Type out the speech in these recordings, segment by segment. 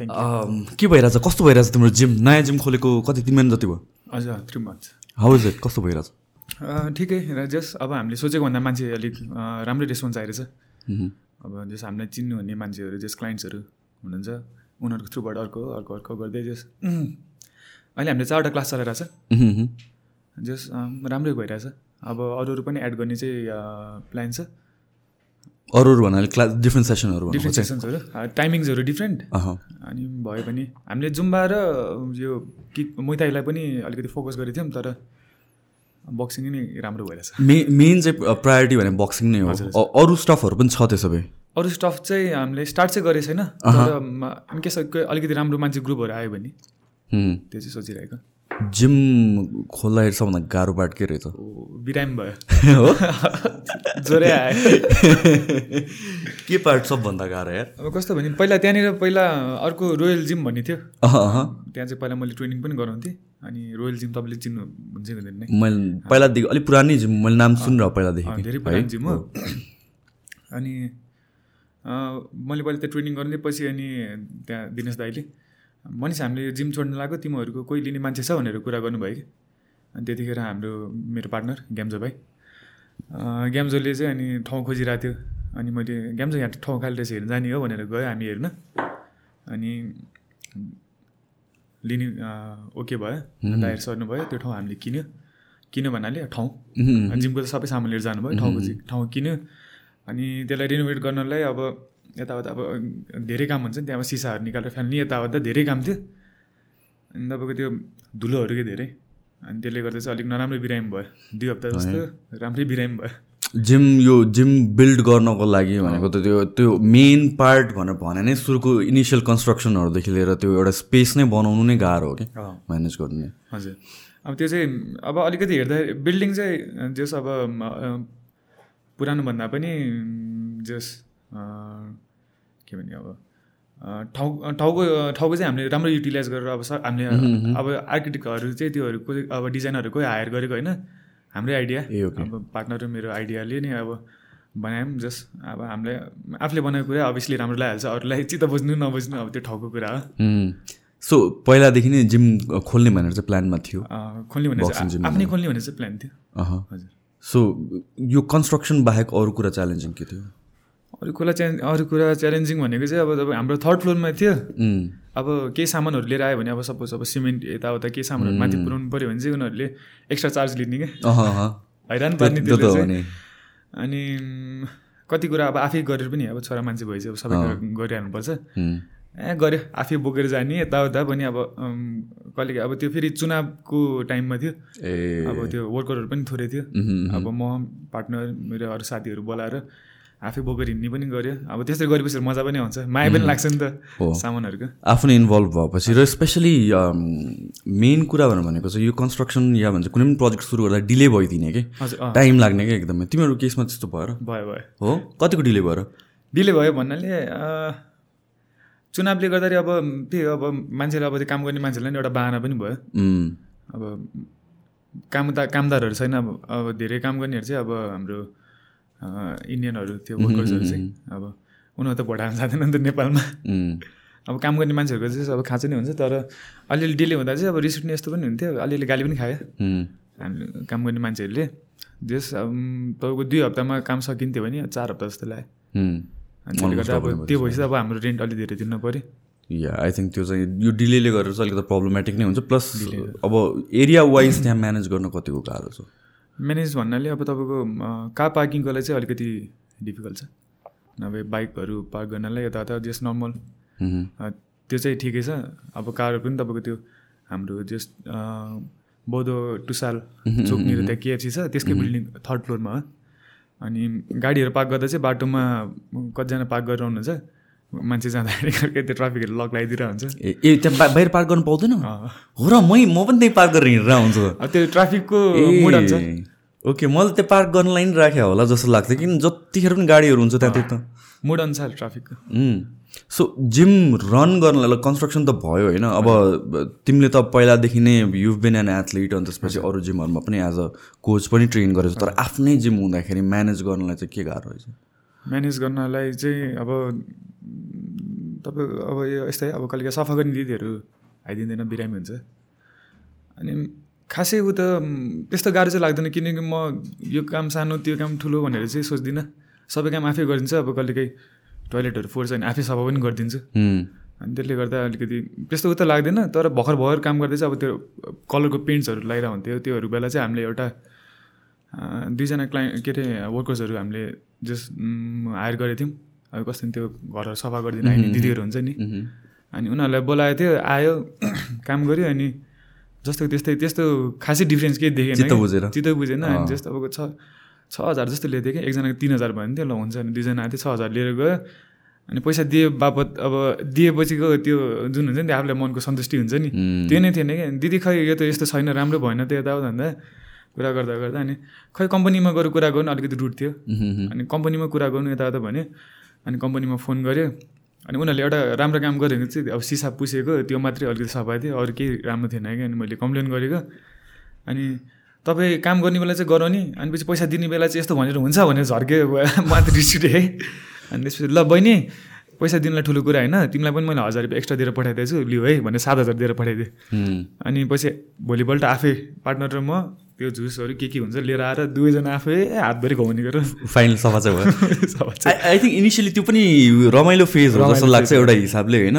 Um, के भइरहेछ? कस्तो भइरहेछ तिम्रो जिम नयाँ जिम खोलेको कति तिन महिना जति भयो हजुर three months how is it कस्तो भइरहेछ? ठिकै र जस अब हामीले सोचेको भन्दा मान्छे अलिक अँ, राम्रै रेस्पोन्स आइरहेछ. अब जस हामीलाई चिन्नुहुने मान्छेहरू जस क्लाइन्ट्सहरू हुनुहुन्छ उनीहरूको थ्रुबाट अर्को अर्को अर्को गर्दै जस अहिले हामीले चारवटा क्लास चलाइरहेको छ मह्म, मह्म. जस अँ, राम्रै भइरहेछ। अब अरू अरू पनि एड गर्ने चाहिँ प्लान छ। अरू अरू भन्नाले क्लास डिफ्रेन्ट सेसनहरू डिफ्रेन्ट सेसन्सहरू टाइमिङ्सहरू डिफ्रेन्ट. अनि भयो भने हामीले जुम्बा र यो कि मुइताईलाई पनि अलिकति फोकस गरेको थियौँ तर बक्सिङ नै राम्रो भइरहेछ। मे मेन चाहिँ प्रायोरिटी भने बक्सिङ नै हो। अरू स्टफहरू पनि छ त्यसो भए। अरू स्टफ चाहिँ हामीले स्टार्ट चाहिँ गरेको छैन तर इनकेस अलिकति राम्रो मान्छे ग्रुपहरू आयो भने. त्यो चाहिँ सोचिरहेको। जिम खोल्दाखेरि सबभन्दा गाह्रो बाट के रहेछ बिरामी भयो। हो? ज्वरै आयो। के पार्ट सबभन्दा गाह्रो यार? अब कस्तो भने पहिला त्यहाँनिर पहिला अर्को रोयल जिम भन्ने थियो. त्यहाँ चाहिँ पहिला मैले ट्रेनिङ पनि गराउँथेँ। अनि रोयल जिम तपाईँले चिन्नु हुन्छ हुँदैन नै। मैले पहिलादेखि अलिक पुरानै जिम मैले नाम सुनिरहेको पहिलादेखि। धेरै पुरानो जिम हो। अनि मैले पहिला त्यहाँ ट्रेनिङ गर्ने पछि अनि त्यहाँ दिनेश दाईले। मनिष हामीले यो जिम छोड्न लाग्यो तिमीहरूको कोही लिने मान्छे छ भनेर कुरा गर्नुभयो कि? अनि त्यतिखेर हाम्रो मेरो पार्टनर ग्याम्जो भाइ ग्याम्जोले चाहिँ अनि ठाउँ खोजिरहेको थियो। अनि मैले ग्याम्जो यहाँ ठाउँ खाली रहेछ हेर्न जाने हो भनेर गयो हामी हेर्न। अनि लिने ओके भयो। दायर सर्नु भयो त्यो ठाउँ हामीले किन्यो। किन्यो भन्नाले ठाउँ. जिमको त सबै सामान लिएर जानुभयो ठाउँको चाहिँ ठाउँ किन्यो। अनि त्यसलाई रिनोभेट गर्नलाई अब यताउता अब धेरै काम हुन्छ नि त्यहाँ अब सिसाहरू निकालेर फ्याल्ने यताउता धेरै काम थियो। अनि तपाईँको त्यो धुलोहरू के धेरै। अनि त्यसले गर्दा चाहिँ अलिक नराम्रो बिरामी भयो। दुई हप्ता जस्तो राम्रै बिरामी भयो। जिम यो जिम बिल्ड गर्नको लागि भनेको त त्यो त्यो मेन पार्ट भनेर भने नै सुरुको इनिसियल कन्स्ट्रक्सनहरूदेखि लिएर त्यो एउटा स्पेस नै बनाउनु नै गाह्रो हो कि म्यानेज गर्नु। हजुर। अब त्यो चाहिँ अब अलिकति हेर्दा बिल्डिङ चाहिँ जस अब पुरानो भन्दा पनि जस के भने अब ठाउँ ठाउँको ठाउँको चाहिँ हामीले राम्रो युटिलाइज गरेर अब स- हामीले अब आर्किटेक्टहरू चाहिँ त्योहरूको अब डिजाइनरहरू कोही हायर गरेको होइन हाम्रै आइडिया. अब पार्टनर मेरो आइडियाले नै अब बनायौँ जस अब हामीलाई आफूले बनाएको कुरा अभियसली राम्रो लागिहाल्छ अरूलाई चित्त बुझ्नु नबुझ्नु अब त्यो ठाउँको कुरा हो। सो पहिलादेखि नै जिम खोल्ने भनेर चाहिँ प्लानमा थियो? खोल्ने भने Boxing चाहिँ gym आफ्नै खोल्ने भने चाहिँ प्लान थियो। हजुर। सो यो कन्स्ट्रक्सन बाहेक अरू कुरा च्यालेन्जिङ के थियो? अरू कुरा च्यालेन्ज अरू कुरा च्यालेन्जिङ भनेको चाहिँ अब तपाईँ हाम्रो थर्ड फ्लोरमा थियो। अब केही सामानहरू लिएर आयो भने अब सपोज अब सिमेन्ट यताउता केही सामानहरू माथि पुऱ्याउनु पऱ्यो भने चाहिँ उनीहरूले एक्स्ट्रा चार्ज लिने क्या। हैरान पार्ने त्यो त्यसले अनि कति कुरा अब आफै गरेर पनि अब छोरा मान्छे भएपछि अब सबै कुरा गरिहाल्नुपर्छ। ए गऱ्यो आफै बोकेर जाने यताउता पनि अब कहिले अब त्यो फेरि चुनावको टाइममा थियो। ए। अब त्यो वर्करहरू पनि थोरै थियो। अब म पार्टनर मेरो अरू साथीहरू बोलाएर आफै बोकेर हिँड्ने पनि गऱ्यो। अब त्यसरी गरेपछि मजा पनि आउँछ। माया पनि लाग्छ नि त हो। सामानहरूको। आफू नै इन्भल्भ भएपछि र स्पेसली मेन कुरा भनेर भनेको चाहिँ यो कन्स्ट्रक्सन या भन्छ कुनै पनि प्रोजेक्ट सुरु गर्दा डिले भइदिने कि? टाइम लाग्ने क्या एकदमै? तिमीहरू केसमा त्यस्तो भएर भयो भयो। हो? कतिको डिले भएर डिले भयो भन्नाले चुनावले गर्दाखेरि अब त्यही अब मान्छेले अब त्यो काम गर्ने मान्छेलाई नि एउटा बाहना पनि भयो। अब कामदा कामदारहरू छैन अब अब धेरै काम गर्नेहरू चाहिँ अब हाम्रो इन्डियनहरू त्यो वर्कर्सहरू चाहिँ अब उनीहरू त भोट हाल्न जाँदैन नि त नेपालमा। अब काम गर्ने मान्छेहरूको चाहिँ अब खाँचो नै हुन्छ तर अलिअलि डिले हुँदा चाहिँ अब रिस उठ्ने यस्तो पनि हुन्थ्यो अलिअलि गाली पनि खायो। हामी काम गर्ने मान्छेहरूले जस अब तपाईँको दुई हप्तामा काम सकिन्थ्यो भने चार हप्ता जस्तो लाग्यो। अनि त्यसले गर्दा अब त्यो भएपछि अब हाम्रो रेन्ट अलिक धेरै तिर्नु पऱ्यो। या आई थिङ्क त्यो चाहिँ यो डिलेले गरेर चाहिँ अलिकति प्रब्लमेटिक नै हुन्छ प्लस अब एरिया वाइज त्यहाँ म्यानेज गर्न कतिको गाह्रो छ। म्यानेज भन्नाले अब तपाईँको कार पार्किङको लागि चाहिँ अलिकति डिफिकल्ट छ। नभए बाइकहरू पार्क गर्नलाई यताउता जस नर्मल। त्यो चाहिँ ठिकै छ। अब कारहरू पनि तपाईँको त्यो हाम्रो जस अँ, बौद्धो टुसाल चोकनिर त्यहाँ केएफसी छ त्यसकै बिल्डिङ थर्ड फ्लोरमा हो। अनि गाडीहरू पार्क गर्दा चाहिँ बाटोमा कतिजना पार्क गरेर आउनुहुन्छ मान्छे जाँदाखेरि अर्कै त्यो ट्राफिकहरू लक लगाइदिएर हुन्छ। ए ए त्यहाँ बा- बाहिर पार्क गर्नु पाउँदैन? हो र मै म पनि त्यही पार्क गरेर हिँडेर आउँछु। त्यो ट्राफिकको मुड हुन्छ ओके मैले त्यो पार्क गर्नलाई नि राखेँ होला जस्तो लाग्थ्यो किन जतिखेर पनि गाडीहरू हुन्छ त्यहाँ त। मुड अनुसार ट्राफिकको सो जिम रन गर्नलाई कन्स्ट्रक्सन त भयो होइन अब तिमीले त पहिलादेखि नै यु बिन एन एथलिट अनि त्यसपछि अरू जिमहरूमा पनि एज अ कोच पनि ट्रेन गरेको तर आफ्नै जिम हुँदाखेरि म्यानेज गर्नलाई चाहिँ के गाह्रो रहेछ? म्यानेज गर्नलाई चाहिँ अब तपाईँको अब यो यस्तै अब कहिले सफा गर्ने दिदीहरू आइदिँदैन बिरामी हुन्छ। अनि खासै उ त त्यस्तो गाह्रो चाहिँ लाग्दैन किनकि म यो काम सानो त्यो काम ठुलो भनेर चाहिँ सोच्दिनँ। सबै काम आफै गरिदिन्छ अब कहिले काहीँ टोइलेटहरू फोर्छ भने आफै सफा पनि गरिदिन्छु। अनि त्यसले गर्दा अलिकति त्यस्तो उता लाग्दैन तर भर्खर भर्खर काम गर्दै चाहिँ अब त्यो कलरको पेन्ट्सहरू लगाइरहेको हुन्थ्यो त्योहरू बेला चाहिँ हामीले एउटा दुईजना क्लाइन्ट के अरे वर्कर्सहरू हामीले जस हायर गरेको थियौँ। अब कस्तो त्यो घरहरू सफा गरिदिनु आइने दिदीहरू हुन्छ नि। अनि उनीहरूलाई बोलाएको थियो आयो काम गऱ्यो अनि जस्तो त्यस्तै त्यस्तो खासै डिफ्रेन्स केही देखेन चित्त कि। बुझेर। चित्त बुझेन। अनि जस्तो अब छ छ हजार जस्तो लिएको थियो कि एकजनाको तिन हजार भयो भने थियो ल हुन्छ अनि दुईजना आएको थियो छ हजार लिएर गयो। अनि पैसा दिए बापत अब दिएपछिको त्यो जुन हुन्छ नि त्यो आफूलाई मनको सन्तुष्टि हुन्छ नि। त्यो नै थिएन कि दिदी खै यो त यस्तो छैन राम्रो भएन त्यो यताउता भन्दा। कुरा गर्दा गर्दा अनि खै कम्पनीमा गएर कुरा गर्नु अलिकति रुट थियो। अनि कम्पनीमा कुरा गर्नु यताउता भन्यो। अनि कम्पनीमा फोन गऱ्यो अनि उनीहरूले एउटा राम्रो काम गरेको चाहिँ अब सिसा पुसेको त्यो मात्रै अलिकति सफा थियो अरू केही राम्रो थिएन कि अनि मैले कम्प्लेन गरेको। अनि तपाईँ काम गर्ने बेला चाहिँ गराउने अनि पछि पैसा दिने बेला चाहिँ यस्तो भनेर हुन्छ भनेर झर्क्यो माथि रिस उठेँ। अनि त्यसपछि ल बहिनी पैसा दिनलाई ठुलो कुरा होइन तिमीलाई पनि मैले हजार रुपियाँ एक्स्ट्रा दिएर पठाइदिएछु लिऊ है भनेर सात हजार दिएर पठाइदिएँ। अनि पछि भोलिपल्ट आफै पार्टनर र म त्यो जुसहरू के के हुन्छ लिएर आएर दुवैजना आफै हातभरि घुमाउने गरेर फाइनल सफा चाहिँ भयो। आई थिङ्क इनिसियली त्यो पनि रमाइलो फेज हो जस्तो लाग्छ। एउटा हिसाबले होइन?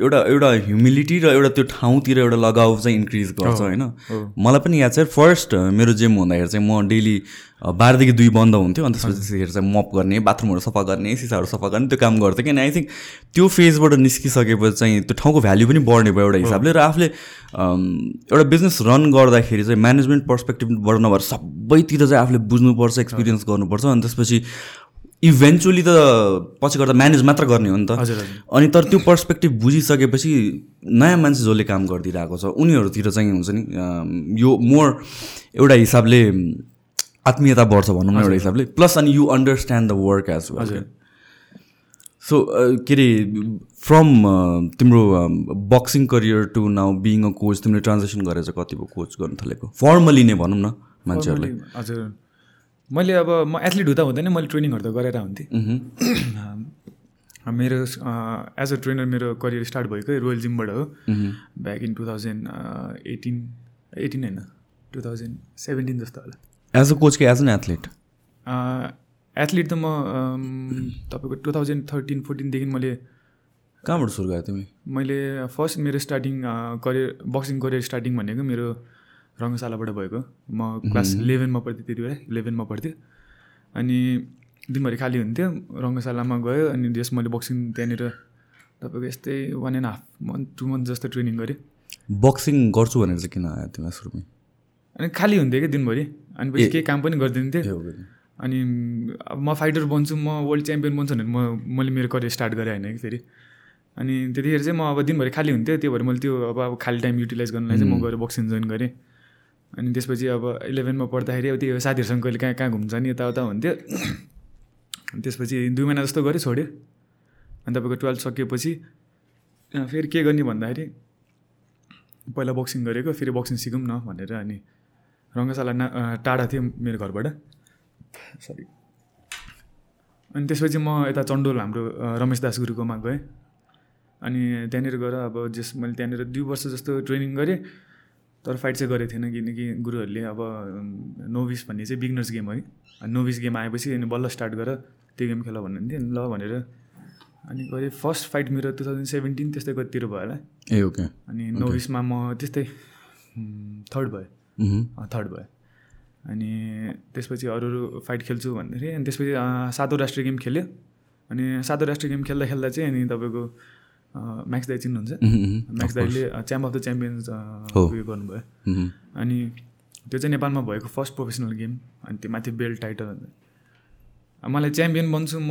एउटा एउटा ह्युमिलिटी र एउटा त्यो ठाउँतिर एउटा लगाव चाहिँ इन्क्रिज गर्छ होइन? मलाई पनि याद छ फर्स्ट मेरो जिम हुँदाखेरि चाहिँ म डेली बाह्रदेखि दुई बन्द हुन्थ्यो अनि त्यसपछि चाहिँ मप गर्ने बाथरुमहरू सफा गर्ने सिसाहरू सफा गर्ने त्यो काम गर्थेँ किन आई थिङ्क त्यो फेजबाट निस्किसकेपछि चाहिँ त्यो ठाउँको भ्याल्यु पनि बढ्ने भयो एउटा हिसाबले र आफूले एउटा बिजनेस रन गर्दाखेरि चाहिँ म्यानेजमेन्ट पर्सपेक्टिभबाट नभएर सबैतिर चाहिँ आफूले बुझ्नुपर्छ एक्सपिरियन्स गर्नुपर्छ अनि त्यसपछि इभेन्चुली त पछि गर्दा म्यानेज मात्र गर्ने हो नि त। अनि तर त्यो पर्सपेक्टिभ बुझिसकेपछि नयाँ मान्छे जसले काम गरिदिरहेको छ उनीहरूतिर चाहिँ हुन्छ नि यो मोर एउटा हिसाबले आत्मीयता बढ्छ भनौँ न एउटा हिसाबले। प्लस अनि you understand the work as well हजुर। सो के अरे फ्रम तिम्रो boxing career to now being a coach तिमीले ट्रान्जेक्सन गरेर चाहिँ कति भयो कोच गर्नु थालेको? फर्मली नै भनौँ न मान्छेहरूलाई। Formally, हजुर। मैले अब म एथलिट हुँदा हुँदैन मैले ट्रेनिङहरू त गरेर हुन्थेँ मेरो एज अ ट्रेनर मेरो करियर स्टार्ट भएको रोयल जिमबाट हो। Back in two thousand eighteen eighteen होइन? टु थाउजन्ड सेभेन्टिन जस्तो होला। एज अ कोच कि एज एन एथलिट एथलिट त म अम, तपाईँको टु थाउजन्ड थर्टिन फोर्टिनदेखि मैले कहाँबाट सुरु गयो तिमी? मैले फर्स्ट मेरो starting career boxing career starting भनेको मेरो रङ्गशालाबाट भएको। म क्लास इलेभेनमा पढ्थेँ त्यति बेला इलेभेनमा पढ्थेँ। अनि दिनभरि खाली हुन्थ्यो रङ्गशालामा गयो अनि जस मैले बक्सिङ त्यहाँनिर तपाईँको यस्तै one and half month two month जस्तो ट्रेनिङ गरेँ। बक्सिङ गर्छु भनेर चाहिँ किन आयो तिमीलाई सुरुमै? अनि खाली हुन्थ्यो कि दिनभरि? अनि पछि केही काम पनि गरिदिन्थेँ? अनि अब म फाइटर बन्छु म वर्ल्ड च्याम्पियन बन्छु भनेर म मैले मेरो करियर स्टार्ट गरेँ होइन कि फेरि अनि त्यतिखेर चाहिँ म अब दिनभरि खाली हुन्थ्यो त्यो भएर मैले त्यो अब अब खाली टाइम युटिलाइज गर्नलाई चाहिँ म गएर बक्सिङ जोइन गरेँ। अनि त्यसपछि अब इलेभेनमा पढ्दाखेरि अब त्यो साथीहरूसँग कहिले कहाँ कहाँ घुम्छ नि यताउता हुन्थ्यो। त्यसपछि दुई महिना जस्तो गरेँ छोड्यो। अनि तपाईँको टुवेल्भ सकिएपछि फेरि के गर्ने भन्दाखेरि पहिला बक्सिङ गरेको फेरि बक्सिङ सिकौँ न भनेर अनि रङ्गशाला ना टाढा थियो मेरो घरबाट। सरी अनि त्यसपछि म यता चन्डोल हाम्रो रमेश दास गुरुकोमा गएँ। अनि त्यहाँनिर गएर अब जस मैले त्यहाँनिर दुई वर्ष जस्तो ट्रेनिङ गरेँ तर फाइट चाहिँ गरेको थिएन किनकि गुरुहरूले अब नोभिस भन्ने चाहिँ बिगनर्स गेम है नोभिस गेम आएपछि अनि बल्ल स्टार्ट गर त्यो गेम खेल भन्नुहुन्थ्यो ल भनेर। अनि गरेँ फर्स्ट फाइट मेरो टु थाउजन्ड सेभेन्टिन त्यस्तै कतितिर भयो होला। ए ओके अनि नोभिसमा म त्यस्तै थर्ड भयो। अँ, थर्ड भयो। अनि त्यसपछि अरू अरू फाइट खेल्छु भन्दाखेरि अनि त्यसपछि सातौँ राष्ट्रिय गेम खेल्यो। अनि सातौँ राष्ट्रिय गेम खेल्दा खेल्दा चाहिँ अनि तपाईँको म्याक्स दाई चिन्नुहुन्छ। म्याक्स दाईले च्याम्प अफ द च्याम्पियन्स। उयो गर्नुभयो। अनि त्यो चाहिँ नेपालमा भएको फर्स्ट प्रोफेसनल गेम अनि त्यो माथि बेल्ट टाइटल मलाई च्याम्पियन बन्छु म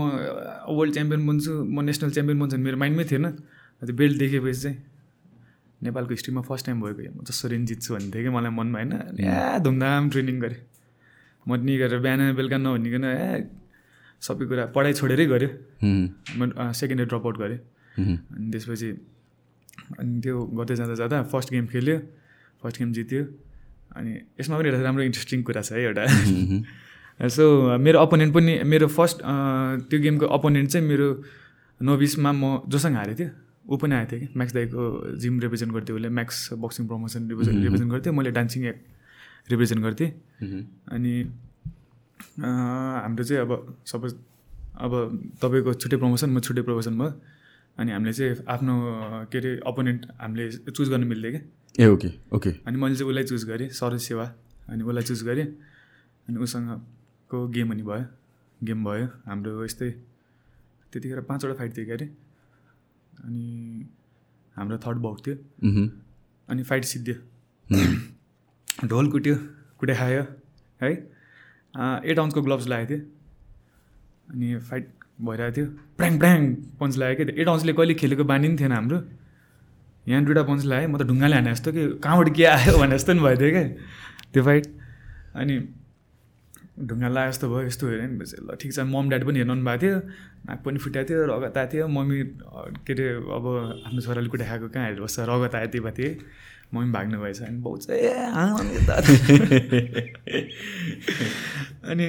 वर्ल्ड च्याम्पियन बन्छु म नेसनल च्याम्पियन बन्छु भने मेरो माइन्डमै थिएन। त्यो बेल्ट देखेपछि चाहिँ नेपालको हिस्ट्रीमा फर्स्ट टाइम भएको म जसरी जित्छु भन्ने थियो कि मलाई मनमा होइन? या धुमधाम ट्रेनिङ गरेँ म नि गरेर बिहान बेलुका नभनिकन ए सबै कुरा पढाइ छोडेरै गऱ्यो। म सेकेन्ड इयर ड्रप आउट गरेँ। अनि त्यसपछि अनि त्यो गर्दै जाँदा जाँदा फर्स्ट गेम खेल्यो फर्स्ट गेम जित्यो। अनि यसमा पनि एउटा राम्रो इन्ट्रेस्टिङ कुरा छ है एउटा। सो मेरो अपोनेन्ट पनि मेरो फर्स्ट त्यो गेमको अपोनेन्ट चाहिँ मेरो नोभिसमा म जोसँग हारेको थिएँ ऊ पनि आएको थियो कि। म्याक्स दाईको जिम रिप्रेजेन्ट गर्थ्यो उसले। Max boxing promotion represent represent गर्थ्यो। मैले डान्सिङ रिप्रेजेन्ट गर्थेँ अनि हाम्रो चाहिँ अब सपोज अब तपाईँको छुट्टै प्रमोसन म छुट्टै प्रमोसन भयो। अनि हामीले चाहिँ आफ्नो के अरे अपोनेन्ट हामीले चुज गर्नु मिल्थ्यो क्या। ए ओके ओके। अनि मैले चाहिँ उसलाई चुज गरेँ सरोज सेवा। अनि उसलाई चुज गरेँ। अनि उसँगको गेम अनि भयो। गेम भयो। हाम्रो यस्तै त्यतिखेर पाँचवटा फाइट थियो क्यारे अनि हाम्रो थर्ड बाउट थियो। अनि फाइट सिद्धियो। ढोल कुट्यो कुटे खायो है एट आउन्सको ग्लोभ्स लगाएको थियो अनि फाइट भइरहेको थियो। प्र्याङ प्र्याङ पन्च लगायो क्या एट आउन्सले कहिले खेलेको बानी पनि थिएन हाम्रो। यहाँ दुइटा पन्च लगाएँ म त ढुङ्गाले हाने जस्तो कि कहाँबाट के आयो भने जस्तो पनि भइदियो क्या। त्यो फाइट अनि ढुङ्गा लगाए जस्तो भयो यस्तो हेऱ्यो नि ल ठिक छ मम ड्याड पनि हेर्नु भएको थियो नाक पनि फुटाएको थियो रगत आएको थियो मम्मी के अरे अब आफ्नो छोराले कुटा खाएको कहाँ हेरेर बस्छ रगत आयो त्यो थिएँ मम्मी भाग्नु भएछ अनि बाउ चाहिँ अनि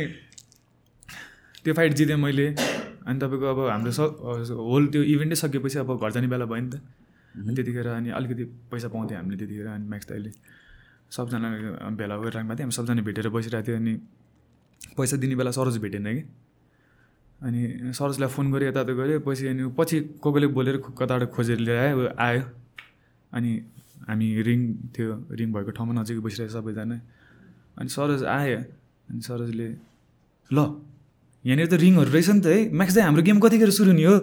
त्यो फाइट जितेँ मैले अनि तपाईँको अब हाम्रो स होल त्यो इभेन्टै सकेपछि अब घर जाने बेला भयो नि त। अनि त्यतिखेर अनि अलिकति पैसा पाउँथ्यो हामीले त्यतिखेर अनि म्याक्स त अहिले सबजना भेला गरिराख्नु भएको थियो हामी सबजना भेटेर बसिरहेको थियो अनि पैसा दिने बेला सरोज भेटेन कि। अनि सरोजलाई फोन गऱ्यो यता गऱ्यो। पछि अनि पछि को कोले बोलेर कताबाट खोजेर लिएर आयो आयो। अनि हामी रिङ थियो रिङ भएको ठाउँमा नजिकै बसिरहेको सबैजना। अनि सरोज आयो। अनि सरोजले ल यहाँनिर त रिङहरू रहेछ नि त है। म्याक्स हाम्रो गेम कतिखेर सुरु नि हो?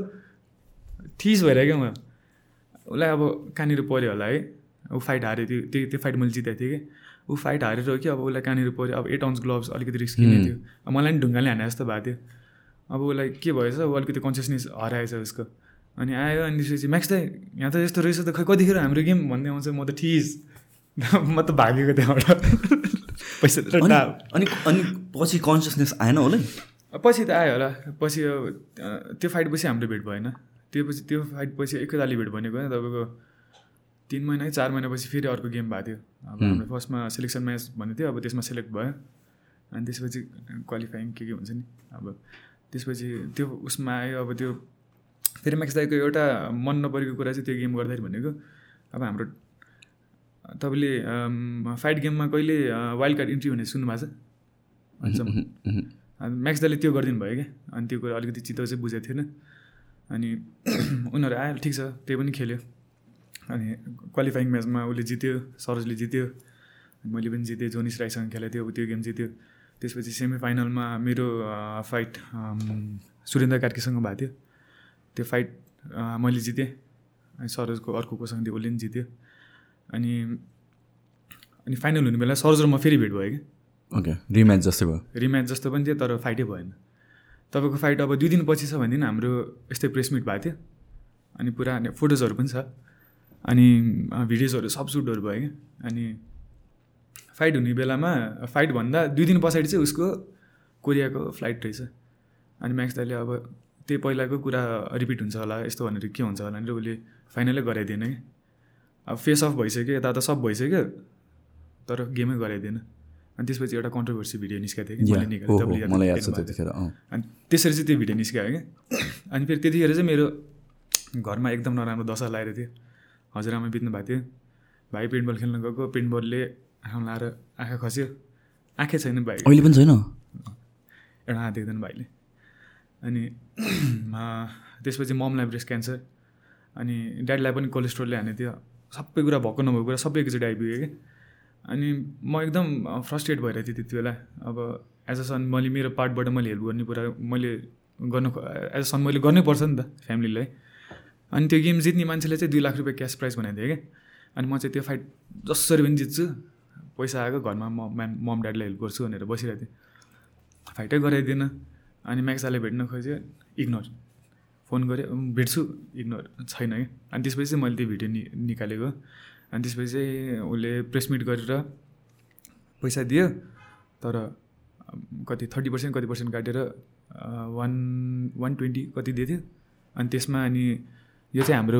थिस भइरहेको क्या म उसलाई अब कहाँनिर पऱ्यो होला है? ऊ फाइट हाऱ्यो त्यो त्यो त्यो फाइट मैले जिताएको थिएँ कि। ऊ फाइट हारेर कि अब उसलाई कहाँनिर पऱ्यो? अब एट आउन्स ग्लोभ्स अलिकति रिस्क किने थियो। मलाई पनि ढुङ्गाले हाने जस्तो भएको थियो। अब उसलाई के भएछ? ऊ अलिकति कन्सियसनेस हराएछ उसको। अनि आयो अनि त्यसपछि म्याक्स त यहाँ त यस्तो रहेछ त खै कतिखेर हाम्रो गेम भन्ने आउँछ? म त ठिस। म त भागेको त्यहाँबाट पैसा अनि अनि पछि कन्सियसनेस आएन होला पछि त आयो होला। पछि त्यो फाइट पछि हाम्रो भेट भएन। त्यो पछि त्यो फाइट पछि एकैताली भेट भनेको होइन तपाईँको। तिन महिना चार महिनापछि फेरि अर्को गेम भएको थियो। अब हाम्रो फर्स्टमा सेलेक्सन म्याच भन्ने थियो अब त्यसमा सेलेक्ट भयो। अनि त्यसपछि क्वालिफाइङ के के हुन्छ नि? अब त्यसपछि त्यो उसमा आयो अब त्यो फेरि म्याक्स दाइको एउटा मन नपरेको कुरा चाहिँ त्यो गेम गर्दाखेरि भनेको अब हाम्रो तपाईँले फाइट गेममा कहिले वाइल्ड कार्ड इन्ट्री भन्ने सुन्नु भएको छ? अनि म्याक्स दाइले त्यो गरिदिनु भयो क्या। अनि त्यो कुरा अलिकति चित्त चाहिँ बुझेको थिएन। अनि उनीहरू आयो ठिक छ त्यही पनि खेल्यो। अनि क्वालिफाइङ म्याचमा उसले जित्यो सरोजले जित्यो मैले पनि जितेँ जोनिस राईसँग खेलेको थियो त्यो गेम जित्यो। त्यसपछि सेमी फाइनलमा मेरो फाइट सुरेन्द्र कार्कीसँग भएको थियो। त्यो फाइट मैले जितेँ अनि सरोजको अर्को कोसँग थियो उसले पनि जित्यो। अनि अनि फाइनल हुने बेला सरोज र म फेरि भेट भयो कि ओके रिम्याच जस्तै भयो। रिम्याच जस्तो पनि थियो तर फाइटै भएन। तपाईँको फाइट अब दुई दिन पछि छ भनेदेखि हाम्रो यस्तै प्रेस मिट भएको थियो। अनि पुरा फोटोजहरू पनि छ। अनि भिडियोजहरू सब सुटहरू भयो क्या। अनि फाइट हुने बेलामा फाइट भन्दा दुई दिन पछाडि चाहिँ उसको कोरियाको फ्लाइट रहेछ। अनि म्याक्स दाइले अब त्यही पहिलाको कुरा रिपिट हुन्छ होला यस्तो भनेर के हुन्छ होला भनेर उसले फाइनलै गराइदिएन कि अब फेस अफ भइसक्यो यता त सब भइसक्यो तर गेमै गराइदिएन। अनि त्यसपछि एउटा कन्ट्रोभर्सी भिडियो निस्केको थियो कि अनि त्यसरी चाहिँ त्यो भिडियो निस्क्यो क्या अनि फेरि त्यतिखेर चाहिँ मेरो घरमा एकदम नराम्रो दशा लगाएर थियो। हजुरआमा बित्नु भएको थियो। भाइ पेन्टबल खेल्न गएको पेन्टबलले आँखा लाएर आँखा खस्यो। आँखै छैन भाइ। अहिले पनि छैन? एउटा हात देख्दैन भाइले। अनि त्यसपछि ममलाई ब्रेस्ट क्यान्सर। अनि ड्याडीलाई पनि कोलेस्ट्रोलले हाने थियो। सबै कुरा भएको नभएको कुरा सबै एकचोटि आइपुग्यो कि। अनि म एकदम फ्रस्ट्रेट भइरहेको थिएँ त्यति बेला। अब एज अ सन मैले मेरो पार्टबाट मैले हेल्प गर्ने कुरा मैले गर्नु एज अ सन मैले गर्नै पर्छ नि त फ्यामिलीलाई। अनि त्यो गेम जित्ने मान्छेले चाहिँ दुई लाख रुपियाँ क्यास प्राइज बनाएको थिएँ अनि म चाहिँ त्यो फाइट जसरी पनि जित्छु पैसा आएको घरमा म म्याम मम ड्याडलाई हेल्प गर्छु भनेर बसिरहेको थिएँ। फाइटै गराइदिएन। अनि म्याक्साले भेट्न खोज्यो इग्नोर। फोन गरेँ भेट्छु इग्नोर छैन कि अनि त्यसपछि चाहिँ मैले त्यो भिडियो नि निकालेको। अनि त्यसपछि चाहिँ उसले प्रेस मिट गरेर पैसा दियो तर कति थर्टी पर्सेन्ट कति पर्सेन्ट काटेर वान वान ट्वेन्टी कति दिएको थियो। अनि त्यसमा अनि यो चाहिँ हाम्रो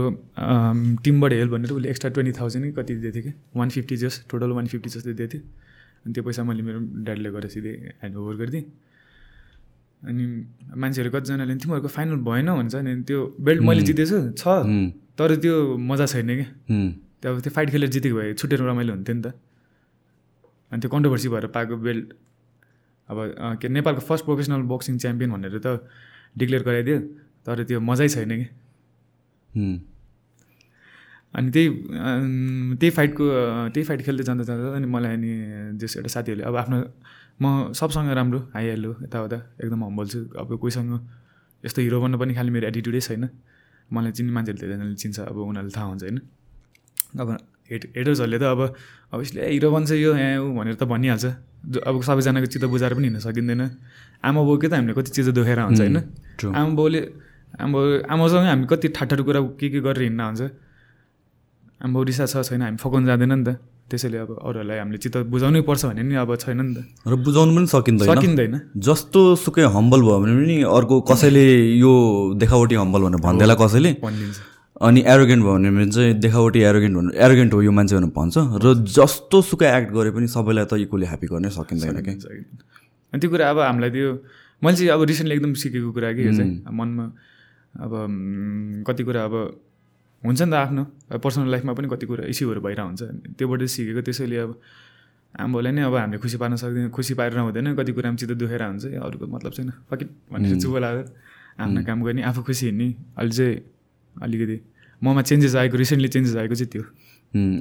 टिमबाट हेल्प भनेर उसले एक्स्ट्रा ट्वेन्टी थाउजन्ड कति दिएको थियो कि? One fifty just total one fifty जस्तो दिएको थियो। अनि त्यो पैसा मैले मेरो ड्याडले गरेर सिधै ह्यान्ड ओभर गरिदिएँ। अनि मान्छेहरू कतिजनाले तिमीहरूको फाइनल भएन भन्छ नि त्यो बेल्ट मैले जितेछु छ। तर त्यो मजा छैन कि। उम्, त्यो अब त्यो फाइट खेलेर जितेको भए छुटेर रमाइलो हुन्थ्यो नि त। अनि त्यो कन्ट्रोभर्सी भएर पाएको बेल्ट अब के नेपालको फर्स्ट प्रोफेसनल बक्सिङ च्याम्पियन भनेर त डिक्लेयर गराइदियो। तर त्यो मजै छैन कि। अनि त्यही त्यही फाइटको त्यही फाइट खेल्दै जाँदा जाँदा अनि मलाई अनि जस एउटा साथीहरूले अब आफ्नो म सबसँग राम्रो आइहाल्यो यताउता एकदम हम्बल छु। अब कोहीसँग यस्तो हिरो बन्न पनि खालि मेरो एटिट्युडै छैन। मलाई चिन्ने मान्छेहरूले धेरैजनाले चिन्छ अब उनीहरूले थाहा हुन्छ होइन? अब हेट हेटर्सहरूले त अब अब यसले हिरो बन्छ यो यहाँ ऊ भनेर त भनिहाल्छ। जो अब सबैजनाको चित्त बुझाएर पनि हिँड्न सकिँदैन। आमा बाउकै त हामीले कति चिज देखाएर हुन्छ होइन. आमा बाउले आमा बाउ आमासँग हामी कति ठाठारो कुरा के के गरेर हिँड्न हुन्छ आमा बाउ रिसा छ छैन हामी फकाउनु जाँदैन नि त। त्यसैले अब अरूहरूलाई हामीले चित्त बुझाउनै पर्छ भने नि अब छैन नि त। र बुझाउनु पनि सकिँदैन। सकिँदैन। जस्तो सुकै हम्बल भयो भने पनि अर्को कसैले यो देखावटी हम्बल भनेर भन्दैला कसैले? भनिदिन्छ। अनि एरोगेन्ट भयो भने चाहिँ देखावटी एरोगेन्ट भन्नु एरोगेन्ट हो यो मान्छे भनेर भन्छ। र जस्तो सुकै एक्ट गरे पनि सबैलाई त इक्वली ह्याप्पी गर्नै सकिँदैन कि। अनि त्यो कुरा अब हामीलाई त्यो मैले चाहिँ अब रिसेन्टली एकदम सिकेको कुरा कि यो चाहिँ? मनमा अब कति कुरा अब हुन्छ नि त आफ्नो। पर्सनल लाइफमा पनि कति कुरा इस्युहरू भइरहेको हुन्छ त्योबाट सिकेको त्यसैले अब आम्बोलाई नै अब हामीले खुसी पार्न सक्दैन खुसी पारेर हुँदैन। कति कुरामा चित्त दुखेर हुन्छ अरूको मतलब छैन। फकिट भनेर चुप लागेर आफ्नो काम गर्ने आफू खुसी हिँड्ने। अहिले चाहिँ अलिकति ममा चेन्जेस आएको रिसेन्टली चेन्जेस आएको चाहिँ त्यो।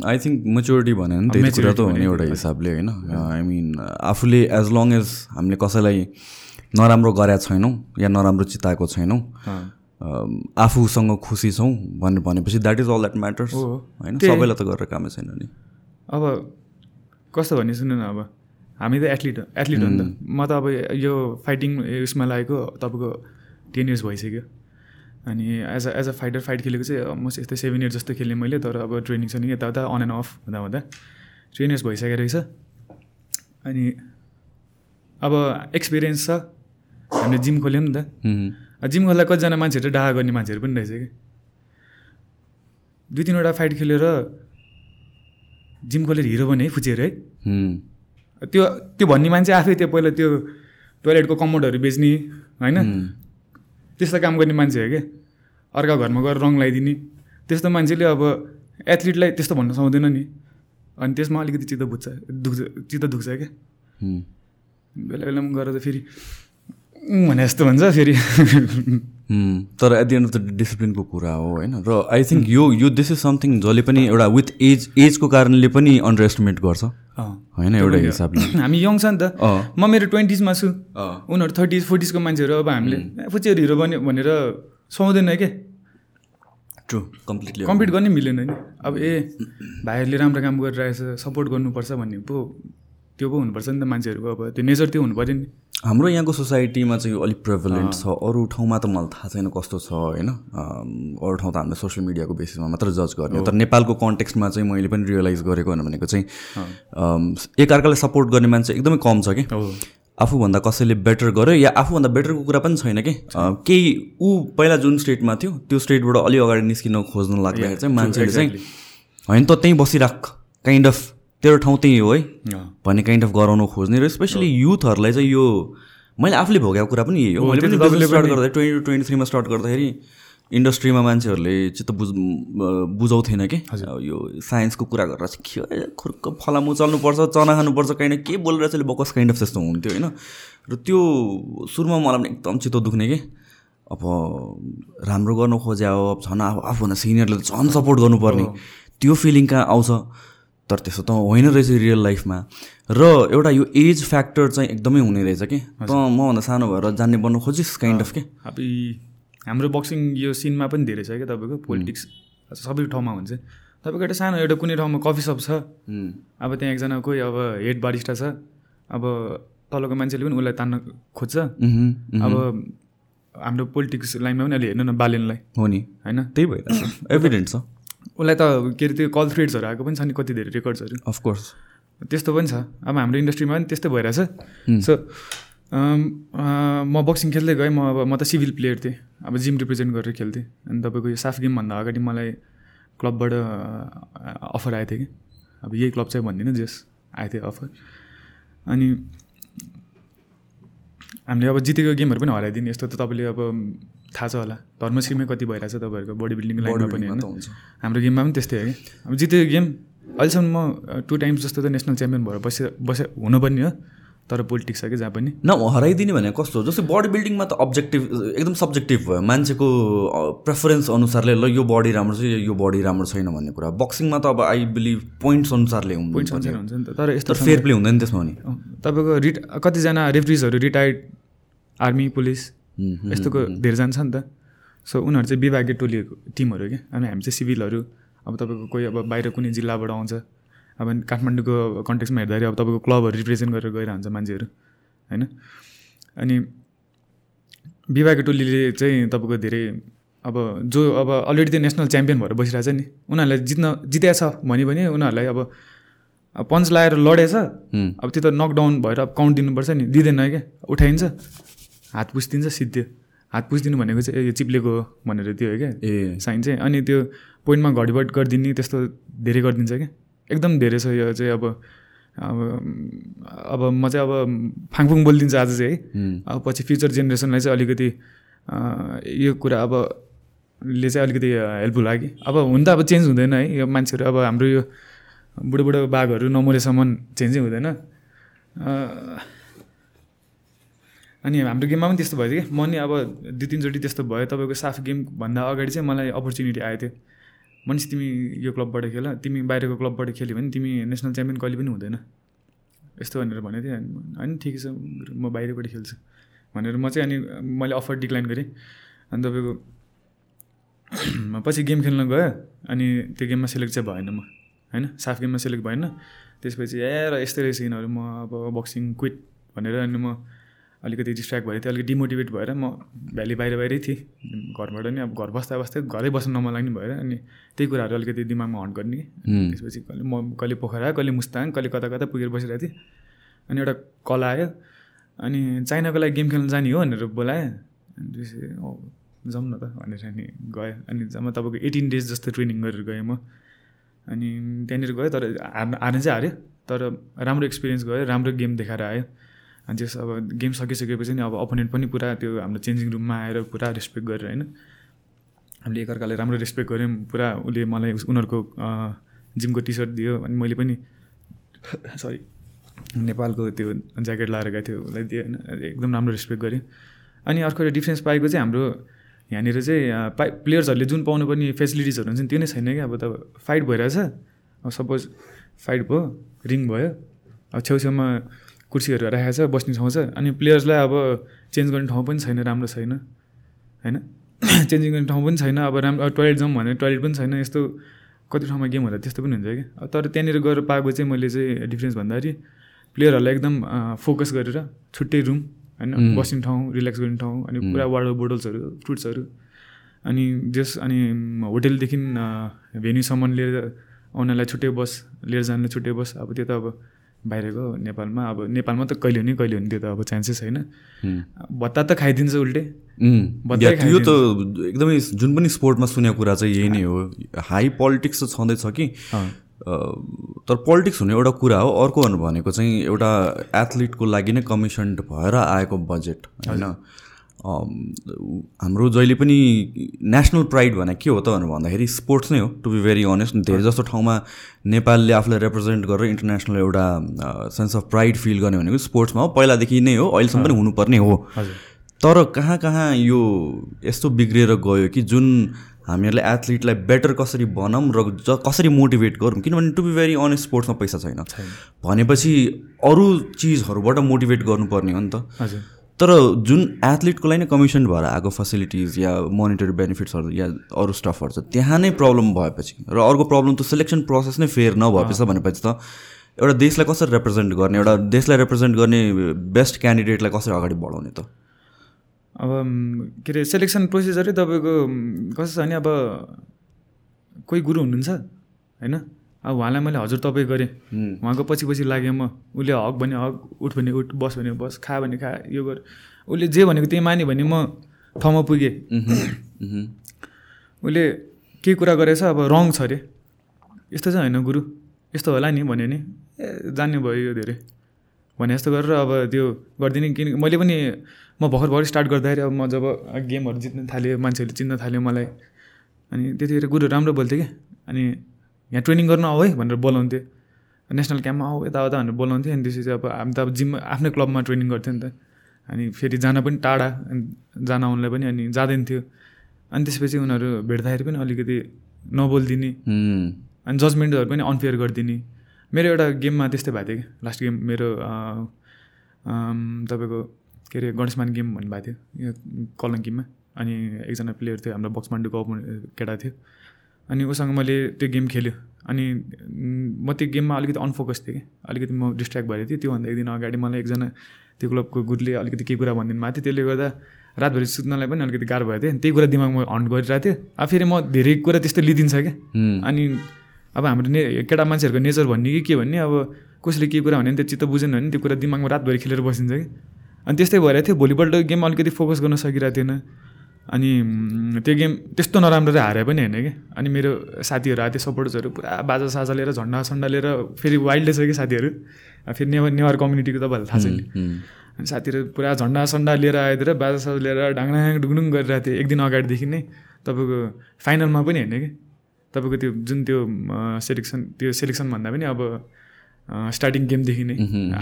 आई थिङ्क मेच्योरिटी भने नि त्यही कुरा त हो नि एउटा हिसाबले होइन। आई मिन आफूले एज लङ एज हामीले कसैलाई नराम्रो गरेका छैनौँ या नराम्रो चिताएको छैनौँ आफूसँग खुसी छौँ भनेर भनेपछि that is all that matters. होइन। सबैलाई त गरेर कामै छैन नि। अब कस्तो भन्ने सुन्नु न अब हामी त एथलिट एथलिट हो नि त। म त अब यो फाइटिङ उसमा लागेको तपाईँको टेन इयर्स भइसक्यो। अनि as a as a fighter fight खेलेको चाहिँ अलमोस्ट यस्तै सेभेन इयर्स जस्तो खेलेँ मैले तर अब ट्रेनिङ छ नि यताउता अन एन्ड अफ हुँदा हुँदा टेन इयर्स भइसकेको रहेछ। अनि अब एक्सपिरियन्स छ। हामीले जिम खोल्यौँ नि त। जिम खोल्दा कतिजना मान्छेहरू डाहा गर्ने मान्छेहरू पनि रहेछ कि। दुई तिनवटा फाइट खेलेर जिम खोलेर हिरो बने है फुचेर है। त्यो त्यो भन्ने मान्छे आफै त्यो पहिला त्यो टोइलेटको कम्पाउन्डहरू बेच्ने होइन? त्यस्तो काम गर्ने मान्छे हो क्या। अर्का घरमा गएर रङ लगाइदिने। त्यस्तो मान्छेले अब एथलिटलाई त्यस्तो भन्न सक्दैन नि। अनि त्यसमा अलिकति चित्त बुझ्छ दुख्छ चित्त दुख्छ क्या। बेला बेलामा गएर त फेरि भने जस्तो भन्छ फेरि। तर at the end of the डिसिप्लिनको कुरा हो होइन? र आई थिङ्क यो यो दिस इज समथिङ जसले पनि एउटा विथ एज एजको कारणले पनि अन्डर एस्टिमेट गर्छ। होइन एउटा हिसाबले। हामी यङ छ नि त। म मेरो ट्वेन्टिजमा छु। उनीहरू थर्टिज फोर्टिजको मान्छेहरू अब हामीले फुचेहरू हिरो बन्यो भनेर सुहाउँदैन क्या ट्रु कम्प्लिटली कम्पिट गर्नै मिलेन नि। अब ए भाइहरूले राम्रो काम गरिरहेछ सपोर्ट गर्नुपर्छ भन्ने पो त्यो पो हुनुपर्छ नि त मान्छेहरूको अब। त्यो नेचर त्यो हुनु पऱ्यो नि। हाम्रो यहाँको सोसाइटीमा चाहिँ यो अलिक प्रेभलेन्ट छ। अरू ठाउँमा त मलाई थाहा छैन कस्तो छ होइन? अरू ठाउँ त हामीले सोसियल मिडियाको बेसिसमा मात्र जज गर्ने। तर नेपालको कन्टेक्स्टमा चाहिँ मैले पनि रियलाइज गरेको भनेको चाहिँ एकअर्कालाई सपोर्ट गर्ने मान्छे एकदमै कम छ कि। आफूभन्दा कसैले बेटर गर्यो या आफूभन्दा बेटरको कुरा पनि छैन कि। केही ऊ पहिला जुन स्टेटमा थियो त्यो स्टेटबाट अलि अगाडि निस्किन खोज्न लाग्दाखेरि चाहिँ मान्छेले चाहिँ होइन त त्यहीँ बसिराख काइन्ड अफ तेरो ठाउँ त्यही हो है। भन्ने काइन्ड अफ गराउन खोज्ने र स्पेसली युथहरूलाई चाहिँ यो मैले आफूले भोगेको कुरा पनि यही हो। मैले पनि स्टार्ट गर्दा ट्वेन्टी टू ट्वेन्टी थ्रीमा स्टार्ट गर्दाखेरि इन्डस्ट्रीमा मान्छेहरूले चित्त बुझ बुझाउँथेन कि? यो साइन्सको कुरा गरेर चाहिँ के खुर्क फलामु चल्नुपर्छ चना खानुपर्छ काइन्ड के बोलेर चाहिँ बकस काइन्ड अफ त्यस्तो हुन्थ्यो होइन? र त्यो सुरुमा मलाई पनि एकदम चित्त दुख्ने कि? अब राम्रो गर्नु खोजे हो अब झन् अब आफूभन्दा सिनियरले झन् सपोर्ट गर्नुपर्ने। त्यो फिलिङ कहाँ आउँछ? तर त्यस्तो त होइन रहेछ रियल लाइफमा र एउटा यो एज फ्याक्टर चाहिँ एकदमै हुने रहेछ कि? त मभन्दा सानो भएर जान्ने बन्नु खोजिस् काइन्ड अफ के? अब हाम्रो बक्सिङ यो सिनमा पनि धेरै छ क्या तपाईँको? पोलिटिक्स सबै ठाउँमा हुन्छ। तपाईँको एउटा सानो एउटा कुनै ठाउँमा कफी सप छ। अब त्यहाँ एकजना कोही अब हेड बारिस्टा छ। अब तलको मान्छेले पनि उसलाई तान्न खोज्छ। अब हाम्रो पोलिटिक्स लाइनमा पनि अहिले हेर्नु न बालेनलाई। हो नि। होइन? त्यही भइरहेछ। एभिडेन्ट छ। उसलाई त के अरे त्यो कल थ्रेड्सहरू आएको पनि छ नि कति धेरै रेकर्ड्सहरू अफकोर्स त्यस्तो पनि छ। अब हाम्रो इन्डस्ट्रीमा पनि त्यस्तै भइरहेछ। सो म बक्सिङ खेल्दै गएँ म अब म त सिभिल प्लेयर थिएँ। अब जिम रिप्रेजेन्ट गरेर खेल्थेँ। अनि तपाईँको यो साफ गेमभन्दा अगाडि मलाई क्लबबाट अफर आएको थियो कि। अब यही क्लब चाहिँ भन्दिनँ जस आएको थियो अफर अनि हामीले अब जितेको गेमहरू पनि हराइदिने यस्तो त तपाईँले अब थाहा छ होला। धर्म स्किममै कति भइरहेछ तपाईँहरूको बडी बिल्डिङको लाइनमा पनि होइन। हाम्रो गेममा पनि त्यस्तै हो। कि अब जितेको गेम अहिलेसम्म म टु टाइम्स जस्तो त नेसनल च्याम्पियन भएर बसे बसे हुनुपर्ने हो तर पोलिटिक्स छ कि जहाँ पनि। न हराइदिने भने कस्तो हो? जस्तै बडी बिल्डिङमा त अब्जेक्टिभ एकदम सब्जेक्टिभ भयो। मान्छेको प्रेफरेन्स अनुसारले ल यो बडी राम्रो छ यो बडी राम्रो छैन भन्ने कुरा। बक्सिङमा त अब आई बिलिभ पोइन्ट्स अनुसारले पोइन्ट्स हुन्छ अनुसार हुन्छ नि त। तर यस्तो फेयर प्ले हुँदैन त्यसमा नि अँ, तपाईँको रिट कतिजना रेफ्रिजहरू रिटायर्ड आर्मी पुलिस यस्तोको धेरैजना छ नि त। सो उनीहरू चाहिँ विभागीय टोलीहरूको टिमहरू क्या अनि हामी चाहिँ सिभिलहरू। अब तपाईँको कोही अब बाहिर कुनै जिल्लाबाट आउँछ। अब काठमाडौँको कन्टेक्समा हेर्दाखेरि अब तपाईँको क्लबहरू रिप्रेजेन्ट गरेर गएर हुन्छ मान्छेहरू होइन? अनि विभागीय टोलीले चाहिँ तपाईँको धेरै अब जो अब अलरेडी त्यो नेसनल च्याम्पियन भएर बसिरहेछ नि उनीहरूलाई जित्न जितेको छ भने पनि उनीहरूलाई अब पन्च लगाएर लडेछ। अब त्यो त नकडाउन भएर अब काउन्ट दिनुपर्छ नि। दिँदैन क्या उठाइन्छ। हात पुछिदिन्छ सिद्धि। हात पुछिदिनु भनेको चाहिँ यो चिप्लेको भनेर त्यो हो क्या? ए। साइन चाहिँ। अनि त्यो पोइन्टमा घडीबड गरिदिने त्यस्तो धेरै गरिदिन्छ क्या? एकदम धेरै छ यो चाहिँ अब अब अब म चाहिँ अब फाङफुङ बोलिदिन्छु आज चाहिँ है। अब पछि फ्युचर जेनेरेसनलाई चाहिँ अलिकति यो कुरा अब ले चाहिँ अलिकति हेल्पफुल लाग्यो कि? अब हुन त अब चेन्ज हुँदैन है। यो मान्छेहरू अब हाम्रो यो बुढो बुढो बाघहरू नमरेसम्म चेन्जै हुँदैन। अनि हाम्रो गेममा पनि त्यस्तो भयो कि। म नि अब दुई तिनचोटि त्यस्तो भयो तपाईँको साफ गेमभन्दा अगाडि चाहिँ मलाई अपर्च्युनिटी आएको थियो मनिष तिमी यो क्लबबाट खेल तिमी बाहिरको क्लबबाट खेल्यो भने तिमी नेसनल च्याम्पियन कहिले पनि हुँदैन। यस्तो भनेर भनेको थिएँ अनि ठिकै छ म बाहिरबाट खेल्छु भनेर म चाहिँ अनि मैले अफर डिक्लाइन गरेँ। अनि तपाईँको पछि गेम खेल्न गयो अनि त्यो गेममा सेलेक्ट चाहिँ भएन म होइन? साफ गेममा सेलेक्ट भएन। त्यसपछि ए र यस्तै रहेछ यिनीहरू म अब बक्सिङ क्विट भनेर अनि म अलिकति डिस्ट्र्याक्ट भएर थिएँ अलिकति डिमोटिभेट भएर म भ्याली बाहिर बाहिरै थिएँ। घरबाट नि अब घर बस्दा बस्दै घरै बस्न नमलाग्ने भएर अनि त्यही कुराहरू अलिकति दिमागमा हन्ट गर्ने। त्यसपछि कहिले म कहिले पोखरा कहिले मुस्ताङ कहिले कता कता पुगेर बसिरहेको थिएँ। अनि एउटा कल आयो अनि चाइनाको लागि गेम खेल्न जाने हो भनेर बोलायो। अनि त्यसपछि "औ, जाउँ न त भनेर अनि गएँ अनि जम्मा तपाईँको एटिन डेज जस्तो ट्रेनिङ गरेर गएँ म। अनि त्यहाँनिर गएँ तर हार्न हार्न चाहिँ हाऱ्यो तर राम्रो एक्सपिरियन्स गयो राम्रो गेम देखाएर आयो। अनि त्यस अब गेम सकिसकेपछि नि अब अपोनेन्ट पनि पुरा त्यो हाम्रो चेन्जिङ रुममा आएर पुरा रेस्पेक्ट गरेर होइन हामीले एकअर्कालाई राम्रो रेस्पेक्ट गऱ्यौँ पुरा उसले मलाई उनीहरूको जिमको टी सर्ट दियो अनि मैले पनि सरी नेपालको त्यो ज्याकेट लगाएर गएको थियो उसलाई दियो होइन एकदम राम्रो रेस्पेक्ट गरेँ अनि अर्को एउटा डिफ्रेन्स पाएको चाहिँ हाम्रो यहाँनिर चाहिँ पाइ प्लेयर्सहरूले जुन पाउनु पर्ने फेसिलिटिजहरू हुन्छ नि त्यो नै छैन क्या अब त फाइट भइरहेछ। अब सपोज फाइट भयो रिङ भयो अब छेउछेउमा कुर्सीहरू राखेको छ बस्ने ठाउँ छ। अनि प्लेयर्सलाई अब चेन्ज गर्ने ठाउँ पनि छैन राम्रो छैन। होइन? चेन्जिङ गर्ने ठाउँ पनि छैन अब राम्रो टोइलेट जाउँ भने टोइलेट पनि छैन यस्तो कति ठाउँमा गेम हुँदा त्यस्तो पनि हुन्छ कि तर त्यहाँनिर गएर पाएको चाहिँ मैले चाहिँ डिफ्रेन्स भन्दाखेरि प्लेयरहरूलाई एकदम फोकस गरेर छुट्टै रुम होइन? बस्ने ठाउँ रिल्याक्स गर्ने ठाउँ अनि पुरा वाटर बोटल्सहरू फ्रुट्सहरू अनि जस अनि होटेलदेखि भेन्यूसम्म लिएर आउनलाई छुट्टै बस लिएर जानलाई छुट्टै बस। अब त्यो त अब बाहिरको नेपालमा। अब नेपालमा त कहिले हुने कहिले हुने त्यो त अब चान्सेस छैन भत्ता त खाइदिन्छ उल्टे। या, त एकदमै जुन पनि स्पोर्टमा सुनेको कुरा चाहिँ यही नै हो। हाई पोलिटिक्स त छँदैछ कि। तर पोलिटिक्स हुने एउटा कुरा हो। अर्को भनेको चाहिँ एउटा एथलिटको लागि नै कमिसन्ड भएर आएको बजेट होइन? हाम्रो जहिले पनि नेसनल प्राइड भने के हो त भनेर भन्दाखेरि स्पोर्ट्स नै हो टु बी भेरी अनेस्ट धेरै जस्तो ठाउँमा नेपालले आफूलाई रिप्रेजेन्ट गरेर इन्टरनेसनल एउटा सेन्स अफ प्राइड फिल गर्ने भनेको स्पोर्ट्समा हो। पहिलादेखि नै हो अहिलेसम्म पनि हुनुपर्ने हो। तर कहाँ कहाँ यो यस्तो बिग्रिएर गयो कि जुन हामीहरूले एथलिटलाई बेटर कसरी बनाऊँ र ज कसरी मोटिभेट गरौँ? किनभने टु बी भेरी अनेस्ट स्पोर्ट्समा पैसा छैन। भनेपछि अरू चिजहरूबाट मोटिभेट गर्नुपर्ने हो नि त। हजुर। तर जुन एथलिटको लागि नै कमिसन भएर आएको फेसिलिटिज या मोनिटरी बेनिफिट्सहरू या अरू स्टफहरू छ त्यहाँ नै प्रब्लम भएपछि र अर्को प्रब्लम त सिलेक्सन प्रोसेस नै फेयर नभएपछि भनेपछि त एउटा देशलाई कसरी रिप्रेजेन्ट गर्ने एउटा देशलाई रिप्रेजेन्ट गर्ने बेस्ट क्यान्डिडेटलाई कसरी अगाडि बढाउने त? अब के अरे सेलेक्सन प्रोसिजरै तपाईँको कस्तो छ भने अब कोही गुरु हुनुहुन्छ होइन? अब उहाँलाई मैले हजुर तपाईँ गरेँ। उहाँको पछि पछि लागेँ म। उसले हक भने हक उठ भने उठ बस भने बस खा भने खा यो गर। उसले जे भनेको त्यही माने भने म ठाउँमा पुगेँ। उसले केही कुरा गरेछ अब रङ छ अरे यस्तो चाहिँ होइन गुरु यस्तो होला नि भन्यो नि। ए जान्ने भयो यो धेरै। भने जस्तो गरेर अब त्यो गरिदिने किन मैले पनि म भर्खर भर्खर स्टार्ट गर्दाखेरि अब म जब गेमहरू जित्न थाल्यो मान्छेहरूले चिन्न थाल्यो मलाई। अनि त्यतिखेर गुरु राम्रो बोल्थ्यो क्या अनि यहाँ ट्रेनिङ गर्न आऊ है भनेर बोलाउँथ्यो। नेसनल क्याम्पमा आऊ यताउता भनेर बोलाउँथ्यो। अनि त्यसपछि अब हामी त अब जिममा आफ्नै क्लबमा ट्रेनिङ गर्थ्यो नि त। अनि फेरि जान पनि टाढा अनि जान आउनलाई पनि अनि जाँदैन थियो। अनि त्यसपछि उनीहरू भेट्दाखेरि पनि अलिकति नबोलिदिने। अनि जजमेन्टहरू पनि अनफेयर गरिदिने। मेरो एउटा गेममा त्यस्तै भएको थियो। कि लास्ट गेम मेरो तपाईँको के अरे गणेशमान गेम भन्नुभएको थियो। यो कलङ्कीमा अनि एकजना प्लेयर थियो हाम्रो बक्स मान्डुको अपोनेन्ट केटा थियो। अनि उसँग मैले त्यो गेम खेल्यो। अनि म त्यो गेममा अलिकति अनफोकस थिएँ कि। अलिकति म डिस्ट्र्याक्ट भएको थिएँ। त्योभन्दा एक दिन अगाडि मलाई एकजना त्यो क्लबको गुरुले अलिकति केही कुरा भनिदिनु भएको थियो। त्यसले गर्दा रातभरि सुत्नलाई पनि अलिकति गाह्रो भएको थियो। त्यही कुरा दिमागमा हन्ट गरिरहेको थियो। अब फेरि म धेरै कुरा त्यस्तो लिइदिन्छ क्या। अनि अब हाम्रो ने केटा मान्छेहरूको नेचर भन्ने कि के भन्ने अब कसैले के कुरा भन्यो भने त्यो चित्त बुझेन भने त्यो कुरा दिमागमा रातभरि खेलेर बसिन्छ कि। अनि त्यस्तै भएर थियो। भोलिपल्ट गेम अलिकति फोकस गर्न सकिरहेको थिएन। अनि त्यो गेम त्यस्तो नराम्रो हारे पनि होइन कि। अनि मेरो साथीहरू आएको थियो सपोर्टर्सहरू पुरा बाजा साजा लिएर झन्डा सन्डा लिएर फेरि वाइल्डै छ कि साथीहरू। फेरि नेवार नेवार कम्युनिटीको तपाईँहरूलाई थाहा छ नि। उम्, अनि साथीहरू पुरा झन्डा सन्डा लिएर आएर बाजा साजा लिएर डाङडाङ डुङडुङ गरिरहेको थियो। एक दिन अगाडिदेखि नै तपाईँको फाइनलमा पनि होइन कि। तपाईँको त्यो जुन त्यो सेलेक्सन त्यो सेलेक्सन भन्दा पनि अब स्टार्टिङ गेमदेखि नै।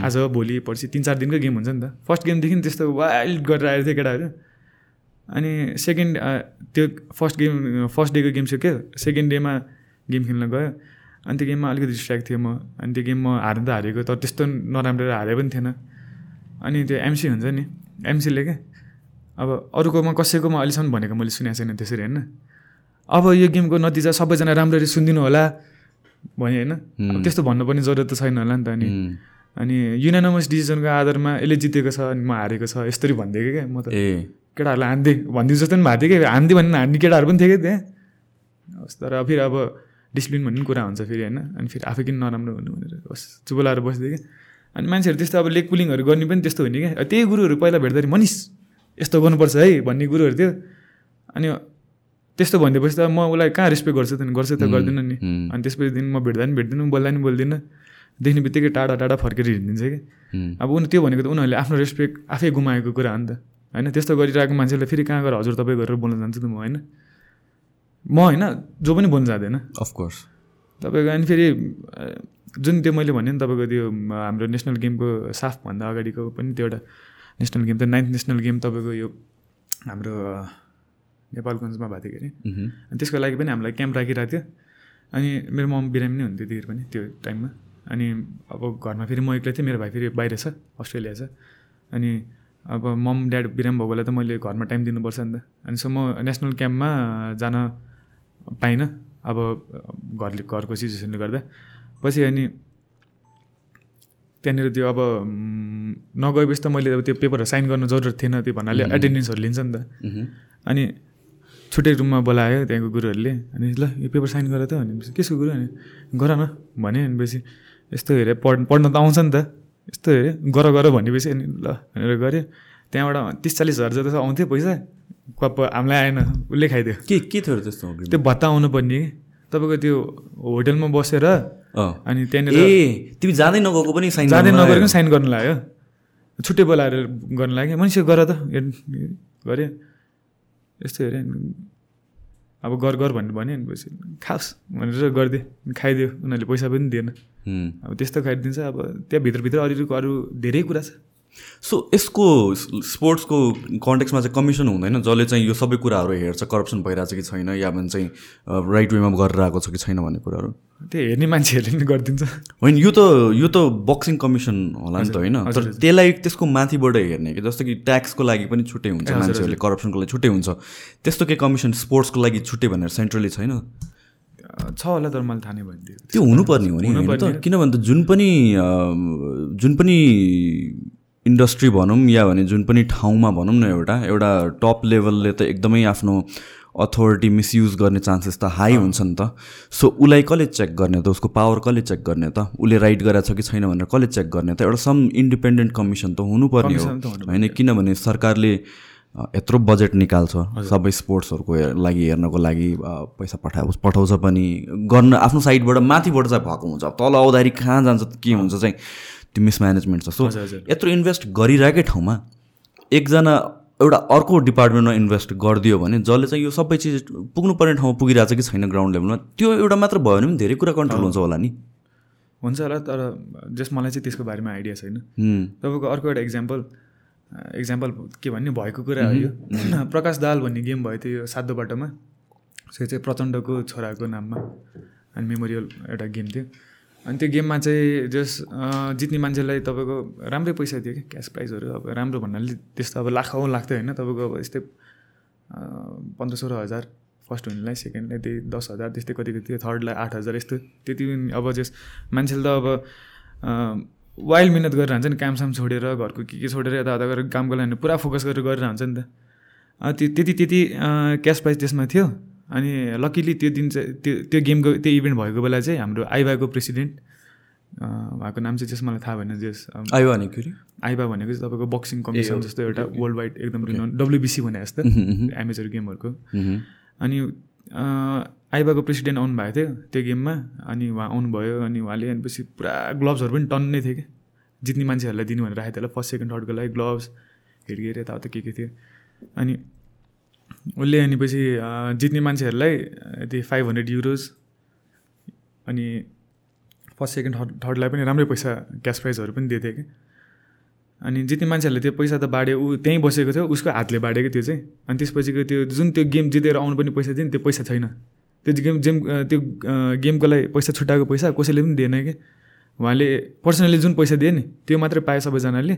आज भोलि पर्सि तिन चार दिनको गेम हुन्छ नि त। फर्स्ट गेमदेखि त्यस्तो वाइल्ड गरेर आएको थियो केटाहरू। अनि सेकेन्ड त्यो फर्स्ट गेम फर्स्ट डेको गेम सक्यो सेकेन्ड डेमा गेम खेल्न गयो। अनि त्यो गेममा अलिकति डिस्ट्र्याक्ट थिएँ म। अनि त्यो गेम म हार्नु त हारेको तर त्यस्तो नराम्रो हारे पनि थिएन। अनि त्यो एमसी हुन्छ नि? एमसीले क्या अब अरूकोमा कसैकोमा अहिलेसम्म भनेको मैले सुनेको छैन त्यसरी होइन? अब यो गेमको नतिजा सबैजना राम्ररी सुनिदिनु होला भने होइन? त्यस्तो भन्नुपर्ने जरुरत त छैन होला नि त अनि। अनि युनानमस डिसिजनको आधारमा यसले जितेको छ अनि म हारेको छ यस्तरी भनिदिएको क्या म त? ए। केटाहरूलाई हान्दै भनिदिनु जस्तो पनि भएको थियो कि? हान्दै भन्ने हान्ने केटाहरू पनि थियो कि त्यहाँ हस् तर फेरि अब डिसिप्लिन भन्ने पनि कुरा हुन्छ फेरि होइन? अनि फेरि आफै किन नराम्रो हुनु भनेर। बस चुप लाएर बसिदियो कि? अनि मान्छेहरू त्यस्तो अब लेग पुलिङहरू गर्ने पनि त्यस्तो हुने क्या त्यही गुरुहरू पहिला भेट्दाखेरि मनिस यस्तो गर्नुपर्छ है भन्ने गुरुहरू थियो। अनि त्यस्तो भनिदिएपछि त म उसलाई कहाँ रेस्पेक्ट गर्छु त गर्छु त गर्दिनँ नि। अनि त्यसपछि दिन म भेट्दा पनि भेट्दिनँ बोल्दा पनि बोल्दिनँ। देख्ने बित्तिकै टाढा टाढा फर्केर हिँडिदिन्छ कि? अब उनी त्यो भनेको त उनीहरूले आफ्नो रेस्पेक्ट आफै गुमाएको कुरा हो नि त। होइन? त्यस्तो गरिरहेको मान्छेलाई फेरि कहाँ गएर हजुर तपाईँ गरेर बोल्न जान्छु त म होइन? म होइन जो पनि बोल्न जाँदैन। अफकोर्स तपाईँको अनि फेरि जुन त्यो मैले भने नि तपाईँको त्यो हाम्रो नेसनल गेमको साफभन्दा अगाडिको पनि त्यो एउटा नेसनल गेम त नाइन्थ नेसनल गेम तपाईँको यो हाम्रो नेपालगञ्जमा भएको थियो कि अरे अनि त्यसको लागि पनि हामीलाई क्याम्प राखिरहेको थियो। अनि मेरो मम बिरामी नै हुन्थ्यो त्यतिखेर पनि त्यो टाइममा। अनि अब घरमा फेरि म एक्लै थिएँ मेरो भाइ फेरि बाहिर छ अस्ट्रेलिया छ। अनि अब मम ड्याड बिराम भएको बेला त मैले घरमा टाइम दिनुपर्छ नि त। अनि सो म नेसनल क्याम्पमा जान पाइनँ। अब घरले घरको सिचुएसनले गर्दा। पछि अनि त्यहाँनिर त्यो अब नगएपछि त मैले अब त्यो पेपरहरू साइन गर्नु जरुरत थिएन त्यो भन्नाले एटेन्डेन्सहरू लिन्छ नि त। अनि छुट्टै रुममा बोलायो त्यहाँको गुरुहरूले। अनि ल यो पेपर साइन गर त। भनेपछि केसको गुरु? अनि गर न। भने भनेपछि यस्तो हेरे पढ पढ्न त आउँछ नि त। यस्तो हेरे गर गर भनेपछि अनि ल भनेर गऱ्यो। त्यहाँबाट तिस चालिस हजार जति आउँथ्यो पैसा। क्वाप हामीलाई आएन उसले खाइदियो। के के थियो त्यस्तो? त्यो भत्ता आउनु पर्ने। कि तपाईँको त्यो होटलमा बसेर। अनि त्यहाँनिर ए तिमी जाँदै नगएको पनि साइन जाँदै नगरेको आयो? साइन गर्नु लाग्यो। छुट्टै बोलाएर गर्नु लाग्यो। मान्छे गर त। गऱ्यो। यस्तो हेऱ्यो अब गर गर भन्नु भन्यो अनि पछि खास भनेर गरिदियो खाइदियो। उनीहरूले पैसा पनि दिएन। अब त्यस्तो खाइदिन्छ। अब त्यहाँ भित्रभित्र अरू अरू धेरै कुरा छ। सो यसको स्पोर्ट्सको कन्टेक्समा चाहिँ कमिसन हुँदैन जसले चाहिँ यो सबै कुराहरू हेर्छ। करप्सन भइरहेछ कि छैन या भने चाहिँ राइट वेमा गरेर आएको छ कि छैन भन्ने कुराहरू। त्यो हेर्ने मान्छेहरूले पनि गरिदिन्छ। होइन यो त यो त बक्सिङ कमिसन होला नि त होइन। तर त्यसलाई त्यसको माथिबाट हेर्ने कि जस्तो कि ट्याक्सको लागि पनि छुट्टै हुन्छ मान्छेहरूले करप्सनको लागि छुट्टै हुन्छ। त्यस्तो केही कमिसन स्पोर्ट्सको लागि छुट्टै भनेर सेन्ट्रली छैन? छ होला तर मैले थाहा नै भनिदियो त्यो हुनुपर्ने हो नि किनभने त जुन पनि जुन पनि इन्डस्ट्री भनौँ या भने जुन पनि ठाउँमा भनौँ न एउटा एउटा टप लेभलले त एकदमै आफ्नो अथोरिटी मिसयुज गर्ने चान्सेस त हाई हुन्छ नि त। सो उसलाई कसले चेक गर्ने त? उसको पावर कसले चेक गर्ने त? उसले राइट गरेको छ कि छैन भनेर कसले चेक गर्ने त? एउटा सम इन्डिपेन्डेन्ट कमिसन त हुनुपर्ने हो। होइन? किनभने सरकारले यत्रो बजेट निकाल्छ। सबै स्पोर्ट्सहरूको लागि हेर्नको लागि पैसा पठाउ पठाउँछ पनि। गर्न आफ्नो साइडबाट माथिबाट चाहिँ भएको हुन्छ। तल आउँदाखेरि कहाँ जान्छ के हुन्छ चाहिँ त्यो मिसम्यानेजमेन्ट छ। सो यत्रो इन्भेस्ट गरिरहेकै ठाउँमा एकजना एउटा अर्को डिपार्टमेन्टमा इन्भेस्ट गरिदियो भने जसले चाहिँ यो सबै चिज पुग्नुपर्ने ठाउँमा पुगिरहेको छ कि छैन ग्राउन्ड लेभलमा त्यो एउटा मात्र भयो भने पनि धेरै कुरा कन्ट्रोल हुन्छ होला नि। हुन्छ होला तर जस मलाई चाहिँ त्यसको बारेमा आइडिया छैन। तपाईँको अर्को एउटा इक्जाम्पल इक्जाम्पल के भन्ने भएको कुरा हो यो। प्रकाश दाल भन्ने गेम भयो थियो यो सातो बाटोमा। सो चाहिँ प्रचण्डको छोराको नाममा अनि मेमोरियल एउटा गेम थियो। अनि त्यो गेममा चाहिँ जस जित्ने मान्छेलाई तपाईँको राम्रै पैसा थियो कि क्यास प्राइजहरू अब राम्रो भन्नाले त्यस्तो अब लाखौँ लाग्थ्यो होइन तपाईँको अब यस्तै पन्ध्र सोह्र हजार फर्स्ट हुनेलाई सेकेन्डलाई त्यही दस हजार त्यस्तै कति कति थर्डलाई आठ हजार यस्तो त्यति अब जस मान्छेले त अब वाइल्ड मिहिनेत गरेर हुन्छ नि कामसाम छोडेर घरको के के छोडेर यताउता गरेर कामको लागि पुरा फोकस गरेर गरेर हुन्छ नि त। त्यो त्यति त्यति क्यास प्राइज त्यसमा थियो। अनि लकिली त्यो दिन चाहिँ त्यो त्यो गेमको त्यो इभेन्ट भएको बेला चाहिँ हाम्रो आइभाको प्रेसिडेन्ट उहाँको नाम चाहिँ जस मलाई थाहा भएन जस अँ, आयो भने के? अरे आइबा भनेको चाहिँ तपाईँको बक्सिङ कम्पिटिसन जस्तो एउटा वर्ल्ड वाइड एकदम डब्लुबिसी भने जस्तो एमेजर गेमहरूको अनि आइबाको प्रेसिडेन्ट आउनु भएको थियो त्यो गेममा अनि उहाँ आउनुभयो अनि उहाँले अनि पछि पुरा ग्लोभ्सहरू पनि टन्नै थियो कि। जित्ने मान्छेहरूलाई दिनु भनेर राखेको थियो होला फर्स्ट सेकेन्ड थर्डको लागि ग्लोभ्स हेडगियर यताउता के के थियो। अनि उसले अनि पछि जित्ने मान्छेहरूलाई त्यो फाइभ हन्ड्रेड युरोज अनि फर्स्ट सेकेन्ड थर्ड थर्डलाई पनि राम्रै पैसा क्यास प्राइजहरू पनि दिएको थियो कि। अनि जित्ने मान्छेहरूले त्यो पैसा त बाँड्यो ऊ त्यहीँ बसेको थियो उसको हातले बाँडेको त्यो चाहिँ। अनि त्यसपछिको त्यो जुन त्यो गेम जितेर आउनु पनि पैसा थियो नि त्यो पैसा छैन। त्यो गेम जेम त्यो गेमको लागि पैसा छुट्याएको पैसा कसैले पनि दिएन कि। उहाँले पर्सनली जुन पैसा दियो नि त्यो मात्रै पायो सबैजनाले।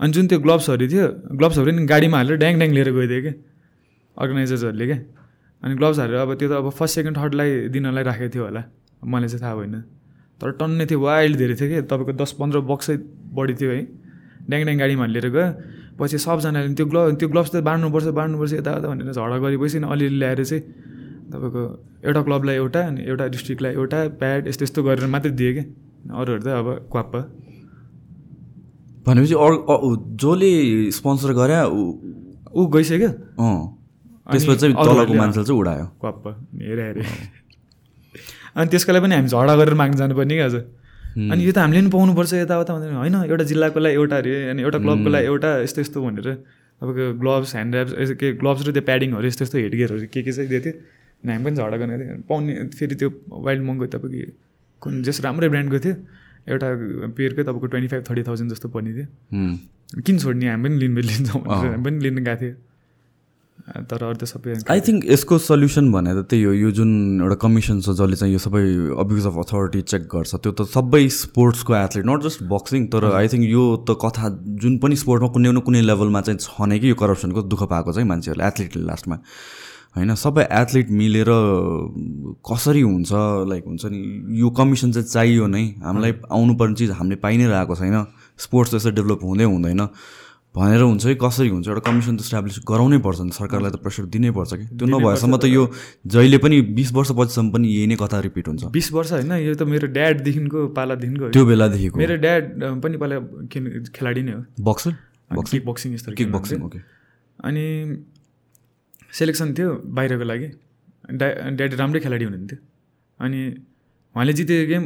अनि जुन त्यो ग्लोभ्सहरू थियो ग्लोभ्सहरू नि गाडीमा हालेर ड्याङ ड्याङ लिएर गइदियो क्या अर्गनाइजर्सहरूले क्या? अनि ग्लोभ्सहरू अब त्यो त अब फर्स्ट सेकेन्ड थर्डलाई दिनलाई राखेको थियो होला। मलाई चाहिँ थाहा भएन। तर टन्नै थियो वाइल्ड धेरै थियो कि तपाईँको दस पन्ध्र बक्सै बढी थियो है। ड्याङ ड्याङ गाडीमा लिएर गयो। पछि सबजनाले त्यो ग्लो त्यो ग्लोभ्स त बाँड्नुपर्छ बाँड्नुपर्छ यताउता भनेर झगडा गरेपछि नि अलिअलि ल्याएर चाहिँ तपाईँको एउटा क्लबलाई एउटा अनि एउटा डिस्ट्रिक्टलाई एउटा प्याड यस्तो यस्तो गरेर मात्रै दियो कि अरूहरू त अब क्वाप्प। भनेपछि अरू जसले स्पोन्सर गरे ऊ गइसक्यो। अँ। त्यसपछि तलको मान्छेले चाहिँ उडायो। क्वाप्प हेरे हेरे। अनि त्यसको लागि पनि हामी झगडा गरेर माग्नु जानुपर्ने कि हजुर अनि यो त हामीले पनि पाउनुपर्छ यताउता भनेर। होइन एउटा जिल्लाको लागि एउटा अरे अनि एउटा क्लबको लागि एउटा यस्तो यस्तो भनेर। तपाईँको ग्लोभ्स ह्यान्ड ऱ्याप्स के ग्लोभ्स र त्यो प्याडिङहरू यस्तो यस्तो हेडगियरहरू के के चाहिँ दिएको थियो। अनि हामी पनि झगडा गर्ने थियो पाउने फेरि त्यो वाइल्ड मङ्गो तपाईँको कुन जस राम्रै ब्रान्डको थियो एउटा पेयरकै तपाईँको ट्वेन्टी फाइभ थर्टी थाउजन्ड जस्तो पर्ने थियो। किन छोड्ने? हामी पनि लिनु लिन्छौँ हामी पनि लिनु गएको थियो। तर अरू त सबै आई थिङ्क यसको सल्युसन भनेर त्यही हो यो जुन एउटा कमिसन छ जसले चाहिँ यो सबै अब्युज अफ अथोरिटी चेक गर्छ त्यो त सबै स्पोर्ट्सको एथलिट नट जस्ट बक्सिङ तर आई थिङ्क यो त कथा जुन पनि स्पोर्टमा कुनै न कुनै लेभलमा चाहिँ छ नै कि यो करप्सनको दुःख पाएको चाहिँ मान्छेहरूले एथलिटले लास्टमा होइन सबै एथलिट मिलेर कसरी हुन्छ लाइक हुन्छ नि यो कमिसन चाहिँ चाहियो नै। हामीलाई आउनुपर्ने चिज हामीले पाइ नै रहेको छैन। स्पोर्ट्स त्यसरी डेभलप हुँदै हुँदैन। भनेर हुन्छ कि कसरी हुन्छ एउटा कमिसन त इस्टाब्लिस गराउनै पर्छ नि सरकारलाई त प्रेसर दिनै पर्छ कि? त्यो नभएसम्म त यो जहिले पनि बिस वर्ष पछिसम्म पनि यही नै कथा रिपिट हुन्छ। बिस वर्ष होइन यो त मेरो ड्याडदेखिको पालादेखिको। त्यो बेलादेखिको मेरो ड्याड पनि पहिला खेल- खेलाडी नै हो। बक्सर किक बक्सिङ यस्तो किक बक्सिङ ओके अनि सेलेक्सन थियो बाहिरको लागि। ड्या ड्याडी राम्रै खेलाडी हुनुहुन्थ्यो। अनि उहाँले जितेको गेम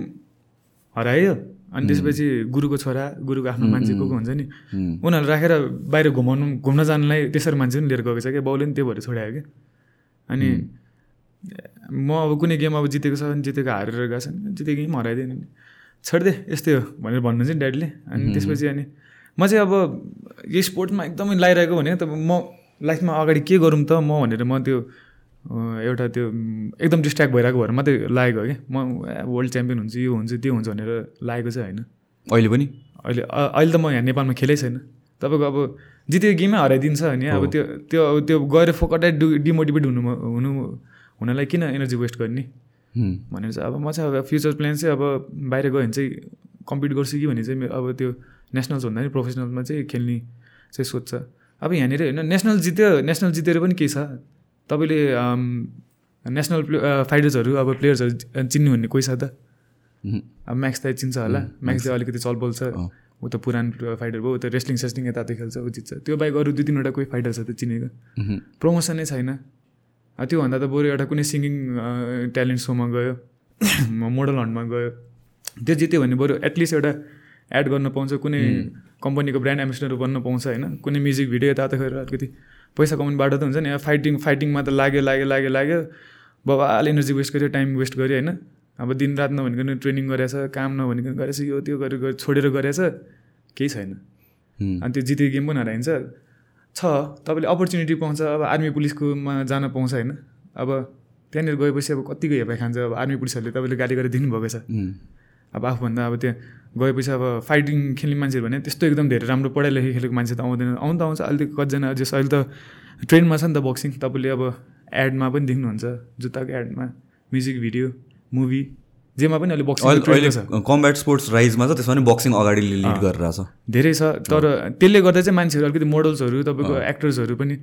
हरायो। अनि त्यसपछि गुरुको छोरा गुरुको आफ्नो मान्छे को को हुन्छ नि। उनीहरू राखेर बाहिर घुमाउनु घुम्न जानलाई त्यसरी मान्छे पनि लिएर गएको छ क्या। बाउले पनि त्यो भएर छोडायो क्या। अनि म अब कुनै गेम अब जितेको छ भने जितेको हारेर गएको छ भने जितेको गेम हराइदियो नि। छोडिदे यस्तै हो भनेर भन्नुहुन्छ नि ड्याडीले। अनि त्यसपछि अनि म चाहिँ अब यो स्पोर्ट्समा एकदमै लगाइरहेको भने त म लाइफमा अगाडि के गरौँ त म भनेर म त्यो एउटा त्यो एकदम डिस्ट्र्याक्ट भइरहेको भएर मात्रै लागेको हो कि? म वर्ल्ड च्याम्पियन हुन्छु यो हुन्छ त्यो हुन्छ भनेर लागेको चाहिँ होइन। अहिले पनि? अहिले अहिले त म यहाँ नेपालमा खेलै छैन। तपाईँको अब जितेको गेमै हराइदिन्छ भने अब त्यो त्यो अब त्यो गएर फोकटै डु डिमोटिभेट हुनु हुनु हुनलाई किन एनर्जी वेस्ट गर्ने। भनेर चाहिँ अब म चाहिँ अब फ्युचर प्लान चाहिँ अब बाहिर गयो भने चाहिँ कम्पिट गर्छु कि भने चाहिँ मे- अब त्यो नेसनल्स भन्दा नि प्रोफेसनलमा चाहिँ खेल्ने चाहिँ सोध्छ अब यहाँनिर होइन नेसनल जित्यो नेसनल जितेर पनि के छ। तपाईँले नेसनल प्ले फाइटर्सहरू अब प्लेयर्सहरू चिन्नु भन्ने कोही छ त। अब म्याक्स त चिन्छ होला। म्याक्स चाहिँ अलिकति चलबल छ। ऊ त पुरानो फाइटर भयो ऊ त रेस्लिङ सेस्लिङ यता खेल्छ ऊ जित्छ। त्यो बाहेक अरू दुई तिनवटा कोही फाइटर छ त चिनेको। प्रमोसनै छैन। त्योभन्दा त बरु एउटा कुनै सिङ्गिङ ट्यालेन्ट सोमा गयो। मोडल हन्टमा गयो। त्यो जित्यो भने बरु एटलिस्ट एउटा एड गर्न पाउँछ। कुनै कम्पनीको ब्रान्ड एम्बेसडर बन्न पाउँछ होइन? कुनै म्युजिक भिडियो यताउता गरेर अलिकति पैसा कमाउने बाटो त हुन्छ नि फाइटिङ फाइटिङमा त लाग्यो लाग्यो लाग्यो लाग्यो। बबाल एनर्जी वेस्ट गर्यो टाइम वेस्ट गर्यो होइन? अब दिन रात नभनिकन ट्रेनिङ गरेछ काम नभनिकन गरेछ यो त्यो गरेर छोडेर गरेछ केही छैन। अनि त्यो जितेको गेम पनि हराइन्छ छ तपाईँले अपर्च्युनिटी पाउँछ अब आर्मी पुलिसकोमा जान पाउँछ होइन? अब त्यहाँनिर गएपछि अब कतिको हेपाइ खान्छ अब आर्मी पुलिसहरूले तपाईँले गाली गरेर दिनुभएको छ। अब आफूभन्दा अब त्यहाँ गएपछि अब फाइटिङ खेल्ने मान्छेहरू भने त्यस्तो एकदम धेरै राम्रो पढाइ लेखे खेलेको मान्छे त आउँदैन आउनु त आउँछ। अहिले त कतिजना जस अहिले त ट्रेनमा छ नि त बक्सिङ तपाईँले अब एडमा पनि देख्नुहुन्छ जुत्ताको एडमा म्युजिक भिडियो मुभी जेमा पनि अहिले बक्सिङ कम्ब्याट स्पोर्ट्स राइजमा छ त्यसमा पनि बक्सिङ अगाडि लिड गरिरहेछ। धेरै छ तर त्यसले गर्दा चाहिँ मान्छेहरू अलिकति मोडल्सहरू तपाईँको एक्टर्सहरू पनि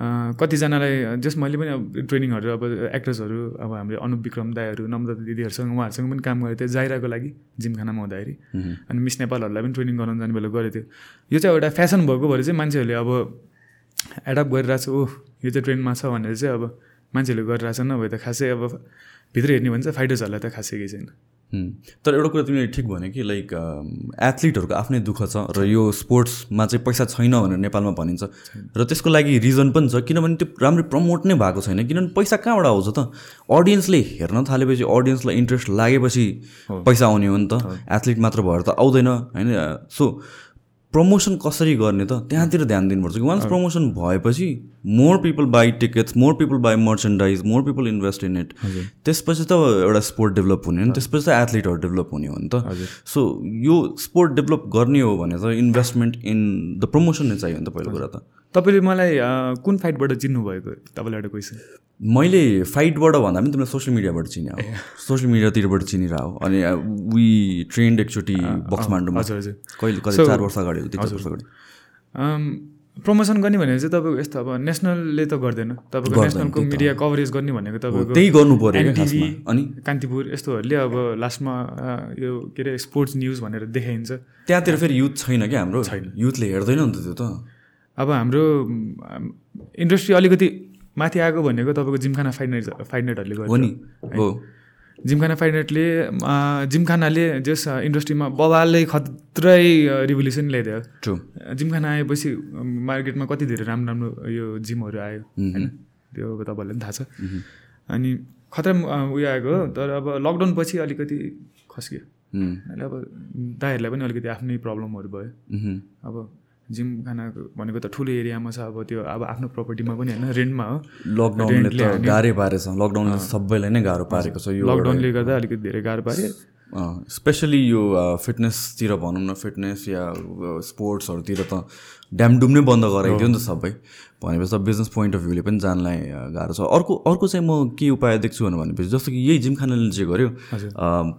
कतिजनालाई जस मैले पनि अब ट्रेनिङहरू अब एक्टर्सहरू अब हाम्रो अनुप विक्रम दाईहरू नम्रता दिदीहरूसँग उहाँहरूसँग पनि काम गरेको थिएँ जाइराको लागि जिमखानामा हुँदाखेरि। अनि मिस नेपालहरूलाई पनि ट्रेनिङ गराउनु जाने बेला गरेको थियो। यो चाहिँ एउटा फेसन भएको भएर चाहिँ मान्छेहरूले अब एडप्ट गरिरहेको छ ओ यो चाहिँ ट्रेन्डमा छ भनेर चाहिँ अब मान्छेहरूले गरिरहेछ नभए त खासै अब भित्र हेर्ने भने चाहिँ फाइटर्सहरूलाई त खासै केही छैन. तर एउटा कुरा तिमीले ठिक भन्यो कि लाइक एथलिटहरूको आफ्नै दुःख छ र यो स्पोर्ट्समा चाहिँ पैसा छैन भनेर नेपालमा भनिन्छ। र त्यसको लागि रिजन पनि छ किनभने त्यो राम्ररी प्रमोट नै भएको छैन। किनभने पैसा कहाँबाट आउँछ त? अडियन्सले हेर्न थालेपछि अडियन्सलाई इन्ट्रेस्ट लागेपछि पैसा आउने हो नि त। एथलिट मात्र भएर त आउँदैन होइन? सो प्रमोसन कसरी गर्ने त? त्यहाँतिर ध्यान दिनुपर्छ कि वान्स प्रमोसन भएपछि more people buy tickets more people buy merchandise more people invest in it त्यसपछि त एउटा स्पोर्ट डेभलप हुने हो नि त्यसपछि त एथलिटहरू डेभलप हुने हो नि त। सो यो स्पोर्ट डेभलप गर्ने हो भने त इन्भेस्टमेन्ट इन द प्रमोसन नै चाहियो नि त पहिलो कुरा त। तपाईँले मलाई कुन फाइटबाट चिन्नु भएको तपाईँलाई एउटा क्वेसन मैले फाइटबाट भन्दा पनि तिमीलाई सोसियल मिडियाबाट चिने हो सोसियल मिडियातिरबाट चिनिरह। हो अनि वी ट्रेन्ड एकचोटि बक्स मान्डुमा कहिले कहिले चार वर्ष अगाडि वर्ष अगाडि। प्रमोसन गर्ने भनेको चाहिँ तपाईँको यस्तो अब नेसनलले त गर्दैन। तपाईँको नेसनलको मिडिया कभरेज गर्ने भनेको तपाईँको त्यही गर्नु पऱ्यो खासमा। अनि? कान्तिपुर यस्तोहरूले अब लास्टमा यो के अरे स्पोर्ट्स न्युज भनेर देखाइन्छ। त्यहाँतिर फेरि युथ छैन क्या हाम्रो? युथले हेर्दैन नि त त्यो त। अब हाम्रो इन्डस्ट्री अलिकति माथि आएको भनेको तपाईँको जिमखाना फाइट नाइट फाइट गर्छ नि। हो। जिमखाना फाइट अ, जिमखानाले जस इन्डस्ट्रीमा बबालै खत्रै रिभोल्युसन ल्याइदियो। ट्रु। जिमखाना आएपछि मार्केटमा कति धेरै राम्रो राम्रो यो जिमहरू आयो होइन? त्यो तपाईँहरूलाई पनि थाहा छ। अनि खतरा उयो आएको तर अब लकडाउन पछि अलिकति खस्क्यो। अहिले अब दाईहरूलाई पनि अलिकति आफ्नै प्रब्लमहरू भयो। अब जिमखानाको भनेको त ठुलो एरियामा छ अब त्यो अब आफ्नो प्रपर्टीमा पनि होइन रेन्टमा हो। लकडाउनले त गाह्रै पारेछ। लकडाउनले सबैलाई नै गाह्रो पारेको छ। यो लकडाउनले गर्दा अलिकति धेरै गाह्रो पाऱ्यो। स्पेसली यो फिटनेसतिर भनौँ न फिटनेस या स्पोर्ट्सहरूतिर त ड्यामडुम नै बन्द गराइदियो नि त सबै। भनेपछि त बिजनेस पोइन्ट अफ भ्यूले पनि जानलाई गाह्रो छ। अर्को अर्को चाहिँ म के उपाय देख्छु भनेर भनेपछि जस्तो कि यही जिमखानाले जे गर्यो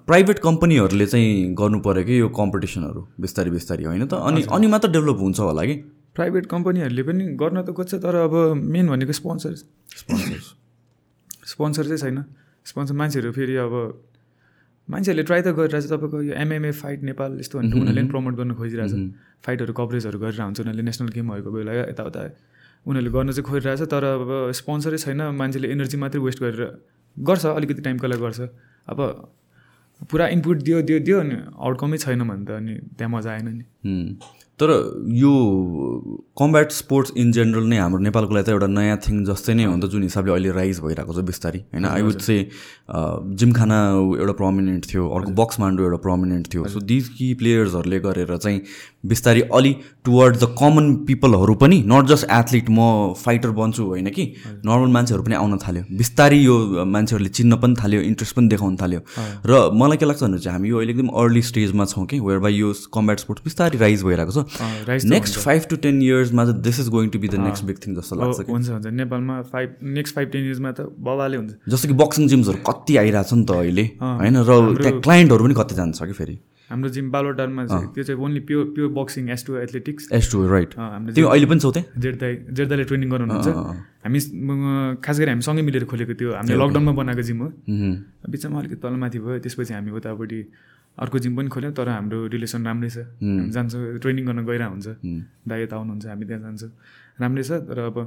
प्राइभेट कम्पनीहरूले चाहिँ गर्नु पऱ्यो कि यो कम्पिटिसनहरू बिस्तारै बिस्तारै होइन त? अनि अनि मात्र डेभलप हुन्छ होला कि? प्राइभेट कम्पनीहरूले पनि गर्न त खोज्छ तर अब मेन भनेको स्पोन्सर स्पोन्सर्स स्पोन्सर चाहिँ छैन। स्पोन्सर मान्छेहरू फेरि अब मान्छेहरूले ट्राई त गरिरहेछ तपाईँको यो एमएमए फाइट नेपाल यस्तो भनेर उनीहरूले पनि प्रमोट गर्न खोजिरहेछ। फाइटहरू कभरेजहरू हुन्छ उनीहरूले नेसनल गेमहरूको बेला यताउता। उनीहरूले गर्न चाहिँ खोजिरहेछ तर अब स्पोन्सरै छैन मान्छेले एनर्जी मात्रै वेस्ट गरेर गर्छ अलिकति टाइमको लागि गर्छ। अब पुरा इनपुट दियो दियो दियो अनि आउटकमै छैन भने त अनि त्यहाँ मजा आएन नि। तर यो कम्ब्याट स्पोर्ट्स इन जेनरल नै हाम्रो नेपालको लागि त एउटा नयाँ थिङ जस्तै नै हो नि त जुन हिसाबले अहिले राइज भइरहेको छ बिस्तारै होइन? आई वुड से जिमखाना एउटा प्रमिनेन्ट थियो अर्को बक्स मान्डो एउटा प्रमिनेन्ट थियो। सो दिज कि प्लेयर्सहरूले गरेर चाहिँ बिस्तारै अलि टुवर्ड द कमन पिपलहरू पनि नट जस्ट एथलिट म फाइटर बन्छु होइन कि? नर्मल मान्छेहरू पनि आउन थाल्यो। बिस्तारै यो मान्छेहरूले चिन्न पनि थाल्यो इन्ट्रेस्ट पनि देखाउन थाल्यो। र मलाई के लाग्छ भने चाहिँ हामी यो अहिले एकदम अर्ली स्टेजमा छौँ कि वेयर बाई यो कम्ब्याट स्पोर्ट्स बिस्तारै राइज भइरहेको छ। नेक्स्ट फाइभ टु टेन इयर्समा चाहिँ this is going to be the next big thing जस्तो लाग्छ हुन्छ हुन्छ। नेपालमा फाइभ नेक्स्ट फाइभ टेन इयर्समा त बबाले हुन्छ। जस्तो कि बक्सिङ जिम्सहरू कति आइरहेको छ नि त अहिले। होइन? र त्यहाँ क्लाइन्टहरू पनि कति जान्छ कि फेरि? हाम्रो जिम बालोटारमा त्यो चाहिँ only pure pure boxing as to athletics as to right त्यो अहिले पनि छौ त्यहाँ जेठदाई जेठदाले ट्रेनिङ गराउनुहुन्छ हामी खास गरी हामी सँगै मिलेर खोलेको त्यो हामीले लकडाउनमा बनाएको जिम हो। बिचमा अलिकति तलमाथि भयो त्यसपछि हामी उतापट्टि अर्को जिम पनि खोल्यौँ तर हाम्रो रिलेसन राम्रै छ। हामी जान्छौँ ट्रेनिङ गर्न गइरहेको हुन्छ दाइ यता आउनुहुन्छ हामी त्यहाँ जान्छौँ। राम्रै छ तर अब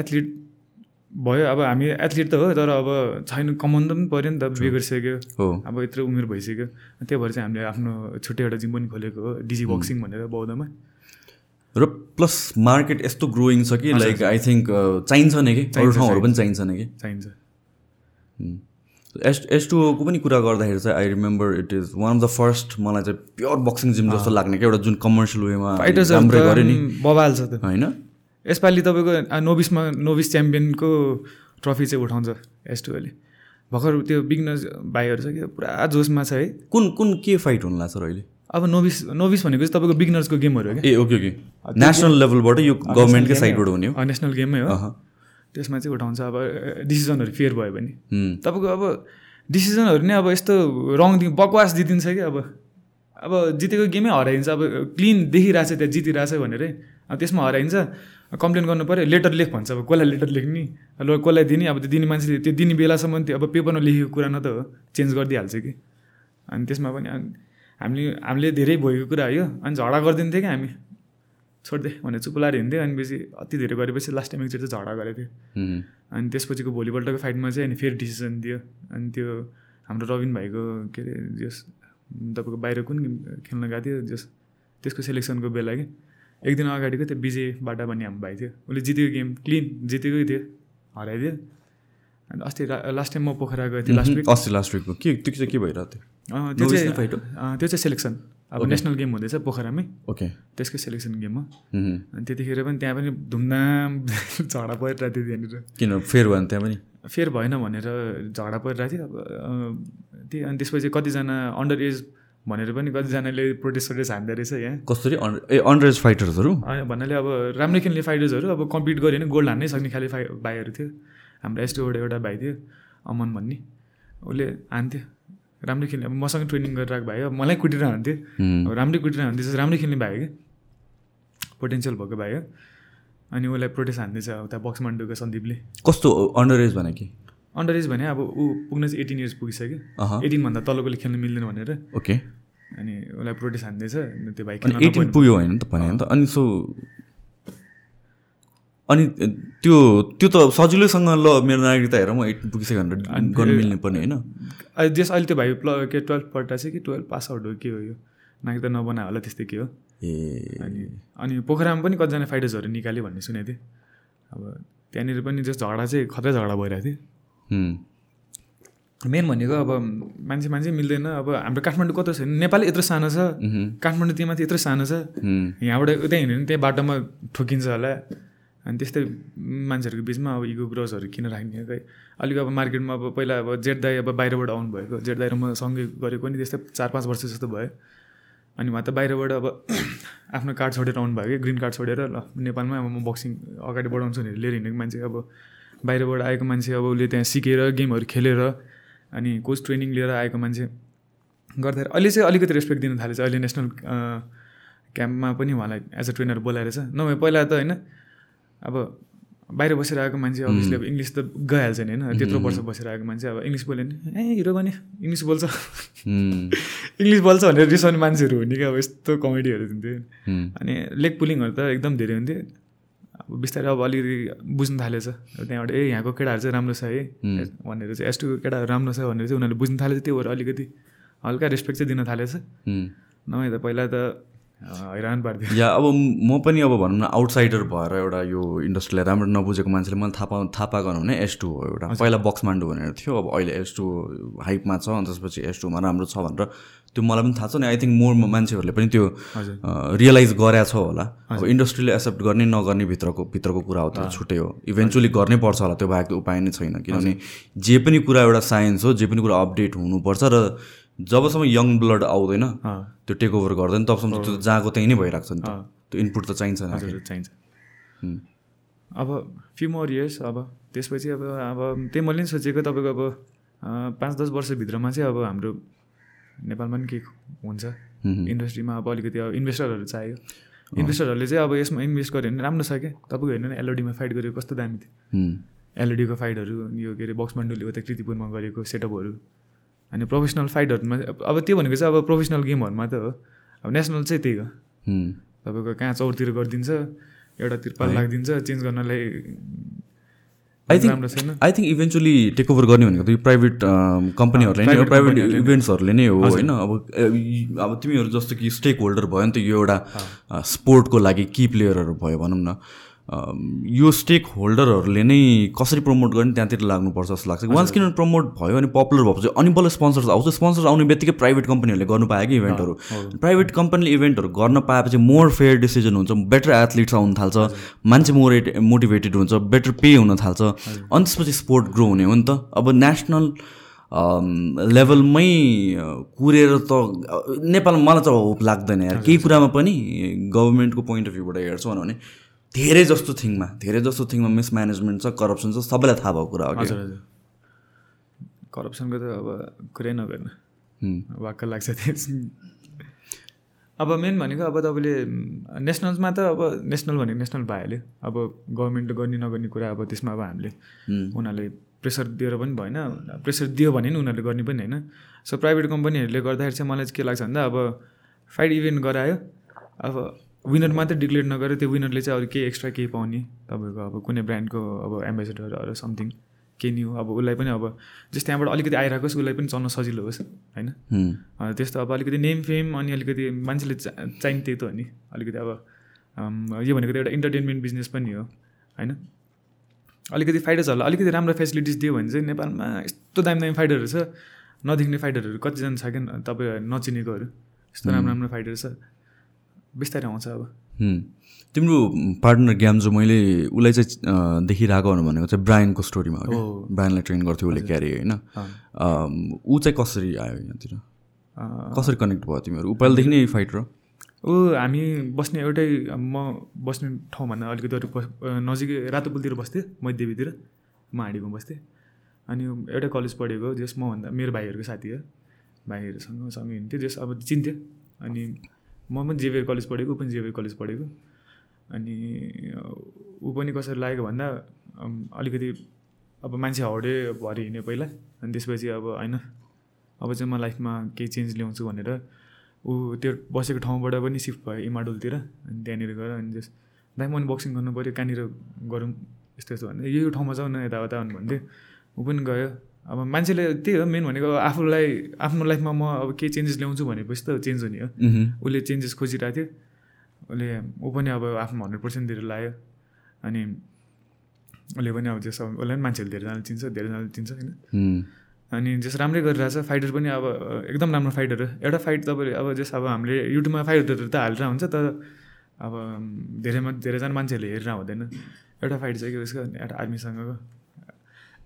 एथलिट भयो अब हामी एथलिट त हो तर अब छैन कमाउनु पनि पऱ्यो नि त बिहे गरिसक्यो हो। अब यत्रो उमेर भइसक्यो। त्यही भएर चाहिँ हामीले आफ्नो छुट्टै एउटा जिम पनि खोलेको हो डिजी बक्सिङ भनेर बौद्धमा। र प्लस मार्केट यस्तो ग्रोइङ छ कि लाइक आई थिङ्क चाहिन्छ नै कि? अरू ठाउँहरू पनि चाहिन्छ नै कि? चाहिन्छ। एस एस टूको पनि कुरा गर्दाखेरि चाहिँ I remember it is one of the first मलाई चाहिँ प्योर बक्सिङ जिम जस्तो लाग्ने क्या एउटा जुन कमर्सियल वेमा राम्रै गऱ्यो नि। बबाल छ त। होइन? यसपालि तपाईँको नोभिसमा नोभिस च्याम्पियनको ट्रफी चाहिँ उठाउँछ एस टूले। भर्खर त्यो बिगनर्स भाइहरू छ कि पुरा जोसमा छ है। कुन कुन के फाइट हुनु लाग्छ अहिले? अब नोभिस नोभिस भनेको चाहिँ तपाईँको बिगनर्सको गेमहरू हो ए ओके ओके। नेसनल लेभलबाट यो गभर्मेन्टकै साइडबाट हुने हो? नेसनल गेममै हो। त्यसमा चाहिँ उठाउँछ। अब डिसिजनहरू फेयर भयो भने। तपाईँको अब डिसिजनहरू नै अब यस्तो रङ दि बकवास दिइदिन्छ कि अब। अब जितेको गेमै हराइन्छ। अब क्लिन देखिरहेछ त्यहाँ जितिरहेछ भनेरै। अब त्यसमा हराइन्छ। कम्प्लेन गर्नु पऱ्यो लेटर लेख भन्छ। अब कसलाई लेटर लेख्ने? ल कसलाई दिने? अब त्यो दिने मान्छेले त्यो दिने बेलासम्म त्यो अब पेपरमा लेखेको कुरा न त हो। चेन्ज गरिदिइहाल्छ कि। अनि त्यसमा पनि हामीले हामीले धेरै भएको कुरा हो अनि झगडा गरिदिन्थ्यो कि हामी। छोडिदे भनेर चुप लाएर हिँड्थ्यो अनि बेसी अति धेरै गरेपछि लास्ट टाइम एकचोटि चाहिँ झगडा गरेको थियो। अनि त्यसपछिको भोलिपल्टको फाइटमा चाहिँ अनि फेरि डिसिजन दियो। अनि त्यो हाम्रो रविन भाइको के अरे जस तपाईँको बाहिर कुन खेल्न गएको थियो जस त्यसको सेलेक्सनको बेला कि। एक दिन अगाडिको त्यो विजय बाटा भन्ने हाम्रो भाइ थियो। उसले जितेको गेम क्लिन जितेकै थियो हराइदियो। अनि अस्ति लास्ट टाइम म पोखरा गएको थिएँ लास्ट विक अस्ति लास्ट विकको के। त्यो चाहिँ के भइरहेको थियो? त्यो चाहिँ त्यो चाहिँ सेलेक्सन अब नेसनल गेम हुँदैछ पोखरामै। ओके त्यसको सेलेक्सन गेम हो हुँ। अनि त्यतिखेर पनि त्यहाँ पनि धुमधाम झगडा परिरहेको थियो त्यहाँनिर। किन फेयर भयो त्यहाँ पनि? फेयर भएन भनेर झगडा परिरहेको थियो। अब त्यही अनि त्यसपछि कतिजना अन्डर एज भनेर पनि कतिजनाले प्रोटेस्ट सोटेस्ट हान्दो रहेछ यहाँ। कसरी ए अन्डर एज फाइटर्सहरू भन्नाले अब राम्रै खेल्ने फाइटर्सहरू अब कम्पिट गऱ्यो भने गोल्ड हान्नै सक्ने खाले फाइ भाइहरू थियो। हाम्रो एसटोबाट एउटा भाइ थियो अमन भन्ने। उसले हान्थ्यो। राम्रै खेल्ने अब मसँग ट्रेनिङ गरिरहेको भाइ हो मलाई कुटेर हान्थ्यो। अब राम्रै कुटेर हान्थ्यो राम्रै खेल्ने भाइ हो कि? पोटेन्सियल भएको भाइ हो अनि उसलाई प्रोटेस्ट हान्दैछ अब त्यहाँ बक्स मन्डुको सन्दीपले। कस्तो अन्डर एज भने कि? अन्डर एज भने अब ऊ पुग्न चाहिँ एटिन इयर्स पुगिसक्यो। एटिनभन्दा तलकोले खेल्न मिल्दैन भनेर। ओके अनि उसलाई प्रोटेस्ट हान्दैछ त्यो भाइ एटिन पुग्यो होइन त भने त। अनि सो अनि त्यो त्यो त सजिलैसँग ल मेरो नागरिकता हेर म एटिन पुगिसक्यो भनेर गर्नु मिल्ने पर्ने होइन। अहिले जस अहिले त्यो भाइ प्ल के टुवेल्भ पढ्दा चाहिँ कि टुवेल्भ पास आउट हो के हो यो? नागरिकता नबना होला त्यस्तै के हो? ए। अनि अनि पोखरामा पनि कतिजना फाइटर्सहरू निकाल्यो भन्ने सुनेको थिएँ। अब त्यहाँनिर पनि जस झगडा चाहिँ खतरा झगडा भइरहेको थियो। मेन भनेको अब मान्छे मान्छे मिल्दैन। अब हाम्रो काठमाडौँ कस्तो छ भने नेपाल यत्रो सानो छ। काठमाडौँ त्यो माथि यत्रो सानो छ। यहाँबाट उतै हिँड्यो भने त्यही बाटोमा ठोकिन्छ होला। अनि त्यस्तै मान्छेहरूको बिचमा अब इगो ग्रोसहरू किन राख्ने खै? अलिक अब मार्केटमा अब पहिला अब जेठ दाई अब बाहिरबाट आउनुभएको जेठ दाई र म सँगै गरेको नि त्यस्तै चार पाँच वर्ष जस्तो भयो। अनि उहाँ त बाहिरबाट अब आफ्नो कार्ड छोडेर आउनुभयो कि ग्रिन कार्ड छोडेर ल नेपालमै अब म बक्सिङ अगाडि बढाउँछु भनेर लिएर हिँडेको मान्छे अब। बाहिरबाट आएको मान्छे अब उसले त्यहाँ सिकेर गेमहरू खेलेर अनि कोच ट्रेनिङ लिएर आएको मान्छे गर्दाखेरि अहिले चाहिँ अलिकति रेस्पेक्ट दिन थालेछ। अहिले नेसनल क्याम्पमा पनि उहाँलाई एज अ ट्रेनर बोलाएर छ नभए पहिला त होइन अब बाहिर बसेर आएको मान्छे अभियसली अब इङ्ग्लिस त गइहाल्छ नि होइन त्यत्रो वर्ष बसेर आएको मान्छे अब इङ्ग्लिस बोल्यो नि ए हिरो भने इङ्ग्लिस बोल्छ। इङ्ग्लिस बोल्छ भनेर रिसाउने मान्छेहरू हुने क्या अब यस्तो कमेडीहरू हुन्थ्यो। अनि लेग पुलिङहरू त एकदम धेरै हुन्थ्यो। अब बिस्तारै अब अलिकति बुझ्नु थालेछ। अब त्यहाँबाट ए यहाँको केटाहरू चाहिँ राम्रो छ है। भनेर चाहिँ एसटुको केटाहरू राम्रो छ भनेर चाहिँ उनीहरूले बुझ्नु थालेछ। त्यो भएर अलिकति हल्का रेस्पेक्ट चाहिँ दिन थालेछ। नभए त पहिला त हैरान पार्थ्यो या अब म पनि अब भनौँ न आउटसाइडर भएर एउटा यो इन्डस्ट्रीलाई राम्रो नबुझेको मान्छेले मलाई थाहा पा थाहा पाएको भने एस टू हो एउटा। पहिला बक्स मान्डु भनेर थियो अब अहिले एस टू हाइपमा छ अनि त्यसपछि एस टूमा राम्रो छ भनेर त्यो मलाई पनि थाहा छ नि आई थिङ्क मोर मान्छेहरूले पनि त्यो रियलाइज गरेछ होला। अब इन्डस्ट्रीले एक्सेप्ट गर्ने नगर्ने भित्रको भित्रको कुरा हो त्यो छुट्टै हो। इभेन्चुली गर्नै पर्छ होला त्यो बाहेक उपाय नै छैन। किनभने जे पनि कुरा एउटा साइन्स हो जे पनि कुरा अपडेट हुनुपर्छ र जबसम्म यङ ब्लड आउँदैन त्यो टेक ओभर गर्दैन तबसम्म त्यो जहाँको त्यहीँ नै भइरहेको छ नि त। त्यो इनपुट त चाहिन्छ चाहिन्छ। अब फ्यु मोर इयर्स अब त्यसपछि अब अब त्यही मैले नि सोचेको तपाईँको अब पाँच दस वर्षभित्रमा चाहिँ अब हाम्रो नेपालमा पनि के हुन्छ। इन्डस्ट्रीमा अब अलिकति अब इन्भेस्टरहरू चाहियो। इन्भेस्टरहरूले चाहिँ अब यसमा इन्भेस्ट गर्यो भने राम्रो छ क्या? तपाईँको हेर्नु न एलओडीमा फाइट गरेको कस्तो दामी थियो। हुँ। एलइडीको फाइटहरू यो के अरे बक्स मण्डलले उता कृतिपुरमा गरेको सेटअपहरू अनि प्रोफेसनल फाइटहरूमा अब त्यो भनेको चाहिँ अब प्रोफेसनल गेमहरूमा त हो। अब नेसनल चाहिँ त्यही हो। तपाईँको कहाँ चौरतिर गरिदिन्छ एउटा तिरपाल है। लागिदिन्छ चेन्ज गर्नलाई आई थिङ्क राम्रो छैन। I think eventually take over गर्ने भनेको त यो प्राइभेट कम्पनीहरूले नै प्राइभेट। इभेन्ट्सहरूले नै हो। होइन? अब अब तिमीहरू जस्तो कि स्टेक होल्डर भयो नि त यो एउटा स्पोर्टको लागि कि प्लेयरहरू भयो भनौँ न। यो स्टेक होल्डरहरूले नै कसरी प्रमोट गर्ने त्यहाँतिर लाग्नुपर्छ जस्तो लाग्छ। वान्स किन प्रमोट भयो अनि पपुलर भएपछि अनि बल्ल स्पोन्सर्स आउँछ। स्पोन्सर्स आउने बित्तिकै प्राइभेट कम्पनीहरूले गर्नु पायो कि इभेन्टहरू प्राइभेट कम्पनीले इभेन्टहरू गर्न पाएपछि मोर फेयर डिसिजन हुन्छ। बेटर एथलिट्स आउनु थाल्छ। मान्छे मोर मोटिभेटेड हुन्छ। बेटर पे हुन थाल्छ। अनि त्यसपछि स्पोर्ट ग्रो हुने हो नि त। अब नेसनल लेभलमै कुरेर त नेपालमा मलाई त होप लाग्दैन यार। केही कुरामा पनि गभर्मेन्टको पोइन्ट अफ भ्यूबाट हेर्छौँ भने धेरै जस्तो थिङमा धेरै जस्तो थिङमा मिसम्यानेजमेन्ट छ करप्सन छ सबैलाई थाहा भएको कुरा हो हजुर हजुर। करप्सनको त अब कुरै नगर्नु। वाक्क लाग्छ अब मेन भनेको अब तपाईँले नेसनल्समा त अब नेसनल भनेको नेसनल भइहाल्यो अब गभर्मेन्टले गर्ने नगर्ने कुरा अब त्यसमा अब हामीले। उनीहरूले प्रेसर दिएर पनि भएन प्रेसर दियो भने नि उनीहरूले गर्ने पनि होइन। सो प्राइभेट कम्पनीहरूले गर्दाखेरि चाहिँ मलाई चाहिँ के लाग्छ भन्दा अब फाइट इभेन्ट गरायो। अब विनर मात्रै डिक्लेयर नगरेर त्यो विनरले चाहिँ अरू केही एक्स्ट्रा केही पाउने। तपाईँको अब कुनै ब्रान्डको अब एम्बेसेडर अरू समथिङ केही नि हो अब उसलाई पनि अब जस्तो त्यहाँबाट अलिकति आइरहेको होस् उसलाई पनि चल्न सजिलो होस् होइन? त्यस्तो अब अलिकति नेम फेम अनि अलिकति मान्छेले चा चाहिने त्यही त हो नि। अलिकति अब यो भनेको त एउटा इन्टरटेनमेन्ट बिजनेस पनि हो होइन? अलिकति फाइटर्सहरूलाई अलिकति राम्रो फेसिलिटिज दियो भने चाहिँ नेपालमा यस्तो दामी दामी फाइटरहरू छ। नदेख्ने फाइटरहरू कतिजना छ क्या तपाईँ नचिनेकोहरू। यस्तो राम्रो राम्रो फाइटर छ। बिस्तारै आउँछ अब। तिम्रो पार्टनर ग्याम्जो मैले उसलाई चाहिँ देखिरहेको भनेको चाहिँ ब्रायनको स्टोरीमा हो। ब्रायनलाई ट्रेन गर्थ्यो उसले क्यारे होइन? ऊ चाहिँ कसरी आयो यहाँतिर? कसरी कनेक्ट भयो तिमीहरू? ऊ पहिलादेखि नै फाइटर हो? ऊ हामी बस्ने एउटै म बस्ने ठाउँभन्दा अलिकति अरू नजिकै रातोपुलतिर बस्थेँ मैदेवीतिर म हाँडीमा बस्थेँ। अनि एउटै कलेज पढेको जस मभन्दा मेरो भाइहरूको साथी हो। भाइहरूसँग सँगै हिँड्थ्यो जस अब चिन्थ्यो। अनि म पनि जेभियर कलेज पढेको ऊ पनि जेभियर कलेज पढेको। अनि ऊ पनि कसरी लागेको भन्दा अलिकति अब मान्छे हाउडे भएर हिँड्यो पहिला। अनि त्यसपछि अब होइन अब चाहिँ म लाइफमा केही चेन्ज ल्याउँछु भनेर ऊ त्यो बसेको ठाउँबाट पनि सिफ्ट भयो इमाडोलतिर। अनि त्यहाँनिर गएर अनि जस दाइ म बक्सिङ गर्नु पऱ्यो कहाँनिर गरौँ यस्तो यस्तो भन्दै यो ठाउँमा जाउँ न यताउता भन्थ्यो ऊ पनि गयो। अब मान्छेले त्यही हो मेन भनेको आफूलाई आफ्नो लाइफमा म अब केही चेन्जेस ल्याउँछु भनेपछि त चेन्ज हुने हो। उसले चेन्जेस खोजिरहेको थियो। उसले ऊ पनि अब आफ्नो हन्ड्रेड पर्सेन्ट दिएर लायो। अनि उसले पनि अब जस उसलाई पनि मान्छेहरूले धेरैजनाले चिन्छ धेरैजनाले चिन्छ होइन। अनि जस राम्रै गरिरहेछ फाइटर पनि अब एकदम राम्रो फाइटर हो। एउटा फाइट तपाईँले अब जस अब हामीले युट्युबमा फाइटरहरू त हालेर हुन्छ तर अब धेरैमा धेरैजना मान्छेहरूले हेरेर हुँदैन। एउटा फाइट छ कि उसको एउटा आर्मीसँगको।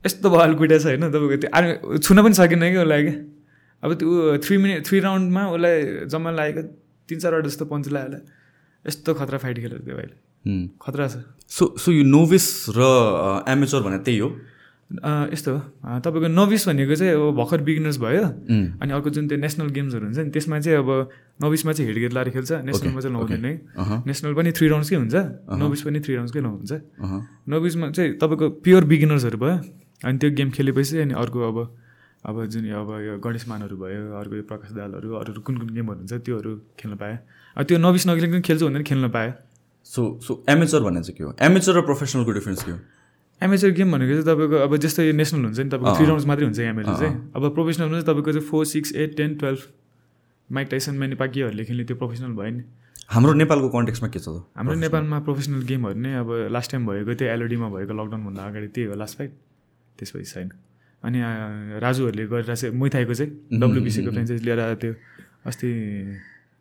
यस्तो भल कुइटा छ होइन तपाईँको त्यो। आर्मी छुन पनि सकेन कि उसलाई क्या? अब त्यो थ्री मिनट थ्री राउन्डमा उसलाई जम्मा लागेको तिन चारवटा जस्तो पन्च लाग्यो होला। यस्तो खतरा फाइट खेलेर त्यो भाइले। खतरा छ। सो सो यो नोभिस र एमेचर भने त्यही हो? यस्तो हो। तपाईँको नोभिस भनेको चाहिँ अब भर्खर बिगिनर्स भयो। अनि अर्को जुन त्यो नेसनल गेम्सहरू हुन्छ नि त्यसमा चाहिँ अब नोभिसमा चाहिँ हेडगेट लाएर खेल्छ। नेसनलमा चाहिँ लाउँदैन है। नेसनल पनि थ्री राउन्ड्सकै हुन्छ। नोभिस पनि थ्री राउन्ड्सकै हुन्छ अहँ। नोभिसमा चाहिँ तपाईँको प्योर बिगिनर्सहरू भयो। अनि त्यो गेम खेलेपछि अनि अर्को अब अब जुन यो अब यो गणेशमानहरू भयो अर्को यो प्रकाश दालहरू अरू कुन कुन गेमहरू हुन्छ त्योहरू खेल्न पाएँ। अब त्यो नोभिस नखेलेको पनि खेल्छु पनि खेल्न पाएँ। सो सो एमेचर भन्ने चाहिँ के हो? एमेचर र प्रोफेसनलको डिफ्रेन्स के हो? एमेचर गेम भनेको चाहिँ तपाईँको अब जस्तै यो नेसनल हुन्छ नि तपाईँको थ्री राउन्ड्स मात्रै हुन्छ एमेचर चाहिँ। अब प्रोफेसनलमा चाहिँ तपाईँको चाहिँ four six eight ten twelve Mike Tyson many पाकिहरूले खेल्ने त्यो प्रोफेसनल भयो नि। हाम्रो नेपालको कन्टेक्समा के छ त? हाम्रो नेपालमा प्रोफेसनल गेमहरू नै। अब लास्ट टाइम भएको त्यो एलओडीमा भएको लकडाउनभन्दा अगाडि त्यही हो लास्ट फाइट त्यसपछि छैन अनि राजुहरूले गरेर चाहिँ मुइथाईको चाहिँ डब्लुबिसीको फ्रेन्चाइज लिएर आयो त्यो अस्ति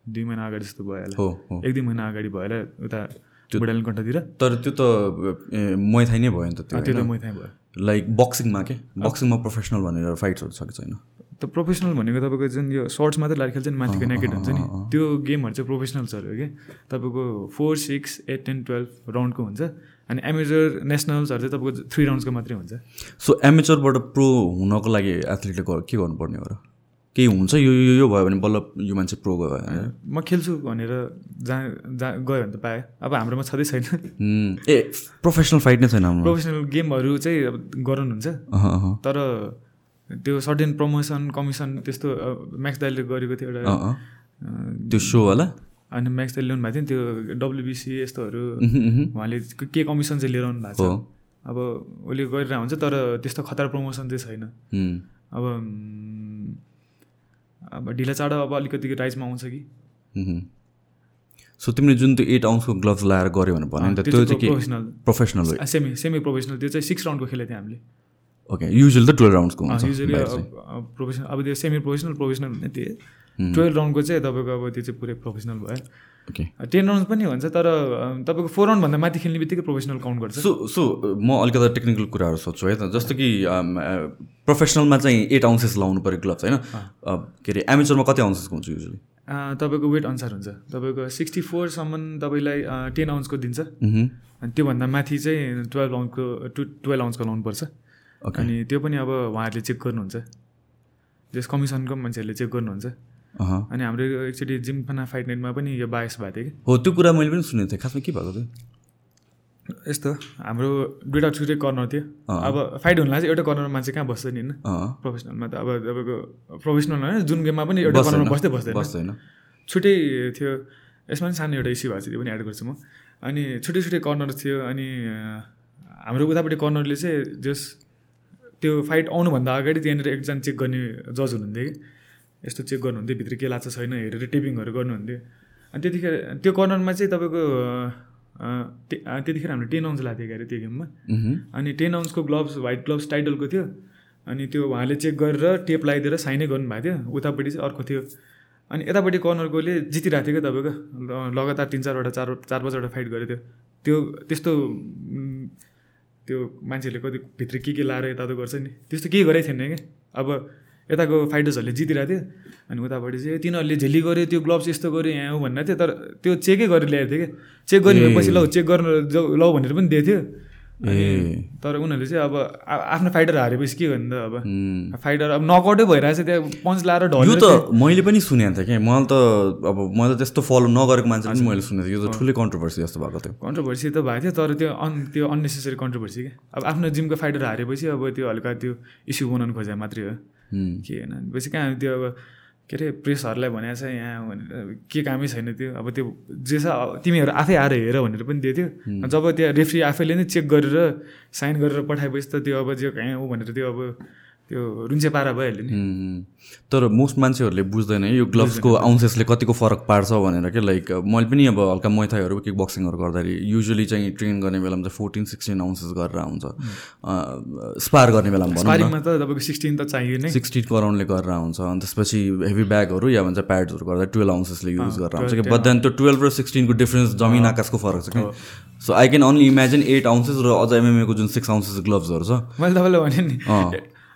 दुई महिना अगाडि जस्तो भयो होला। हो एक दुई महिना अगाडि भयो होला उता बुढालिङ कण्ठतिर। तर त्यो त ए, मैथाई नै भयो नि त त्यो त्यो त? मुइथाई भयो। लाइक बक्सिङमा के? बक्सिङमा प्रोफेसनल भनेर फाइट्सहरू छ कि छैन त प्रोफेसनल भनेको तपाईँको जुन यो सर्ट्स मात्रै लाएर खेल्छ नि माथिको नेकेट हुन्छ नि। त्यो गेमहरू चाहिँ प्रोफेसनल्सहरू हो कि? तपाईँको four six eight ten twelve राउन्डको हुन्छ। अनि एमेजर नेसनल्सहरू चाहिँ तपाईँको थ्री राउन्ड्सको मात्रै हुन्छ। सो एमेचरबाट प्रो हुनको लागि एथलिटले के गर्नुपर्ने हो र? केही हुन्छ? यो यो यो भयो भने बल्ल यो मान्छे प्रो गयो? म खेल्छु भनेर जहाँ जहाँ गयो भने त पाएँ। अब हाम्रोमा छँदै छैन। ए प्रोफेसनल फाइट नै छैन हाम्रो प्रोफेसनल गेमहरू चाहिँ अब गराउनुहुन्छ। तर त्यो सर्टेन प्रमोसन कमिसन त्यस्तो म्याक्स दाइलले गरेको थियो एउटा त्यो सो होला अनि म्याक्स दाइल ल्याउनु भएको थियो नि त्यो डब्लुबिसी यस्तोहरू। उहुँ, उहुँ। उहाँले के कमिसन चाहिँ लिएर आउनु भएको छ? अब उसले गरिरहेको हुन्छ तर त्यस्तो खतरा प्रमोसन चाहिँ छैन। अब अब ढिला चाँडो अब अलिकति राइजमा आउँछ कि. सो तिमीले जुन त्यो एट आउन्सको ग्लोभ्स लगाएर गऱ्यो भने भन्यो नि त त्यो चाहिँ professional professional semi semi professional त्यो चाहिँ सिक्स राउन्डको खेलेको थियो हामीले। ओके युजली त टुवेल्भ राउन्ड्सको हुन्छ युजली। प्रोफेसनल अब त्यो सेमी प्रोफेसनल प्रोफेसनल भन्ने उम्, टुवेल्भ राउन्डको चाहिँ तपाईँको अब त्यो चाहिँ पुरै प्रोफेसनल भयो। ओके। टेन राउन्ड पनि हुन्छ तर तपाईँको फोर राउन्डभन्दा माथि खेल्ने बित्तिकै प्रोफेसनल काउन्ट गर्छ। सो सो म अलिकति टेक्निकल कुराहरू सोध्छु है त। जस्तो कि प्रोफेसनलमा चाहिँ एट आउन्सेस लाउनु पऱ्यो ग्लोभ्स होइन? के अरे एमेचरमा कति आउन्सेसको हुन्छ युजली? तपाईँको वेट अनुसार हुन्छ। तपाईँको सिक्सटी फोरसम्म तपाईँलाई टेन आउन्सको दिन्छ। अनि त्योभन्दा माथि चाहिँ टुवेल्भ आउन्सको टु टुवेल्भ आउन्सको लाउनुपर्छ। अनि त्यो पनि अब उहाँहरूले चेक गर्नुहुन्छ। जस कमिसनको मान्छेहरूले चेक गर्नुहुन्छ। अनि हाम्रो एकचोटि जिमखाना फाइट नाइटमा पनि यो बायस भएको थियो हो त्यो कुरा मैले पनि सुनेको थिएँ। खासमा के भएको थियो? कि यस्तो हाम्रो दुइटा छुट्टै कर्नर थियो। अब फाइट हुनुलाई चाहिँ एउटा कर्नरमा मान्छे कहाँ बस्छ नि होइन? प्रोफेसनलमा त अब तपाईँको प्रोफेसनल होइन जुन गेममा पनि एउटा। कर्नरमा बस्दै बस्दैन। बस्दैन। छुट्टै थियो। यसमा पनि सानो एउटा इस्यु भएको छ त्यो पनि एड गर्छु म। अनि छुट्टै छुट्टै कर्नर थियो अनि हाम्रो उतापट्टि कर्नरले चाहिँ जस त्यो फाइट आउनुभन्दा अगाडि त्यहाँनिर एकजना चेक गर्ने जज हुनुहुन्थ्यो कि। यस्तो चेक गर्नुहुन्थ्यो भित्र के लाग्छ छैन हेरेर टेपिङहरू गर्नुहुन्थ्यो। अनि त्यतिखेर त्यो कर्नरमा चाहिँ तपाईँको त्यतिखेर हामीले टेन आउन्स लागेको थियो अरे त्यो गेममा। अनि टेन आउन्सको ग्लोभ्स व्हाइट ग्लोभ्स टाइटलको थियो। अनि त्यो उहाँले चेक गरेर टेप लगाइदिएर साइनै गर्नुभएको थियो। उतापट्टि चाहिँ अर्को थियो। अनि यतापट्टि कर्नरकोले जितिरहेको थियो क्या तपाईँको? लगातार तिन चारवटा चार चार पाँचवटा फाइट गरेको थियो त्यो त्यस्तो त्यो मान्छेहरूले कति भित्र के के लाएर यता गर्छ नि? त्यस्तो केही गरेको थिएन कि अब यताको फाइटर्सहरूले जितिरहेको थियो। अनि उतापट्टि चाहिँ तिनीहरूले झेली गऱ्यो त्यो ग्लोभ्स यस्तो गऱ्यो यहाँ हो भनेर थियो। तर त्यो चेकै गरेर ल्याएको थियो कि चेक गर्ने भएपछि ल चेक गर्न ल भनेर पनि दिएको थियो। तर उनीहरूले चाहिँ अब आफ्नो फाइटर हारेपछि के गर्नु त अब. फाइटर अब नकआउटै भइरहेछ त्यहाँ पन्च लाएर ढल्यो त मैले पनि सुनेको थिएँ कि मैले त अब मैले त त्यस्तो फलो नगरेको मान्छे पनि मैले सुनेको थिएँ। यो त ठुलै कन्ट्रोभर्सी जस्तो भएको थियो। कन्ट्रोभर्सी त भएको थियो तर त्यो अन त्यो अन्नेसेसरी कन्ट्रोभर्सी क्या। अब आफ्नो जिमको फाइटर हारेपछि अब त्यो हल्का त्यो इस्यु बनाउनु खोजे मात्रै हो। के होइन बेसी कहाँ त्यो अब के अरे प्रेसहरूलाई भनेको छ यहाँ भनेर के कामै छैन त्यो। अब त्यो जे छ तिमीहरू आफै आएर हेर भनेर पनि दिएको थियो जब त्यहाँ रेफ्री आफैले नै चेक गरेर साइन गरेर पठाएपछि त त्यो अब जे कहाँ हो भनेर त्यो अब त्यो रुन्चे पारा भइहाल्यो नि. तर मोस्ट मान्छेहरूले बुझ्दैन है यो ग्लोभ्सको आउन्सेसले कतिको फरक पार्छ भनेर क्या लाइक मैले पनि अब हल्का मैथाइहरू किक बक्सिङहरू गर्दाखेरि युजली चाहिँ ट्रेन गर्ने बेलामा चाहिँ फोर्टिन सिक्सटिन आउन्सेस गरेर हुन्छ। स्पार गर्ने बेलामा भनौँ स्पारिङमा त तपाईँको सिक्सटिन त चाहियो नै। सिक्सटिनको अराउन्डले गरेर हुन्छ। अनि त्यसपछि हेभी ब्यागहरू या भन्छ प्याड्सहरू गर्दा टुवेल्भ आउन्सेसले युज गरेर हुन्छ। कि बट देन त्यो टुवेल्भ र सिक्सटिनको डिफ्रेन्स जमिन आकाशको फरक छ कि so I can only imagine eight ounces र अझ एमएमएको जुन सिक्स आउन्सेस ग्लोभ्सहरू छ। मैले तपाईँलाई भने नि।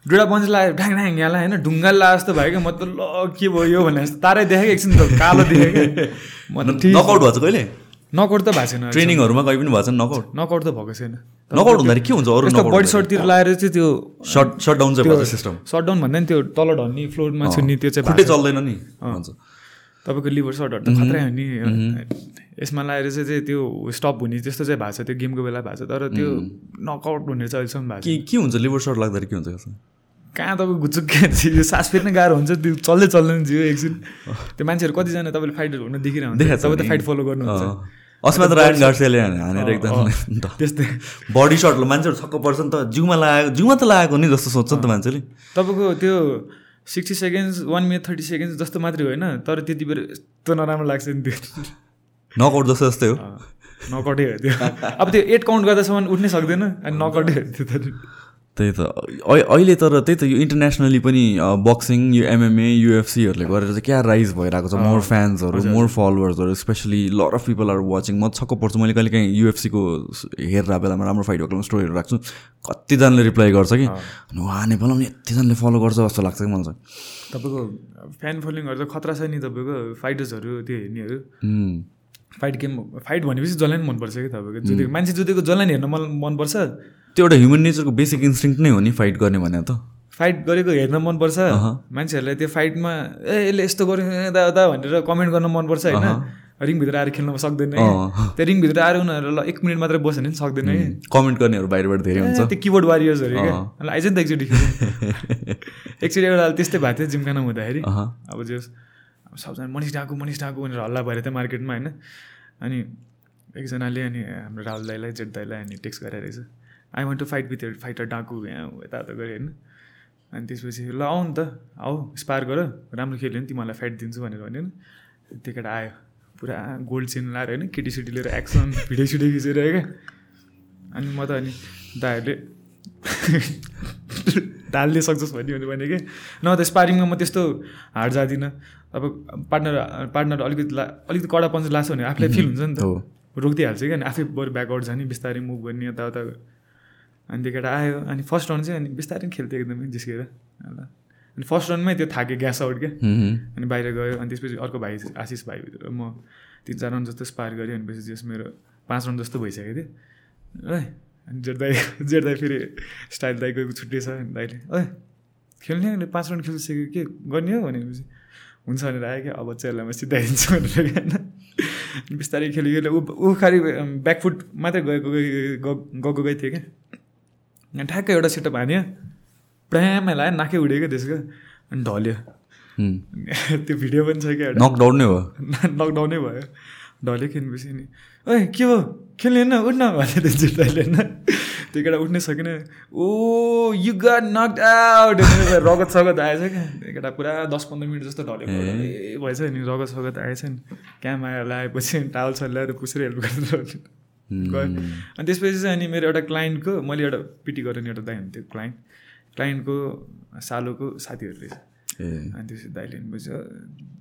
डुडा पन्च लगायो ढ्याङ ढ्याङ यहाँलाई होइन? ढुङ्गा ला जस्तो भयो क्या। म त ल के भयो यो भने जस्तो। तारै देखेँ एकछिन त कालो देखेँ क्या। म त नकआउट भएको छ कहिले? नकआउट त भएको छैन ट्रेनिङहरूमा कहिले पनि भएको छ नकआउट नकआउट त भएको छैन। नकआउट हुँदाखेरि के हुन्छ? अरू बडी सर्टतिर लगाएर चाहिँ त्यो सर्ट सर्ट डाउन चाहिँ सिस्टम सटडाउन भन्दा नि त्यो तल ढल्ने फ्लोरमा छुन्ने त्यो चाहिँ खुट्टै। चल्दैन नि तपाईँको लिभर सर्टहरू त खतरै हो नि। यसमा लगाएर चाहिँ चाहिँ त्यो स्टप हुने त्यस्तो चाहिँ भएको छ त्यो गेमको बेला भएको छ तर त्यो नकआउट हुने चाहिँ अहिलेसम्म भएको के के हुन्छ लिभर सर्ट लाग्दाखेरि के हुन्छ? छ कहाँ तपाईँको गुचुक्क यो सास फेर्न गाह्रो हुन्छ त्यो चल्दै चल्दैन जियो एकछिन। त्यो मान्छेहरू कतिजना तपाईँले फाइटहरू हुन छ तपाईँ त। फाइट फलो गर्नुहुन्छ। अस्मा त रायन गार्सियाले हानेर एकदम त्यस्तै। बडी सर्टले मान्छेहरू छक्क पर्छ नि त। जिउमा लगाएको जिउमा त लगाएको नि जस्तो सोध्छ नि त मान्छेले। तपाईँको त्यो sixty seconds one minute thirty seconds जस्तो मात्रै होइन तर त्यति बेर यस्तो नराम्रो लाग्छ नि त्यो। नकआउट जस्तो जस्तै हो। नकआउटै हो त्यो अब त्यो एट काउन्ट गर्दासम्म उठ्नै सक्दैन अनि नकआउटै हो त्यो त। त्यही त। अहि- अहिले तर त्यही त यो इन्टरनेसनली पनि बक्सिङ यो एमएमए युएफसीहरूले गरेर चाहिँ क्या राइज भइरहेको छ। मोर फ्यान्सहरू more फलोवर्सहरू especially lot of people are watching म छक्क पर्छु। मैले कहिले काहीँ युएफसीको हेरेर बेलामा राम्रो फाइट भएको स्टोरीहरू राख्छु। कतिजनाले रिप्लाई गर्छ कि उहाँ नेपालमा पनि यतिजनाले फलो गर्छ जस्तो लाग्छ कि मलाई चाहिँ। तपाईँको फ्यान फलोइङहरू त खतरा छ नि तपाईँको। फाइटर्सहरू त्यो हेर्नेहरू। फाइट गेम फाइट भनेपछि जसलाई पनि मनपर्छ कि तपाईँको? जुदेको मान्छे जुदेको जसलाई हेर्न मन मनपर्छ। त्यो एउटा ह्युमन नेचरको बेसिक इन्स्टिङ नै हो नि फाइट गर्ने भने त। फाइट गरेको हेर्न मनपर्छ। मान्छेहरूलाई त्यो फाइटमा ए यसले यस्तो गर्यो यता यता भनेर कमेन्ट गर्न मनपर्छ होइन? रिङभित्र आएर खेल्न सक्दैन। त्यो रिङभित्र आएर उनीहरू ल एक मिनट मात्रै बस्यो भने पनि सक्दैन कि कमेन्ट गर्नेहरू बाहिरबाट धेरै हुन्छ। त्यो किबोर्ड वारियर्सहरू क्या। आइज नि त एकचोटि। एकचोटि एउटा त्यस्तै भएको थियो जिमखाना हुँदाखेरि। अब जे सबजना मनिष डाकु मनिष डाकु भनेर हल्ला भएर थियो मार्केटमा होइन? अनि एकजनाले अनि हाम्रो राहुल दाईलाई जेठ दाईलाई अनि टेक्स्ट गरेर रहेछ I want to fight with fighter डाकु यहाँ यताउता गरेँ होइन? अनि त्यसपछि ल आऊ नि त आऊ स्पार गर राम्रो खेल्यो भने तिमीहरूलाई फाइट दिन्छु भनेर भन्यो नि त्यो केटा आयो पुरा गोल्ड चेन लाएर होइन? केटीसिटी लिएर एक्सन भिडियो सिडियो खिचेर क्या। अनि म त अनि दाहरूले ढाल्ने सक्छस् भन्यो भने कि न त स्पारिङमा म त्यस्तो हार्ड जाँदिनँ। अब पार्टनर पार्टनर अलिकति ला अलिकति कडा पञ्च लाग्छ भने आफूलाई फिल हुन्छ नि त। रोकिदिइहाल्छ कि अनि आफै बरु ब्याकआउट जाने बिस्तारै मुभ गर्ने यताउता। अनि त्यो केटा आयो। अनि फर्स्ट राउन्ड चाहिँ अनि बिस्तारै खेल्थ्यो एकदमै जिस्केर। ल अनि फर्स्ट राउन्डमै त्यो थाक्यो ग्यास आउट क्या. अनि बाहिर गयो। अनि त्यसपछि अर्को भाइ आशिष भाइ म तिन चार राउन्ड जस्तो स्पार गरेँ अनि पछि जस मेरो पाँच राउन्ड जस्तो भइसकेको थियो। है। अनि जेठ दाई जेठ दाई फेरि स्टाइल दाईको छुट्टै छ अनि दाइले ओए खेल्ने अनि पाँच राउन्ड खेलिसक्यो के? गर्ने हो? भनेपछि हुन्छ भनेर आयो क्या अब चाहिँ म सिधाइदिन्छु भनेर होइन बिस्तारै खेल्यो खेल्यो। ऊ ऊ खालि ब्याकफुट मात्रै गएको गएको गएको गएको थियो क्या। ठ्याक्कै एउटा सेटअप हान्यो। प्रायमा लगायो नाकै उड्यो क्या त्यसको अनि ढल्यो. त्यो भिडियो पनि छ क्या नकडाउन नै हो लकडाउनै भयो। ढल्यो खेल्नेपछि नि ओए के हो? खेल्ने होइन उठ्न भन्यो त्यो जुत्ताले होइन त्यो केटा उठ्नै सकेन oh you got knock out रगत सगत आएछ क्या। त्यो केटा पुरा दस पन्ध्र मिनट जस्तो ढलेको भएछ नि रगत सगत आएछ नि। क्याम आएर लगाएपछि टावल छ ल्याएर पुसेर हेल्प गरेर गयो। अनि त्यसपछि चाहिँ अनि मेरो एउटा क्लाइन्टको मैले एउटा पिटी गरेर एउटा दाइ हुन्थ्यो क्लाइन्ट। क्लाइन्टको सालोको साथीहरू रहेछ। ए अनि त्यसपछि दाइले बुझ्यो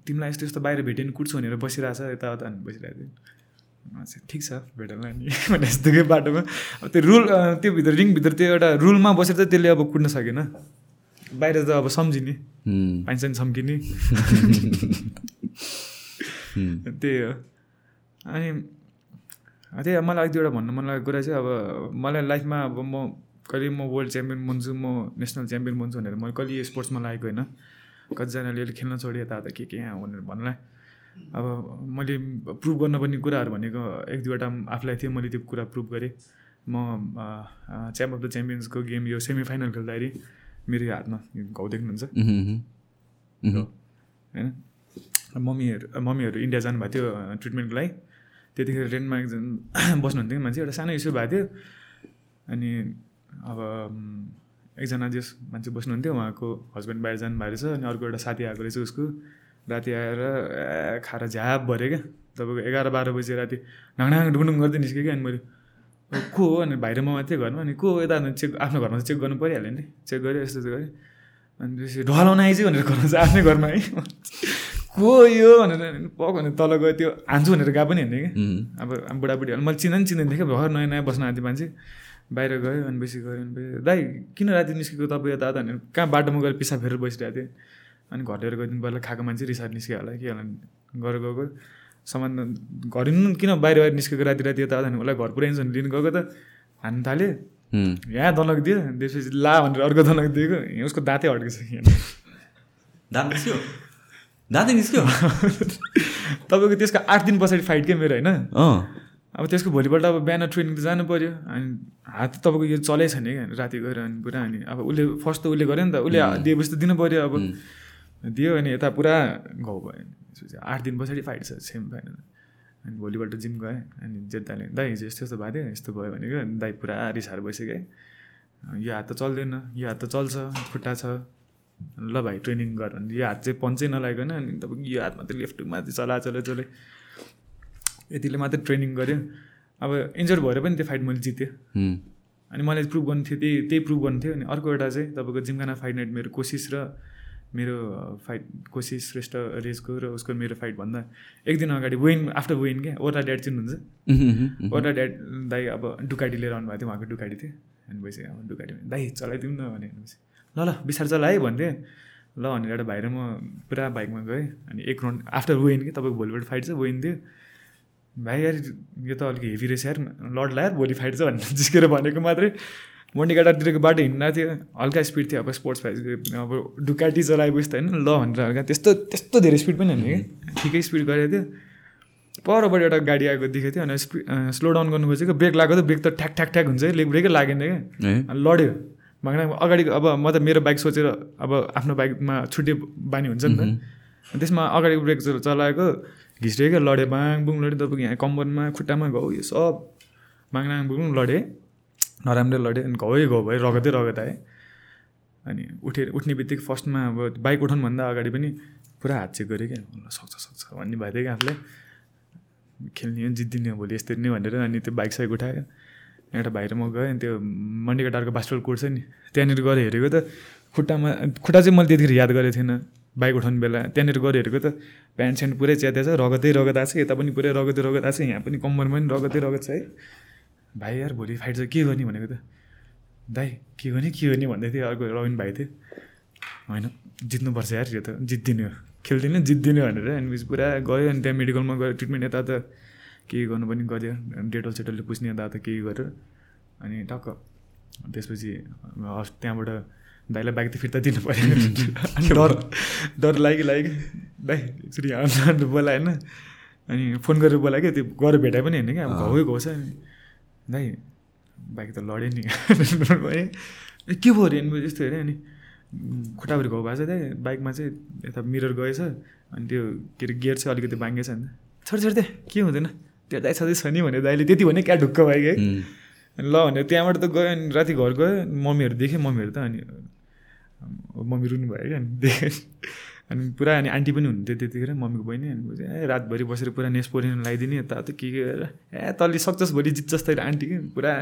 तिमीलाई यस्तो यस्तो बाहिर भेट्यो नि कुट्छु भनेर बसिरहेछ यताउता अनि बसिरहेको थियो। अच्छा ठिक छ भेटला नि भने यस्तोकै बाटोमा। अब त्यो रुल त्यो भित्र रिङभित्र त्यो एउटा रुलमा बसेर चाहिँ त्यसले अब कुट्न सकेन। बाहिर त अब सम्झिने. पाइन्छ नि सम्किने. त्यही हो। अनि त्यही हो, मलाई एक दुईवटा भन्नु मन लागेको कुरा चाहिँ अब मलाई लाइफमा अब म कहिले म वर्ल्ड च्याम्पियन बन्छु म नेसनल च्याम्पियन बन्छु भनेर मैले कहिले स्पोर्ट्समा लागेको होइन। कतिजनाले अहिले खेल्न छोड्यो यताउता के के यहाँ भनेर भन्नलाई। अब मैले प्रुभ गर्नुपर्ने कुराहरू भनेको एक दुईवटा आफूलाई थियो मैले त्यो कुरा प्रुभ गरेँ। म च्याम्प अफ द च्याम्पियन्सको गेम यो सेमी फाइनल खेल्दाखेरि मेरो हातमा घाउ देख्नुहुन्छ. होइन? मम्मीहरू मम्मीहरू इन्डिया जानुभएको थियो ट्रिटमेन्टको लागि त्यतिखेर रेन्टमा एकजना बस्नुहुन्थ्यो कि मान्छे एउटा सानो इस्यु भएको थियो। अनि अब एकजना जस मान्छे बस्नुहुन्थ्यो उहाँको हस्बेन्ड बाहिर जानुभएको रहेछ अनि अर्को एउटा साथी आएको रहेछ उसको। राति आएर खाएर झ्याप भऱ्यो क्या? तपाईँको एघार बाह्र बजी राति ढाङढाङ ढुङढुङ गर्दै निस्क्यो क्या अनि मैले को हो? अनि भाइ र म मात्रै घरमा अनि को हो? यता चेक आफ्नो घरमा चेक गर्नु परिहाल्यो नि। चेक गरेँ यस्तो गरेँ अनि त्यसपछि ढलाउन आइज भनेर गर्नु चाहिँ आफ्नै घरमा है। को यो? भनेर पक भनेर तल गयो त्यो हान्छु भनेर गएको पनि हेर्ने कि Mhm. अब बुढाबुढीहरू मैले चिन्दा नि चिन्दैन थिएँ क्या भर्खर नयाँ नयाँ बस्न आएको थियो मान्छे। बाहिर गयो अनि बेसी गयो अनि बेसी दाइ किन राति निस्केको तपाईँ यता भनेर कहाँ बाटोमा गएर पिसाब फेरेर बसिरहेको थिएँ। अनि घर लिएर गइदिनु पर्ला खाएको मान्छे रिसार निस्क्यो होला के होला गएर गएको सामान घर हिँड्नु किन बाहिर बाहिर निस्केको राति राति यता भने उसलाई घर पुऱ्याइन्छ भने लिनु गएको त। हान्नु थाल्यो. यहाँ दलक दियो त्यसपछि ला भनेर अर्को दलक दिएको। उसको दाँतै अड्केछ यहाँ। दाँत निस्क्यो? दाँतै निस्क्यो? तपाईँको त्यसको आठ दिन पछाडि फाइट के मेरो होइन? अब त्यसको भोलिपल्ट अब बिहान ट्रेनिङ त जानु पऱ्यो अनि हात तपाईँको यो चलै छैन क्या राति गएर अनि पुरा अनि अब उसले फर्स्ट त उसले गर्यो नि त उसले दिएपछि त दिनु पऱ्यो अब। दियो अनि यता पुरा घाउ भयो त्यसपछि आठ दिन पछाडि फाइट छ सेमी फाइनल अनि भोलिपल्ट जिम गएँ अनि जेताले दाइ हिजो यस्तो यस्तो भएको थियो यस्तो भयो भनेको अनि दाइ पुरा रिसाएर है यो हात त चल्दैन यो हात त चल्छ खुट्टा छ। ल भाइ ट्रेनिङ गर। यो हात चाहिँ पन्चै नलागिकन अनि तपाईँको यो हात मात्रै लेफ्ट माथि चला चला चले। यतिले मात्रै ट्रेनिङ गऱ्यो अब इन्जर भएर पनि त्यो फाइट मैले जितेँ. अनि मलाई प्रुभ गर्नु थियो त्यही त्यही प्रुभ गर्नु थियो अनि अर्को एउटा चाहिँ तपाईँको जिमखाना फाइट नाइट मेरो कोसिस र मेरो फाइट कोसिस श्रेष्ठ रेजको र उसको मेरो फाइटभन्दा एक दिन अगाडि वेन आफ्टर वेन क्या ओर्ला ड्याड चिन्नुहुन्छ. ओर्ला ड्याड दाइ अब डुकाटी लिएर आउनुभएको थियो उहाँको डुकाटी थियो। अनि भइसक्यो अब डुकाटी दाइ चलाइदिउँ न भने भनेपछि ल ल बिस्तार चला है भन्थेँ। ल भनेर एउटा भाइ र म पुरा बाइकमा गएँ। अनि एक राउन्ड आफ्टर वेन कि? तपाईँको भोलिपल्ट फाइट छ वेन थियो। भाइ यार यो त अलिक हेभी रहेछ यार। लड लाएर भोलि फाइट छ भनेर जिस्केर भनेको मात्रै। मन्डिकाटातिरको बाटो हिँड्दा थियो। हल्का स्पिड थियो। अब स्पोर्ट्स फाइट अब डुकाटी चलाएपछि त होइन। ल भनेर हल्का त्यस्तो त्यस्तो धेरै स्पिड पनि होइन कि? ठिकै स्पिड गरेको थियो। परबाट एउटा गाडी आएको देखेको थियो। अनि स्पि स्लो डाउन गर्नु खोजेको। ब्रेक लागेको त ब्रेक त ठ्याक ठ्याक ठ्याक हुन्छ लेग ब्रेकै लागेन क्या। लड्यो। भाग्ना अगाडि अब म त मेरो बाइक सोचेर अब आफ्नो बाइकमा छुट्टै बानी हुन्छ नि त। त्यसमा अगाडिको ब्रेक चल- चलाएको। घिस्रियो क्या लड्यो बाङ बुङ लड्यो तपाईँको यहाँ कम्बरमा खुट्टामा घाउ यो सब बुङ लडेँ नराम्रो लड्यो अनि घाउ घाउ भयो रगतै रगत आएँ। अनि उठेर उठ्ने बित्तिकै फर्स्टमा अब बाइक उठाउनुभन्दा अगाडि पनि पुरा हात चेक गरेँ क्या। सक्छ सक्छ भन्ने भएको थियो कि आफूलाई खेल्ने हो जित्दिने हो भोलि यस्तरी नै भनेर अनि त्यो बाइक साइक उठायो। एउटा भाइ र म गएँ अनि त्यो मन्डीको टारको बास्टल कोर्ट छ नि त्यहाँनिर गएर हेरेको त खुट्टामा खुट्टा चाहिँ मैले त्यतिखेर याद गरेको थिएन। बाइक उठाउने बेला त्यहाँनिर गएर हेरेको त प्यान्ट स्यान्ट पुरै च्यात्या छ रगतै रगत आएको छ यता पनि पुरै रगतै रगत आएको छ यहाँ पनि कम्मरमा पनि रगतै रगत छ है। भाइ यार भोलि फाइट चाहिँ के गर्ने भनेको त? दाइ के गर्ने के गर्ने भन्दै थियो अर्को रविन भाइ थियो। होइन जित्नुपर्छ यार यो त जित्दिने हो। खेल्दिनँ जित्दिनँ भनेर अनि पुरा गयो अनि त्यहाँ मेडिकलमा गयो ट्रिटमेन्ट यता त के गर्नु पनि गऱ्यो। डेटल सेटलले पुस्ने यता त के गरेर अनि टक्क त्यसपछि त्यहाँबाट दाइलाई बाइक त फिर्ता दिनु पऱ्यो डर डर लाग्यो लाग्यो दाइ एकचोटि यहाँ बोलाएन अनि फोन गरेर बोलायो क्या त्यो गएर भेटाए पनि होइन क्या अब घाउ घाउ छ दाइ बाइक त लड्यो नि ए के भयो अरे अनि यस्तो हेरेँ अनि खुट्टाभरि घाउ भएको छ त्यही बाइकमा चाहिँ यता मिरर गएछ अनि त्यो के अरे गियर चाहिँ अलिकति बाङ्गेछ नि छोड छोड के हुँदैन त्यो दाइ छँदैछ नि भने दाइले त्यति भने क्या ढुक्क भयो कि है ल भनेर त्यहाँबाट त गयो अनि राति घर गयो मम्मीहरू देखेँ मम्मीहरू त अनि मम्मी रुनु भयो क्या? अनि अनि पुरा अनि आन्टी पनि हुन्थ्यो त्यतिखेर मम्मीको बहिनी। अनि ए रातभरि बसेर पुरा नेसपोरिन लगाइदिने यताउता के के गरेर। ए तल्ली सक्छस् भोलि जित जस्तै आन्टी कि? पुरा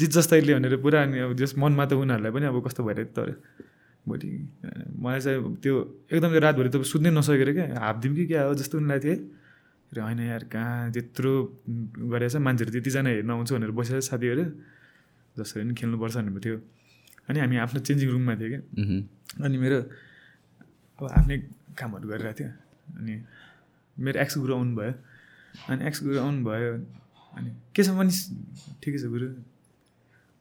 जित जस्तैले भनेर पुरा अनि अब जस मनमा त उनीहरूलाई पनि अब कस्तो भइरहेको तर। भोलि मलाई चाहिँ त्यो एकदम रातभरि त सुत्नै नसकेर क्या? हाफदिम कि क्या हो जस्तो उनीलाई थिएँ र होइन यार कहाँ त्यत्रो गरेछ? मान्छेहरू त्यतिजना हेर्न आउँछ भनेर बसेर साथीहरू। जसरी पनि खेल्नुपर्छ भनेको थियो। अनि हामी आफ्नो चेन्जिङ रुममा थियो क्या अनि मेरो अब आफ्नै कामहरू गरिरहेको थियो। अनि मेरो एक्स गुरु आउनु भयो अनि एक्स गुरु आउनु भयो अनि के छ पनि ठिकै छ गुरु।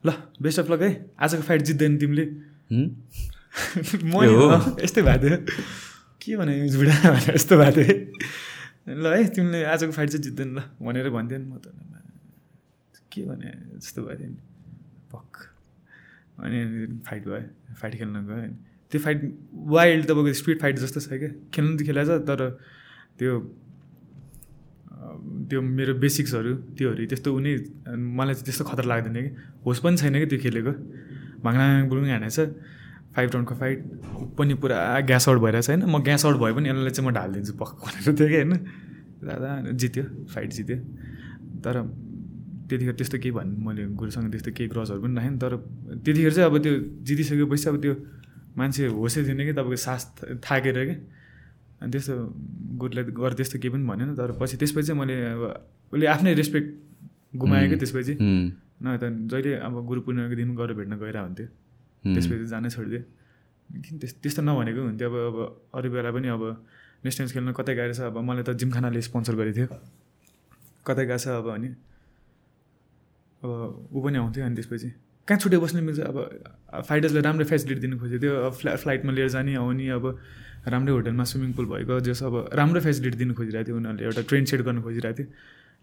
ल बेस्ट अफ लक है। आजको फाइट जित्दैन तिमीले। म यस्तै भएको थियो। के भने झुडा भनेर? यस्तो भएको थियो। ल है तिमीले आजको फाइट चाहिँ जित्दैन ल भनेर भन्थ्यो नि म त। के भने जस्तो भएको थियो नि। पक अनि फाइट भयो फाइट खेल्न गयो त्यो फाइट वाइल्ड तपाईँको स्पिड फाइट जस्तो छ क्या। खेल्नु त खेलाएको छ तर त्यो त्यो मेरो बेसिक्सहरू त्योहरू त्यस्तो उनी मलाई चाहिँ त्यस्तो खतरा लाग्दैन कि होस् पनि छैन कि त्यो खेलेको। भाङना बुलुङ हानेछ फाइभ राउन्डको फाइट पनि पुरा ग्यास आउट भइरहेको छैन म ग्यास आउट भयो पनि यसलाई चाहिँ म ढालिदिन्छु पक्क भनेर थियो कि होइन। दादा जित्यो फाइट जित्यो। तर त्यतिखेर त्यस्तो केही भन्नु मैले गुरुसँग त्यस्तो केही क्रसहरू पनि राखेँ तर त्यतिखेर चाहिँ अब त्यो जितिसकेपछि अब त्यो मान्छे होसै थिएन कि तपाईँको सास थाकेर कि। अनि त्यस्तो गुरुलाई गर त्यस्तो केही पनि भनेन तर पछि त्यसपछि चाहिँ मैले अब उसले आफ्नै रेस्पेक्ट गुमाएँ कि त्यसपछि। न त जहिले अब गुरु पूर्णिमाको दिन गएर भेट्न गएर हुन्थ्यो त्यसपछि जानै छोडिदियो। किन त्यस त्यस्तो नभनेको हुन्थ्यो। अब अब अरू बेला पनि अब नेसनल्स खेल्न कतै गएर अब मलाई त जिमखानाले स्पोन्सर गरेको थियो। कतै गएको छ अब अनि। अब ऊ पनि आउँथ्यो अनि त्यसपछि। कहाँ छुट्टै बस्नु मिल्छ? अब फाइटर्सलाई राम्रो फेसिलिटी दिनु खोज्यो। त्यो फ्ला फ्लाइटमा लिएर जाने आउने अब राम्रै होटलमा स्विमिङ पुल भएको जस अब राम्रो फेसिलिटी दिनु खोजिरहेको थियो उनीहरूले। एउटा ट्रेन सेट गर्नु खोजिरहेको थियो।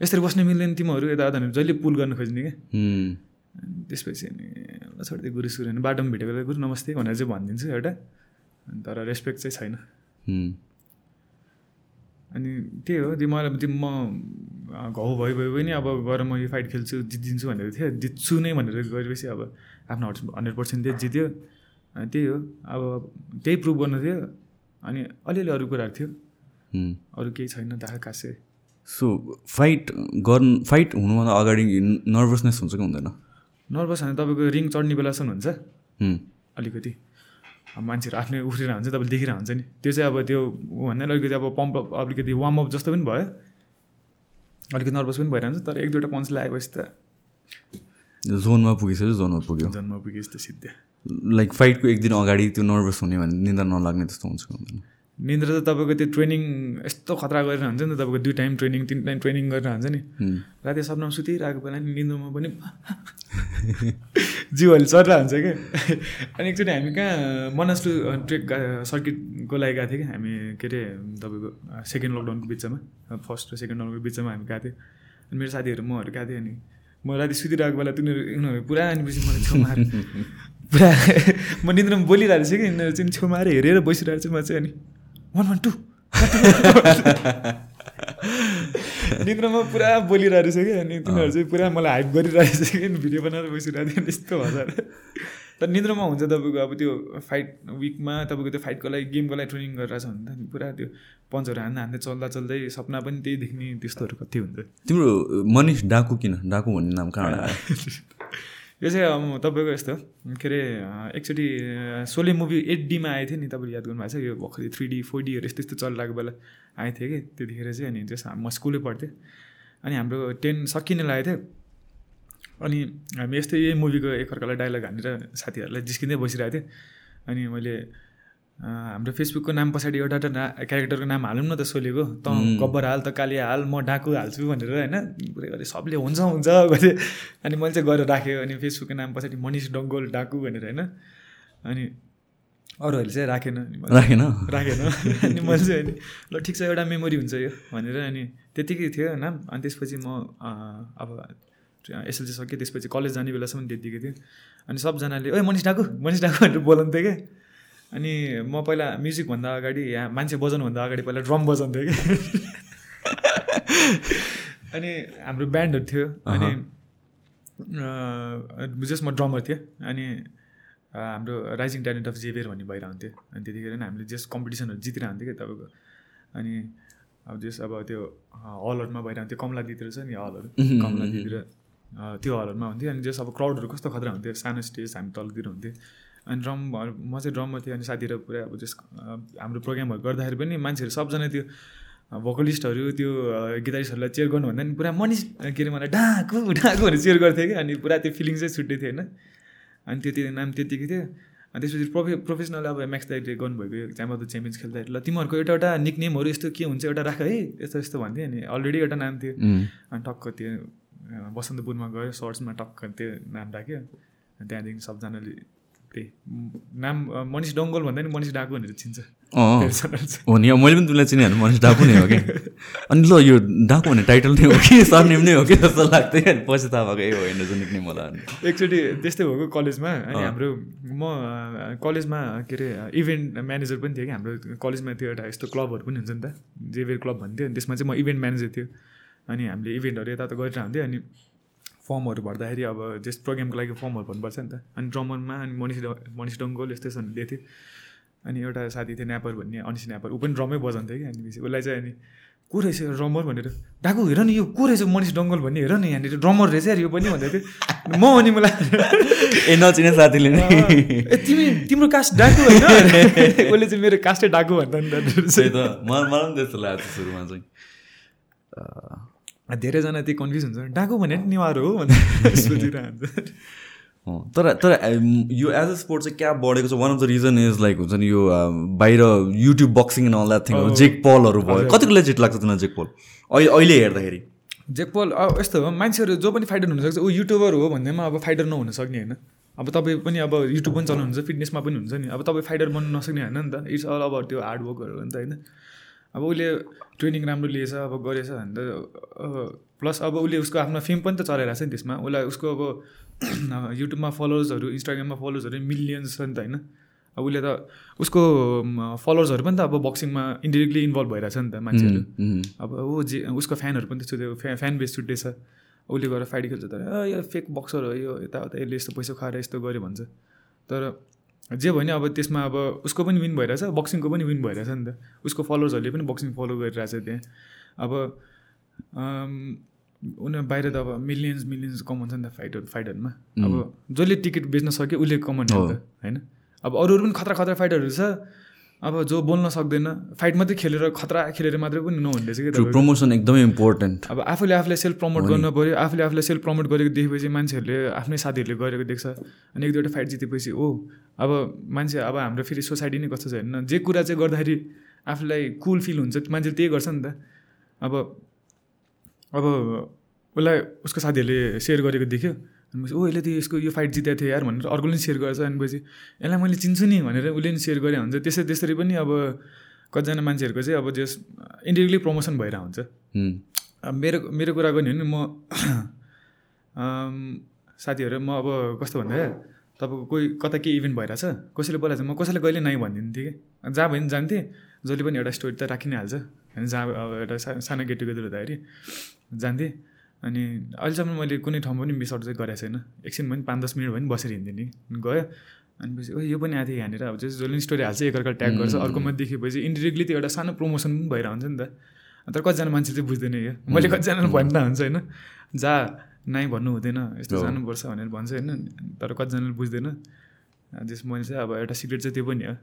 यसरी बस्नु मिल्दैन तिमीहरू यता जहिले पुल गर्नु खोज्ने क्या। त्यसपछि अनि छोडिदियो गुरु सुरु बाटोमा भेटेको गुरु नमस्ते भनेर चाहिँ भनिदिन्छु एउटा। तर रेस्पेक्ट चाहिँ छैन। अनि त्यही हो त्यो मलाई त्यो म घाउ भयो भयो पनि अब गएर म यो फाइट खेल्छु जितिदिन्छु भनेर थियो। जित्छु नै भनेर गएपछि अब आफ्नो हन्ड्रेड पर्सेन्ट चाहिँ जित्यो। अनि त्यही हो अब त्यही प्रुभ गर्नु थियो। अनि अलिअलि अरू कुराहरू थियो। अरू केही छैन दाखा कासे। सो फाइट गर्नु फाइट हुनुभन्दा अगाडि नर्भसनेस हुन्छ कि हुँदैन? नर्भस भने तपाईँको रिङ चढ्ने बेलासम्म हुन्छ अलिकति। मान्छेहरू आफ्नै उफ्रिरहेको हुन्छ तपाईँले देखिरहेको हुन्छ नि। त्यो चाहिँ अब त्यो भन्दा अलिकति अब पम्प अलिकति वार्मअप जस्तो पनि भयो। अलिकति नर्भस पनि भइरहन्छ तर एक दुईवटा पन्च लगाएपछि त जोनमा पुगिसक्यो जोनमा पुग्यो। जोनमा पुगेपछि त सिद्धे। लाइक फाइटको एक दिन अगाडि त्यो नर्भस हुने भने निन्दा नलाग्ने त्यस्तो हुन्छ निन्द्रा त तपाईँको त्यो ट्रेनिङ यस्तो खतरा गरेर हुन्छ नि त तपाईँको दुई टाइम ट्रेनिङ तिन टाइम ट्रेनिङ गरेर हुन्छ नि। राति सपनामा सुतिरहेको बेला नि निन्द्रामा पनि जिउहरू चर्रा हुन्छ क्या अनि एकचोटि हामी कहाँ मनासलु ट्रेक सर्किटको लागि गएको थियो कि? हामी के अरे तपाईँको सेकेन्ड लकडाउनको बिचमा फर्स्ट र सेकेन्ड लकडाउनको बिचमा हामी गएको थियो। अनि मेरो साथीहरू महरू गएको थियो अनि म राति सुतिरहेको बेला तिनीहरू उनीहरू पुरा आएपछि मलाई छेउमा पुरा म निन्द्रामा बोलिरहेको छु कि? यिनीहरू चाहिँ छेउमा आएर हेरेर बसिरहेको छु म चाहिँ अनि। वान वान टू निद्रामा पुरा बोलिरहेको रहेछ कि अनि तिनीहरू चाहिँ पुरा मलाई हाइप गरिरहेको छ कि भिडियो बनाएर बसिरहेको थियो यस्तो हजार। तर निद्रामा हुन्छ तपाईँको अब त्यो फाइट विकमा तपाईँको त्यो फाइटको लागि गेमको लागि ट्रेनिङ गरिरहेछ भने त पुरा त्यो पन्चहरू हान्दा हान्दै चल्दा चल्दै सपना पनि त्यही देख्ने त्यस्तोहरू कति हुन्छ। तिम्रो मनिष डाकु किन? डाकु भन्ने नाम कहाँ यो चाहिँ तपाईँको यस्तो के अरे एकचोटि सोले मुभी एट डीमा आएको थियो नि तपाईँले याद गर्नुभएको छ यो भर्खरै थ्री डी फोर डीहरू यस्तो यस्तो चलिरहेको बेला आएको थियो कि त्यतिखेर चाहिँ अनि जस म स्कुलै पढ्थेँ। अनि हाम्रो टेन सकिने लागेको थियो। अनि हामी यस्तै यही मुभीको एकअर्कालाई डाइलग हानेर साथीहरूलाई जिस्किँदै बसिरहेको थिएँ अनि मैले हाम्रो फेसबुकको नाम पछाडि एउटा एउटा ना क्यारेक्टरको नाम हालौँ न त सोलेको। त गब्बर हाल त कालिया हाल म डाकु हाल्छु भनेर होइन? पुरै गरेँ सबले हुन्छ हुन्छ गरेँ अनि मैले चाहिँ गरेर राखेँ अनि फेसबुकको नाम पछाडि मनिष डङ्गोल डाकु भनेर होइन? अनि अरूहरूले चाहिँ राखेन। राखेन? राखेन। अनि मैले चाहिँ अनि ल ठिक छ एउटा मेमोरी हुन्छ यो भनेर अनि त्यतिकै थियो नाम अनि त्यसपछि म अब एसएलसी सकेँ त्यसपछि कलेज जाने बेलासम्म त्यतिकै थियो। अनि सबजनाले ओए मनिष डाकु मनिष डाकु भनेर बोलाउँथ्यो क्या। अनि म पहिला म्युजिकभन्दा अगाडि यहाँ मान्छे बजाउनुभन्दा अगाडि पहिला ड्रम बजाउँथेँ कि। अनि हाम्रो ब्यान्डहरू थियो अनि जस म ड्रमर थिएँ अनि हाम्रो राइजिङ ट्यालेन्ट अफ जेभियर भन्ने भइरहन्थ्यो अनि त्यतिखेर नै हामीले जस कम्पिटिसनहरू जितिरहन्थ्यो क्या तपाईँको। अनि अब जस अब त्यो हलहरूमा भइरहन्थ्यो कमला दिदीहरू छ नि हलहरू कमला दिदीतिर त्यो हलहरूमा हुन्थ्यो अनि जस अब क्राउडहरू कस्तो खतरा हुन्थ्यो सानो स्टेज हामी तलतिर हुन्थ्यो। अनि ड्रम म चाहिँ ड्रममा थिएँ अनि साथीहरू पुरा अब जस हाम्रो प्रोग्रामहरू गर्दाखेरि पनि मान्छेहरू सबजना त्यो भोकलिस्टहरू त्यो गिटारिस्टहरूलाई चेयर गर्नुभन्दा नि पुरा मनिस के अरे मलाई डाकु डाकु भनेर चेयर गर्थेँ कि अनि पुरा त्यो फिलिङ चाहिँ छुट्टै थियो होइन अनि त्यति नाम त्यतिकै थियो। अनि त्यसपछि प्रोफे प्रोफेसनल अब म्याक्स दाइले गर्नुभएको च्याम्प अफ द च्याम्पियन्स खेल्दाखेरि ल तिमीहरूको एउटा एउटा निकनेमहरू यस्तो के हुन्छ एउटा राख है यस्तो यस्तो भन्थ्यो। अनि अलरेडी एउटा नाम थियो। अनि टक्क त्यो बसन्तपुरमा गयो सर्ट्समा टक्क त्यो नाम राख्यो। त्यहाँदेखि सबजनाले त्यही नाम मनिष डङ्गोल भन्दा नि मनिष डाकु भनेर चिन्छ। हो नि मैले पनि तिमीलाई चिने मनिष डाकु नै हो कि? अनि ल यो डाकु भन्ने टाइटल नै हो कि? सरनेम नै हो कि? जस्तो लाग्थ्यो अनि पछि थाहा भएको ए होइन जो निक्ने मलाई एकचोटि त्यस्तै भएको कलेजमा अनि हाम्रो म कलेजमा के अरे इभेन्ट म्यानेजर पनि थियो कि हाम्रो कलेजमा थियो एउटा यस्तो क्लबहरू पनि हुन्छ नि त जेभियर क्लब भन्थ्यो अनि त्यसमा चाहिँ म इभेन्ट म्यानेजर थियो। अनि हामीले इभेन्टहरू यता त गरिरहन्थ्यो अनि फर्महरू भर्दाखेरि अब जस प्रोग्रामको लागि फर्महरू भर्नुपर्छ नि त। अनि ड्रमरमा अनि मनिष मनिष डङ्गोल यस्तै दिएको थियो। अनि एउटा साथी थियो न्यापर भन्ने अनिस न्यापर। ऊ पनि ड्रमै बजाउँथ्यो कि अनि उसलाई चाहिँ अनि को रहेछ ड्रमर? भनेर डाकु हेर नि यो को रहेछ मनिष डङ्गल भन्ने हेर नि यहाँनिर ड्रमर रहेछ यो पनि भन्दै थियो। म अनि मलाई ए नचिने साथीले ए तिमी तिम्रो कास्ट डाकु होइन? उसले चाहिँ मेरो कास्टै डाकु भन्दा नि त। मलाई पनि त्यस्तो लाग्छ सुरुमा चाहिँ। धेरैजना त्यही कन्फ्युज हुन्छ डाकु भने निवार हो भनेर सोचिरहन्छ। तर तर यो एज अ स्पोर्ट चाहिँ क्या बढेको छ? One of the reason is like हुन्छ नि यो बाहिर YouTube boxing and all that thing Jake पलहरू भयो। कतिको लेजिट लाग्छ तिनीहरू जेक पल अहिले अहिले हेर्दाखेरि। जेक पल अब यस्तो हो मान्छेहरू जो पनि फाइटर हुनसक्छ ऊ युट्युबर हो भन्दैमा अब फाइटर नहुन सक्ने होइन। अब तपाईँ पनि अब युट्युब पनि चलाउनुहुन्छ फिटनेसमा पनि हुन्छ नि। अब तपाईँ फाइटर बन्नु नसक्ने होइन नि त। इट्स अल अब त्यो हार्डवर्कहरू हो नि त होइन? अब उसले ट्रेनिङ राम्रो लिएछ अब गरेछ भने त प्लस अब उसले उसको आफ्नो फेम पनि त चलाइरहेको छ नि त्यसमा। उसलाई उसको अब युट्युबमा फलोवर्सहरू इन्स्टाग्राममा फलोवर्सहरू मिलियन्स छ नि त होइन। अब उसले त उसको फलोवर्सहरू पनि त अब बक्सिङमा इन्डिरेक्टली इन्भल्भ भइरहेछ नि त मान्छेहरू। अब ऊ जे उसको फ्यानहरू पनि त त्यो फ्या फ्यान बेस छुट्टै छ उसले गएर फाइट खेल्छ तर यो फेक बक्सर हो यो यताउता यसले यस्तो पैसा खाएर यस्तो गर्यो भन्छ। तर जे भयो नि अब त्यसमा अब उसको पनि विन भइरहेछ बक्सिङको पनि विन भइरहेछ नि त। उसको फलोवर्सहरूले पनि बक्सिङ फलो गरिरहेछ त्यहाँ। अब उनीहरू बाहिर त अब मिलियन्स मिलियन्स कमाउँछ नि त फाइटर फाइटरमा अब जसले टिकट बेच्न सक्यो उसले कमाउने नि त होइन? अब अरू अरू पनि खतरा खतरा फाइटरहरू छ। अब जो बोल्न सक्दैन फाइट मात्रै खेलेर खतरा खेलेर मात्रै पनि नहुँदैछ कि प्रमोसन एकदमै इम्पोर्टेन्ट अब आफूले आफूलाई सेल्फ प्रमोट गर्नु पऱ्यो आफूले आफूलाई सेल्फ प्रमोट गरेको देखेपछि मान्छेहरूले आफ्नै साथीहरूले गरेको देख्छ। अनि एक दुईवटा फाइट जितेपछि ओ अब मान्छे अब हाम्रो फेरि सोसाइटी नै कस्तो छ होइन जे कुरा चाहिँ गर्दाखेरि आफूलाई कुल फिल हुन्छ मान्छेले त्यही गर्छ नि त। अब अब उसलाई उसको साथीहरूले सेयर गरेको देख्यो। अनि ओ यसले त यसको यो फाइट जितेको थियो यार भनेर अर्कोले पनि सेयर गर्छ। अनि पछि यसलाई मैले चिन्छु नि भनेर उसले पनि सेयर गरे हुन्छ। त्यसै त्यसरी पनि अब कतिजना मान्छेहरूको चाहिँ अब जस इन्डिरेक्टली प्रमोसन भइरहेको हुन्छ। अब मेरो मेरो कुरा गर्ने हो नि म साथीहरू म अब कस्तो भन्दा तपाईँको कोही कता के इभेन्ट भइरहेछ? कसैले बोलाएको छ? म कसैले कहिले नै भनिदिन्थेँ कि? जहाँ भयो भने जान्थेँ। जसले पनि एउटा स्टोरी त राखि नै हाल्छ। होइन जहाँ अब एउटा सानो गेट टुगेदर हुँदाखेरि जान्थेँ। अनि अहिलेसम्म मैले कुनै ठाउँमा पनि मिस आउट चाहिँ गरेको छैन। एकछिन पनि पाँच दस मिनट भयो नि बसेर हिँड्थेँ नि गयो। अनि पछि ओ यो पनि आएको थियो यहाँनिर। अब चाहिँ जसले पनि स्टोरी हाल्छ एकअर्का ट्याग गर्छ अर्कोमा देखेपछि इन्डिरेक्टली त्यो एउटा सानो प्रमोसन पनि भइरहेको हुन्छ नि त। तर कतिजना मान्छे चाहिँ बुझ्दैन यो। मैले कतिजनालाई भन्दा हुन्छ होइन जा नाइ भन्नु हुँदैन यस्तो जानुपर्छ भनेर भन्छ होइन। तर कतिजनाले बुझ्दैन। जस मैले चाहिँ अब एउटा सिक्रेट चाहिँ त्यो पनि हो।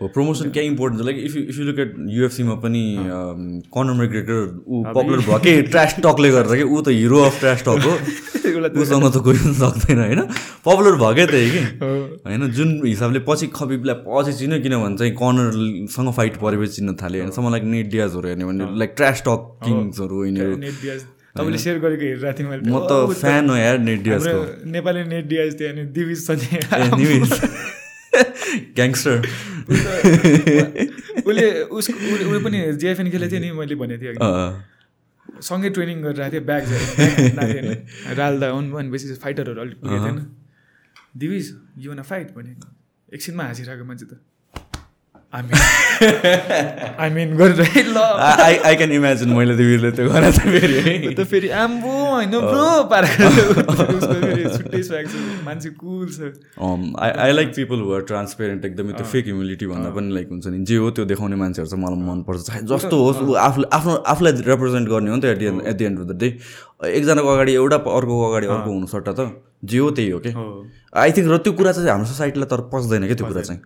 हो प्रमोसन क्या इम्पोर्टेन्ट छ like if if you look at युएफसीमा पनि कर्नर मेग्रेटर ऊ पपुलर भयो। कि ट्रास टकले गर्दा कि? ऊ त हिरो अफ ट्रास टक हो। उसँग त कोही पनि सक्दैन होइन? पपुलर भएकै त्यही कि? होइन जुन हिसाबले पछि खबिबलाई पछि चिन्यो किनभने चाहिँ कर्नरसँग फाइट परेपछि चिन्न थाल्यो। होइन समन लाइक नेट डियाजहरू हेर्ने भने लाइक ट्रास टक किङ्सहरू यिनीहरू तपाईँले सेयर गरेको हेरिरहेको थिएँ मैले। म त फ्यान हो यार नेट डियाजको। नेपाली नेट डियाज थियो अनि दिविज छ ग्याङ्स्टर उसले उसको उसले उसले पनि जिएफएन खेलेको थियो नि मैले भनेको थिएँ। सँगै ट्रेनिङ गरिरहेको थिएँ ब्याग राल्दा हुन् भनेपछि फाइटरहरू अलिक पुगेको थिएन। दिविज यो न फाइट भने एकछिनमा हाँसिरहेको मान्छे त। आई मिन गरेर ल आई आई क्यान इमेजिन मैले तिमीले त्यो गरेर चाहिँ फेरि है। त फेरि आम्बो होइन ब्रो पारेर छुट्टै स्वाग छ मान्छे कुल छ I I like people who are transparent एकदमै त्यो फेक ह्युमिलिटी भन्दा पनि लाइक हुन्छ नि। जे हो त्यो देखाउने मान्छेहरू चाहिँ मलाई मनपर्छ चाहे जस्तो होस् ऊ आफूले आफ्नो आफूलाई रिप्रेजेन्ट गर्ने हो नि त at at the end of the day एकजनाको अगाडि एउटा अर्कोको अगाडि अर्को हुनु सट्टा त। जे हो त्यही हो कि आई थिङ्क र त्यो कुरा चाहिँ हाम्रो सोसाइटीलाई तर पस्दैन क्या त्यो कुरा चाहिँ।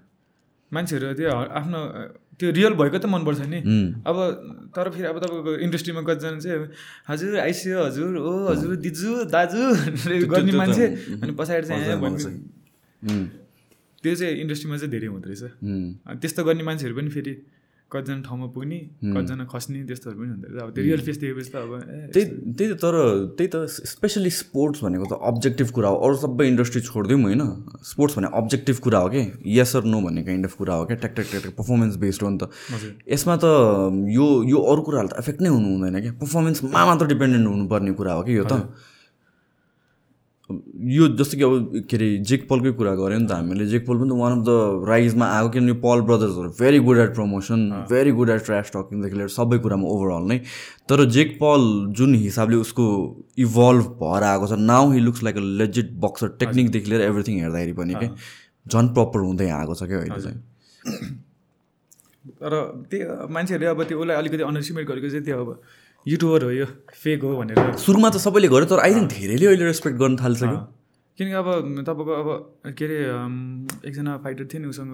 मान्छेहरू त्यो आफ्नो त्यो रियल भएको त मनपर्छ नि. अब तर फेरि अब तपाईँको इन्डस्ट्रीमा कतिजना चाहिँ हजुर आइसियो हजुर ओ हजुर दिजु दाजु गर्ने मान्छे अनि पछाडि चाहिँ त्यो चाहिँ इन्डस्ट्रीमा चाहिँ धेरै हुँदो रहेछ। त्यस्तो गर्ने मान्छेहरू पनि फेरि कतिजना ठाउँमा पुग्ने कतिजना खस्ने त्यस्तोहरू पनि हुँदो रहेछ। अब त्यो रियल फेस देखेपछि त अब त्यही त्यही त तर त्यही त स्पेसली स्पोर्ट्स भनेको त अब्जेक्टिभ कुरा हो। अरू सबै इन्डस्ट्री छोडिदिउँ होइन। स्पोर्ट्स भने अब्जेक्टिभ कुरा हो कि? यस अर नो भन्ने काइन्ड अफ कुरा हो क्या? ट्याक ट्याक ट्याक ट्याक पर्फर्मेन्स बेस्ड हो नि त। यसमा त यो यो अरू कुराहरू त एफेक्ट नै हुनु हुँदैन क्या? पर्फर्मेन्समा मात्र डिपेन्डेन्ट हुनुपर्ने कुरा हो कि यो त? यो जस्तो कि अब के अरे जेक पलकै कुरा गऱ्यो नि त हामीले। जेक पल पनि त वान अफ द राइजमा आएको किनभने Paul ब्रदर्सहरू very good at promotion very good at trash टकिङदेखि लिएर सबै कुरामा ओभरअल नै। तर जेक पल जुन हिसाबले उसको इभल्भ भएर आएको छ now he looks like a legit boxer टेक्निकदेखि लिएर एभ्रिथिङ हेर्दाखेरि पनि क्या झन् प्रपर हुँदै आएको छ क्या अहिले चाहिँ। तर त्यही मान्छेहरूले अब त्यो उसलाई अलिकति अन्डरस्टिमेट गरेको चाहिँ त्यो अब युट्युबर हो यो फेक हो भनेर। सुरुमा त सबैले गर्यो तर आई थिङ्क धेरैले अहिले रेस्पेक्ट गर्न थालिसक्यो। किनकि अब तपाईँको अब के अरे एकजना फाइटर थियो नि उसँग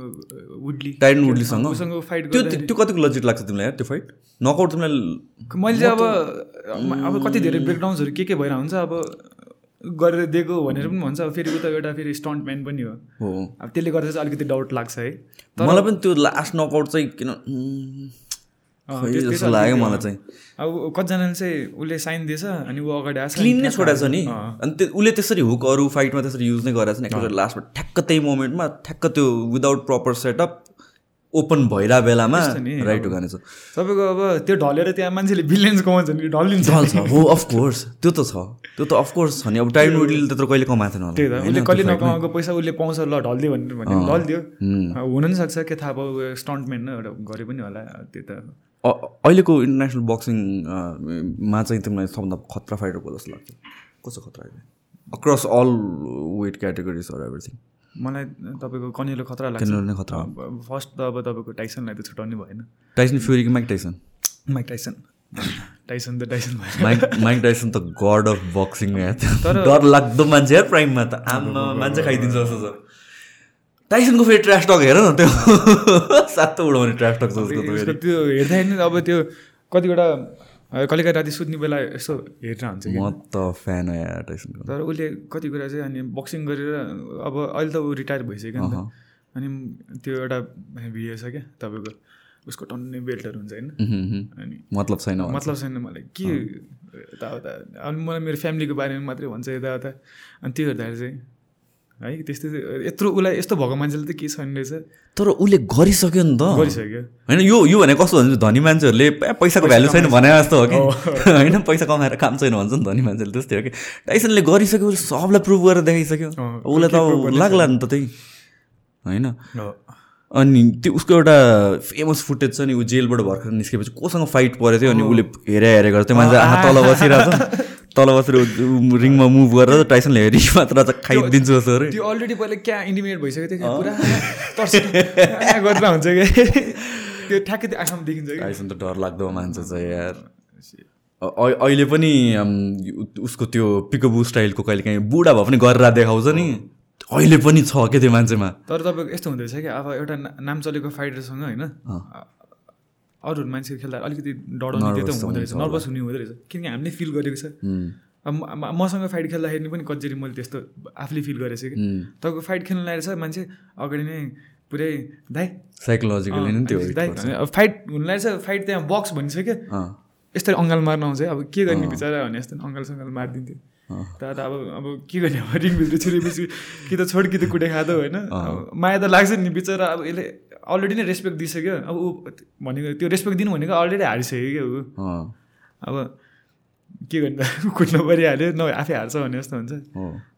वुडली। टाइडन वुडलीसँग? उसँग फाइट त्यो त्यो कतिको लजिट लाग्छ तिमीलाई यार त्यो फाइट नकआउट तिमीलाई मैले चाहिँ अब अब कति धेरै ब्रेकडाउन्सहरू के के भएर हुन्छ अब गरेर दिएको भनेर पनि भन्छ अब फेरि उता एउटा फेरि स्टन्ट म्यान पनि हो। हो। अब त्यसले गर्दा चाहिँ अलिकति डाउट लाग्छ है। मलाई पनि त्यो लास्ट नकआउट चाहिँ किन जस्तो लाग्यो मलाई। चाहिँ। अब कतिजनाले चाहिँ उसले साइन दिएछ अनि ऊ अगाडि आएछ क्लिन नै छोडेको छ नि। अनि त्यो उसले त्यसरी हुकहरू फाइटमा त्यसरी युज नै गरेको छ नि एकचोटि लास्टमा ठ्याक्क त्यही मोमेन्टमा ठ्याक्क त्यो विदाउट प्रपर सेटअप ओपन भइरहेको बेलामा राइट अब। उगानेछ तपाईँको अब त्यो ढलेर त्यहाँ मान्छेले बिलियन्स कमाउँछ नि ढलिन्छ ढल छ हो अफकोर्स त्यो त छ। त्यो त अफकोर्स छ नि। अब टाइम वुडले त्यत्रो कहिले कमाएको थिएन त्यही त। उसले कहिले। नकमाएको पैसा उसले पाउँछ ल ढलिदियो भनेर भन्यो। अँ। ढलिदियो। हुन पनि सक्छ। के थाहा अब स्टन्टम्यान न एउटा गरे पनि होला। त्यो त अहिलेको इन्टरनेसनल बक्सिङमा चाहिँ तिमीलाई सबभन्दा खतरा फाइटर को जस्तो लाग्छ कस्तो खतरा अहिले? Across all weight categories or everything मलाई तपाईँको कनिलो खतरा लाग्छ। नै खतरा फर्स्ट त अब तपाईँको टाइसनलाई त छुट्याउनै भएन। टाइसन फ्युरी कि Mike Tyson Mike Tyson Tyson त टाइसन भयो। माइक माइक टाइसन त गड अफ बक्सिङ तर- डर लाग्दो मान्छे यार प्राइममा त। आमा मान्छे खाइदिन्छ जस्तो छ। टाइसनको फेरि ट्रास टक हेर न त्यो। सातो उडाउने ट्रास टक छ उसको त उसको फेरि। त्यो हेर्दाखेरि अब त्यो कतिवटा कहिले काहीँ राति सुत्ने बेला यसो हेरेर हुन्छ म त फ्यान टाइसनको तर उसले कति कुरा चाहिँ अनि बक्सिङ गरेर अब अहिले त ऊ रिटायर भइसक्यो नि त। अनि त्यो एउटा भिडियो छ क्या तपाईँको उसको टन्ने बेल्टहरू हुन्छ होइन। अनि मतलब छैन मतलब छैन मलाई। के यताउता? अनि मलाई मेरो फ्यामिलीको बारेमा मात्रै भन्छ यताउता। अनि त्यो हेर्दाखेरि चाहिँ है? त्यस्तो यत्रो उसलाई यस्तो भएको मान्छेले त के छैन रहेछ। तर उसले गरिसक्यो नि त। गरिसक्यो। होइन यो यो भने कस्तो भन्छ धनी मान्छेहरूले पैसाको भ्यालु छैन भने जस्तो हो कि। होइन पैसा कमाएर काम छैन भन्छ नि धनी मान्छेले त्यस्तै हो कि। टाइसनले गरिसक्यो उसले सबलाई प्रुभ गरेर देखाइसक्यो। उसलाई त लाग्ला नि त त्यही। होइन। हो। अनि त्यो उसको एउटा फेमस फुटेज छ नि ऊ जेलबाट भर्खर निस्केपछि कोसँग फाइट परेको थियो अनि उसले हेरे हेरे गर्छ त्यो मान्छे आँखा तल बसिरहेको छ तल बसेर रिङमा मुभ गरेर टाइसनले हेरि मात्र चाहिँ खाइदिन्छु जस्तो अरे त्यो अलरेडी पहिला क्या इन्टिमेट भइसकेको थियो पुरा गरेर हुन्छ क्या त्यो ठ्याक्कै त्यो आँखामा देखिन्छ कि? टाइसन त डर लाग्दो मान्छे छ यार। अहिले पनि उसको त्यो पिकबु स्टाइलको कहिले काहीँ बुढा भए पनि गरेर देखाउँछ नि। अहिले पनि छ क्या त्यो मान्छेमा? तर तपाईँको यस्तो हुँदो रहेछ क्या अब एउटा नाम चलेको फाइटरसँग होइन अरू मान्छे खेल्दा अलिकति डराउने त्यो त हुँदो रहेछ। नर्भस हुने हुँदो रहेछ। किनकि हामीले फिल गरेको छ। मसँग फाइट खेल्दाखेरि पनि कतिचोटि मैले त्यस्तो आफूले फिल गरेको छु कि। तपाईँको फाइट खेल्न लागेको छ मान्छे अगाडि नै पुरै दाइ। साइकोलोजिकली नि त्यो दाइ फाइट हुन लागेको छ। फाइट त्यहाँ बक्स भनिसक्यो। अँ, यस्तरी अङ्गाल मार्न आउँछ है, अब के गर्ने बिचरा भने जस्तो अङ्गाल सङ्गाल मारिदिन्थ्यो। तर त अब अब के गर्ने? अब रिङभित्र छिरेपछि कि त छोड कि त कुटे खाँदो होइन? माया त लाग्छ नि बिचरा। अब यसले अलरेडी नै रेस्पेक्ट दिइसक्यो। अब ऊ भनेको त्यो रेस्पेक्ट दिनु भनेको अलरेडी हारिसक्यो क्या ऊ। अब के गर्ने त? कुट्न परिहाल्यो। न आफै हार्छ भने जस्तो हुन्छ।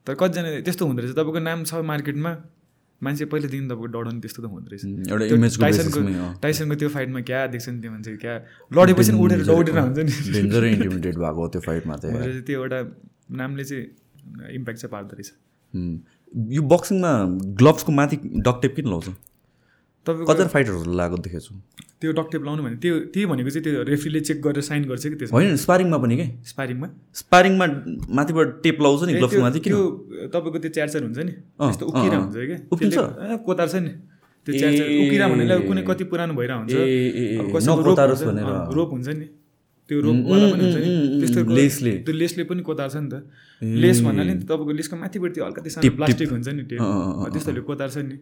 तर कतिजना त्यस्तो हुँदो रहेछ। तपाईँको नाम छ मार्केटमा। मान्छे पहिलेदेखि तपाईँको डराउने त्यस्तो त हुँदो रहेछ। टाइसनको। टाइसनको त्यो फाइटमा क्या देख्छ नि त्यो मान्छे क्या? लडेपछि उडेर दौडेर हुन्छ नि। इन्टिमिडेट भएको त्यो फाइटमा चाहिँ त्यो एउटा नामले चाहिँ इम्प्याक्ट चाहिँ पार्दो रहेछ। यो बक्सिङमा ग्लोभ्सको माथि डकटेप किन लाउँछ तपाईँको कतिवटा फाइटरहरू लगाएको देखेको छु। त्यो डक्टेप लाउनु भने त्यो त्यही भनेको चाहिँ त्यो रेफ्रीले चेक गरेर साइन गर्छ कि त्यसमा? होइन स्पारिङमा पनि के? स्पारिङमा? स्पारिङमा माथिबाट टेप लाउँछ नि ए, ग्लोभ्सको त्यो माथि किन? त्यो तपाईँको त्यो च्यार्चर हुन्छ नि। त्यस्तो उकिरा। हुन्छ कोतार्छ नि। त्यो च्यार्चर। उकिरा भन्नेलाई कुनै कति पुरानो भइरहेको हुन्छ। रोप हुन्छ, भनेर। रोप नि। त्यो त्यस्तो लेसले। त्यो लेसले पनि कोतार्छ नि त। लेस भन्नाले नि तपाईँको लेसको माथिबाट त्यो अलिकति सानो। प्लास्टिक हुन्छ नि त्यो। त्यस्तोले कोतार्छ नि।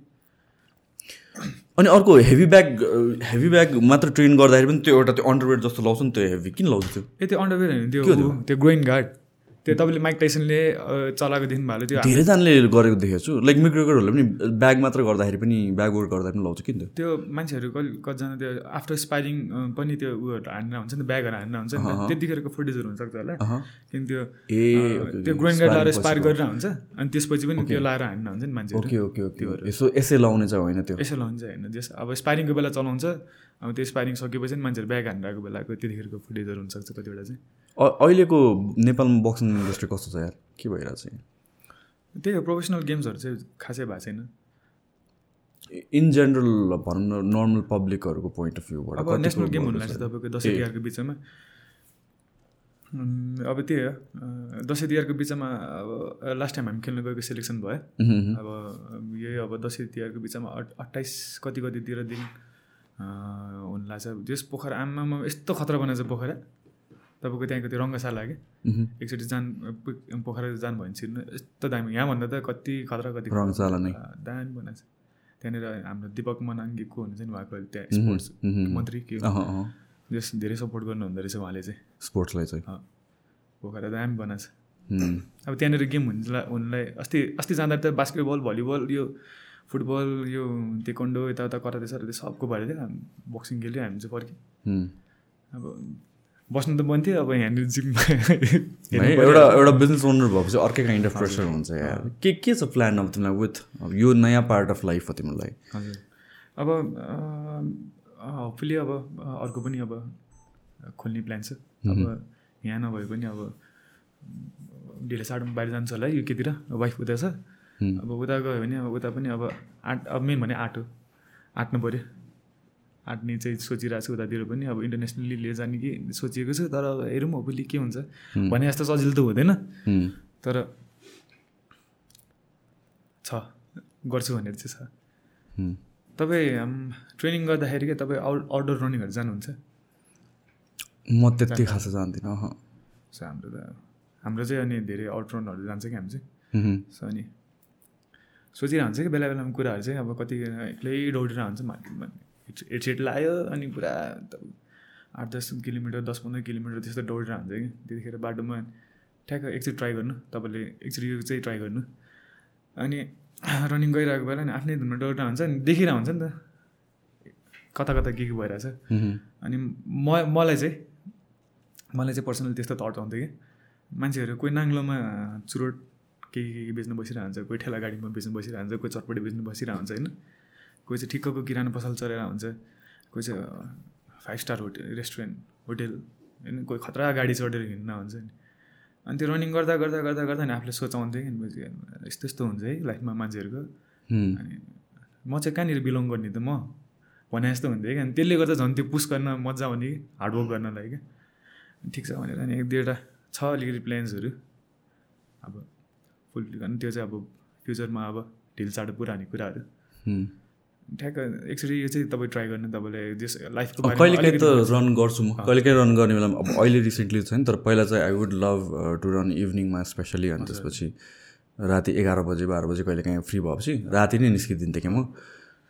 अनि अर्को हेभी ब्याग हेभी ब्याग मात्र ट्रेन गर्दाखेरि पनि त्यो एउटा त्यो अन्डरवेयर जस्तो लाउँछ नि त्यो हेभी किन लाउँछ त्यो ए त्यो अन्डरवेयर होइन त्यो त्यो? ग्रोइन गार्ड त्यो तपाईँले माइक टाइसनले चलाएको देख्नु भएको थियो त्यो धेरैजनाले गरेको देखेको छु। लाइक मिक्रोकरहरूले पनि ब्याग मात्र गर्दाखेरि पनि ब्याग वर्क गर्दा पनि लाउँछ किन त्यो त्यो मान्छेहरू कति कतिजना त्यो आफ्टर स्पाइरिङ पनि त्यो उयोहरू हान्न हुन्छ नि ब्यागहरू हान्न हुन्छ नि त्यतिखेरको फुटेजहरू हुनसक्छ होला। किन त्यो ए त्यो ग्रोइन गार्ड लाएर पछिको। गरेर हुन्छ। अनि त्यसपछि पनि त्यो लाएर हान्न हुन्छ नि मान्छेहरू। Okay okay okay. यसो यसै लाउने चाहिँ होइन त्यो? यसो लाउँछ होइन जस अब स्पारिङको बेला चलाउँछ। अब त्यो स्पारिङ सकेपछि मान्छेहरू ब्याग हानिरहेको बेलाको त्यतिखेरको फुटेजहरू हुनसक्छ कतिवटा चाहिँ। अहिलेको नेपालमा बक्सिङ इन्डस्ट्री कस्तो छ यार? के भइरहेको छ यहाँ? त्यही हो प्रोफेसनल गेम्सहरू चाहिँ खासै भएको छैन। इन जेनरल भनौँ न नर्मल पब्लिकहरूको पोइन्ट अफ भ्यूबाट अब नेसनल गेम हुनु लाग्छ तपाईँको दसैँ तिहारको बिचमा। अब त्यही हो दसैँ तिहारको बिचमा अब लास्ट टाइम हामी खेल्न गएको सेलेक्सन भयो। अब यही अब दसैँ तिहारको बिचमा अठ अट्ठाइस कति कतितिरदेखि हुन लाग्छ त्यस पोखरा आमामा यस्तो खतरा बनाएछ पोखरा। तपाईँको त्यहाँको त्यो रङ्गशाला कि? एकचोटि जान पोखरा जानु भयो भने छिर्नु यस्तो दामी। यहाँभन्दा त कति खतरा कति। रङ्गशाला नै। दामी बनाएको छ। त्यहाँनिर हाम्रो दिपक मनाङ्गी को हुनुहुन्छ नि उहाँको त्यहाँ स्पोर्ट्स मन्त्री के जस धेरै सपोर्ट गर्नुहुँदो रहेछ उहाँले चाहिँ। स्पोर्ट्सलाई चाहिँ। पोखरा दामी बनाएको छ। अब त्यहाँनिर गेम हुनुलाई हुनुलाई अस्ति अस्ति जाँदा त बास्केटबल भलिबल यो फुटबल यो तेकोन्डो यताउता कराते सराते सबको भएर थियो। बक्सिङ खेल्यो हामी चाहिँ फर्क्यौँ। अब बस्नु त बन्थ्यो अब यहाँनिर जिममा है एउटा एउटा बिजनेस ओनर भएपछि अर्कै काइन्ड अफ प्रेसर हुन्छ यार। के के छ प्लान अब तिमीलाई विथ यो नयाँ पार्ट अफ लाइफ हो तिमीलाई? हजुर। अब होपफुली अब अर्को पनि अब खोल्ने प्लान छ। अब यहाँ नभए पनि अब ढिलो साढोमा बाहिर जान्छ होला यो केतिर वाइफ उता छ। अब उता गयो भने अब उता पनि अब आँट अब मेन भने आँटो आँट्नु पऱ्यो। आँट्ने चाहिँ सोचिरहेको छु उतातिर पनि। अब इन्टरनेसनली लिएर जाने कि सोचिएको छु तर अब हेरौँ होपफुली के हुन्छ। भने जस्तो सजिलो त हुँदैन। तर छ गर्छु भनेर चाहिँ छ। तपाईँ हाम ट्रेनिङ गर्दाखेरि क्या तपाईँ आउट आउटडोर रनिङहरू जानुहुन्छ? म त्यति खासै जान्दिनँ। सो हाम्रो त हाम्रो चाहिँ अनि धेरै आउट रनहरू जान्छ कि हामी चाहिँ। सो अनि सोचिरहेको हुन्छ कि बेला बेलामा कुराहरू चाहिँ अब कति एक्लै दौडिरहेको हुन्छ मार्केटमा हेड सेट लायो अनि पुरा आठ दस किलोमिटर दस पन्ध्र किलोमिटर त्यस्तो दौडिरहेको हुन्छ कि। त्यतिखेर बाटोमा ठ्याक्क एकचोटि ट्राई गर्नु तपाईँले एकचोटि यो चाहिँ ट्राई गर्नु। अनि रनिङ गइरहेको बेला नि आफ्नै धुनमा दौडिरहेको हुन्छ नि देखिरहेको हुन्छ नि त। कता कता के के भइरहेछ। अनि म मलाई चाहिँ मलाई चाहिँ पर्सनली त्यस्तो थट आउँथ्यो कि। मान्छेहरू कोही नाङ्लोमा चुरोट के के के बेच्नु बसिरहेको हुन्छ कोही ठेला गाडीमा बेच्नु बसिरहेको हुन्छ कोही चटपटी बेच्नु बसिरहेको हुन्छ होइन। कोही चाहिँ ठिक्कको किराना पसल चलेर हुन्छ कोही चाहिँ five star hotel restaurant hotel होइन कोही खतरा गाडी चढेर हिँड्न हुन्छ नि। अनि त्यो रनिङ गर्दा गर्दा गर्दा गर्दा नि आफूले सोचाउँथेँ कि यस्तो यस्तो हुन्छ है लाइफमा मान्छेहरूको। अनि म चाहिँ कहाँनिर बिलोङ गर्ने त म? भने जस्तो हुन्थ्यो कि। अनि त्यसले गर्दा झन् त्यो पुस गर्न मजा आउने कि हार्डवर्क गर्नलाई क्या। ठिक छ भनेर अनि एक दुईवटा छ अलिकति प्लान्सहरू अब फुल अनि त्यो चाहिँ अब फ्युचरमा अब ढिल चाँडो पुरा हुने कुराहरू। ठ्याक्क एकचोटि यो चाहिँ तपाईँ ट्राई गर्नु तपाईँलाई जस लाइफको कहिलेकाहीँ त रन गर्छु म। कहिलेकाहीँ रन गर्ने बेलामा अब अहिले रिसेन्टली छैन तर पहिला चाहिँ I would love to run इभिनिङमा specially अनि त्यसपछि राति एघार बजे बाह्र बजे कहिलेकाहीँ फ्री भएपछि राति नै निस्किदिन्थेँ कि म।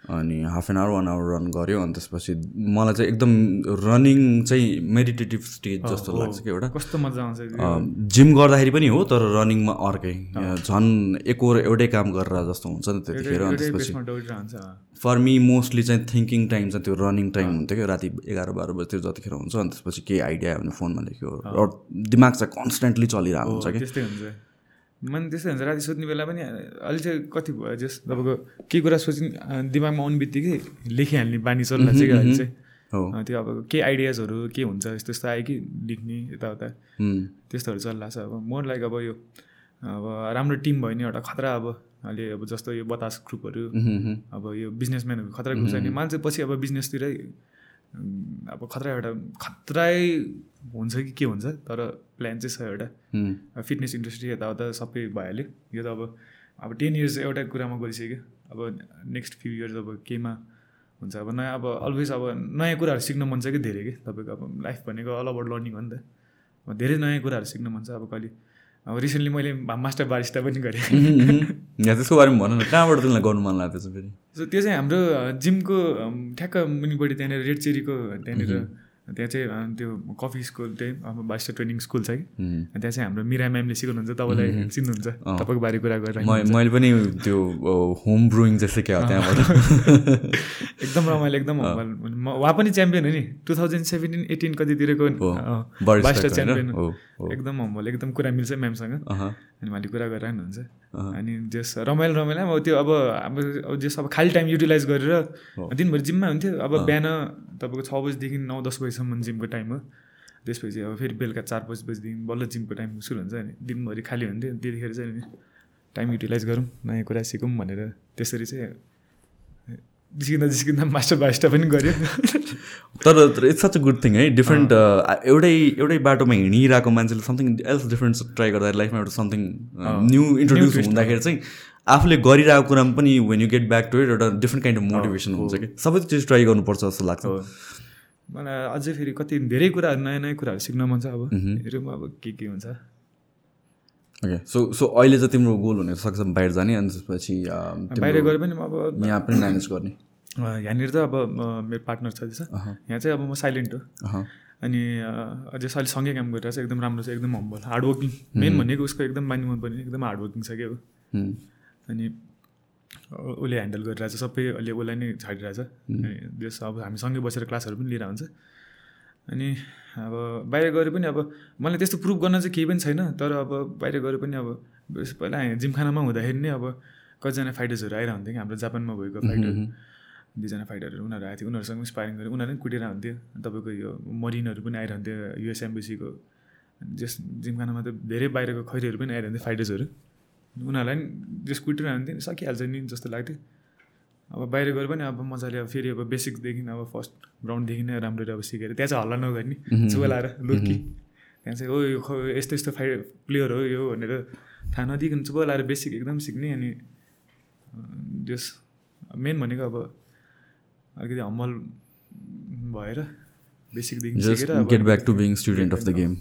अनि half an hour one hour run गऱ्यो अनि त्यसपछि मलाई चाहिँ एकदम रनिङ चाहिँ मेडिटेटिभ स्टेज जस्तो लाग्छ कि एउटा। कस्तो मजा आउँछ। जिम गर्दाखेरि पनि हो तर रनिङमा अर्कै। झन् एकहोर एउटै काम गरेर जस्तो हुन्छ नि त्यतिखेर अनि त्यसपछि फर मी मोस्टली चाहिँ थिङ्किङ टाइम चाहिँ त्यो रनिङ टाइम हुन्थ्यो क्या राति एघार बाह्र बजीतिर जतिखेर हुन्छ अनि त्यसपछि केही आइडिया आयो भने फोनमा लेख्यो। र दिमाग चाहिँ कन्सटेन्टली चलिरहेको हुन्छ कि। मन त्यस्तै हुन्छ राति सुत्ने बेला पनि अहिले चाहिँ कति भयो जस तपाईँको केही कुरा सोच्ने दिमागमा आउने बित्तिकै लेखिहाल्ने बानी छ कि अहिले चाहिँ। त्यो अब केही आइडियाजहरू के हुन्छ यस्तो यस्तो आयो कि लेख्ने यताउता। त्यस्तोहरू चलिरहेको छ अब। मोर लाइक अब यो अब राम्रो टिम भयो भने एउटा खतरा अब अहिले अब जस्तो यो बतास ग्रुपहरू अब यो बिजनेसम्यानहरू खतरा ग्रुप छ भने मान्छे पछि अब बिजनेसतिरै अब खतरा एउटा खतरै हुन्छ कि के हुन्छ तर प्लान चाहिँ छ एउटा फिटनेस इन्डस्ट्री यताउता सबै भइहाल्यो यो त अब अब टेन इयर्स एउटा कुरामा गइसक्यो अब नेक्स्ट फ्यु इयर्स अब केमा हुन्छ अब नयाँ अब अलवेज अब नयाँ कुराहरू सिक्न मन छ कि धेरै कि तपाईँको अब लाइफ भनेको अल अबाउट लर्निङ हो नि त धेरै नयाँ कुराहरू सिक्न मन छ अब कहिले अब रिसेन्टली मैले मास्टर बारिस्टा पनि गरेँ। यहाँ त्यसको बारेमा भन न कहाँबाट तिमीलाई गर्नु मन चाहिँ फेरि? सो त्यो चाहिँ हाम्रो जिमको ठ्याक्क मुनिपट्टि त्यहाँनिर रेड चेरीको त्यहाँनिर त्यहाँ चाहिँ त्यो कफी स्कुल चाहिँ अब बारिस्टा ट्रेनिङ स्कुल छ कि। त्यहाँ चाहिँ हाम्रो मिरा म्यामले सिकाउनुहुन्छ तपाईँलाई चिन्नुहुन्छ तपाईँको बारे कुरा गरेर मैले पनि त्यो होम ब्रुइङ चाहिँ सिकेँ हो त्यहाँबाट। एकदम रमाइलो एकदम उहाँ पनि च्याम्पियन हो नि। टु थाउजन्ड सेभेन्टिन एटिन कतितिरको होइन? च्याम्पियन। एकदम हम्बल एकदम कुरा मिल्छ म्यामसँग। अनि उहाँले कुरा गरेर हुनुहुन्छ अनि जस रमाइलो रमाइलो अब त्यो अब अब अब जस अब खाली टाइम युटिलाइज गरेर दिनभरि जिममा हुन्थ्यो। अब बिहान तपाईँको छ बजीदेखि नौ दस बजीसम्म जिमको टाइम हो। त्यसपछि अब फेरि बेलुका चार पाँच बजीदेखि बल्ल जिमको टाइम सुरु हुन्छ अनि दिनभरि खाली हुन्थ्यो। त्यतिखेर चाहिँ टाइम युटिलाइज गरौँ। नयाँ कुरा सिकौँ भनेर त्यसरी चाहिँ जिस्किँदा जिस्किँदा मास्टर बाइस्टा पनि गऱ्यो। तर it's such a good thing है? डिफ्रेन्ट एउटै एउटै बाटोमा हिँडिरहेको मान्छेले समथिङ एल्स डिफ्रेन्ट ट्राई गर्दा लाइफमा एउटा समथिङ न्यू इन्ट्रोड्युस हुँदाखेरि चाहिँ आफूले गरिरहेको कुरामा पनि when you get back to it एउटा डिफ्रेन्ट काइन्ड अफ मोटिभेसन हुन्छ कि? सबै चिज ट्राई गर्नुपर्छ जस्तो लाग्छ। मलाई अझै फेरि कति धेरै कुराहरू नयाँ नयाँ कुराहरू सिक्न मन छ अब। हेरौँ अब के के हुन्छ। ओके सो सो अहिले चाहिँ तिम्रो गोल हुन सक्छ बाहिर जाने अनि त्यसपछि बाहिर गएर पनि अब यहाँ पनि म्यानेज गर्ने। यहाँनिर त अब मेरो पार्टनर छ त्यसो यहाँ चाहिँ अब म साइलेन्ट हो। अनि अझै अहिले सँगै काम गरिरहेको छ एकदम राम्रो छ एकदम हम्बल हार्डवर्किङ मेन भनेको उसको एकदम बानी मन पर्ने एकदम हार्डवर्किङ छ क्या अनि उसले ह्यान्डल गरिरहेछ सबै अहिले उसलाई नै छाडिरहेछ अनि त्यस अब हामी सँगै बसेर क्लासहरू पनि लिएर हुन्छ अनि अब बाहिर गएर पनि अब मलाई त्यस्तो प्रुभ गर्न चाहिँ केही पनि छैन तर अब बाहिर गएर पनि अब पहिला जिमखानामा हुँदाखेरि नै अब कतिजना फाइटर्सहरू आइरहन्थ्यो कि हाम्रो जापानमा भएको फाइटर दुईजना फाइटरहरू उनीहरू आएको थियो। उनीहरूसँग स्पाइरिङ गरेर उनीहरू पनि कुटेर हुन्थ्यो तपाईँको यो मरिनहरू पनि आइरहन्थ्यो युएस एम्बेसीको जस जिमखानामा त धेरै बाहिरको खैरीहरू पनि आइरहन्थ्यो फाइटर्सहरू। उनीहरूलाई पनि जस कुटिरहन्थ्यो नि सकिहाल्छ नि जस्तो लाग्थ्यो। अब बाहिर गएर पनि अब मजाले अब फेरि अब बेसिकदेखि अब फर्स्ट ग्राउन्डदेखि नै राम्ररी अब सिकेर त्यहाँ चाहिँ हल्ला नगर्ने चुलाएर लुर्की त्यहाँ चाहिँ ओ यो ख- यस्तो यस्तो फाइ प्लेयर हो यो भनेर थाहा नदिकन चुप लाएर बेसिक एकदम सिक्ने अनि जस मेन भनेको अब अलिकति हम्बल भएर बेसिकदेखि जस्ट सिकेर अब get back to being student of the game.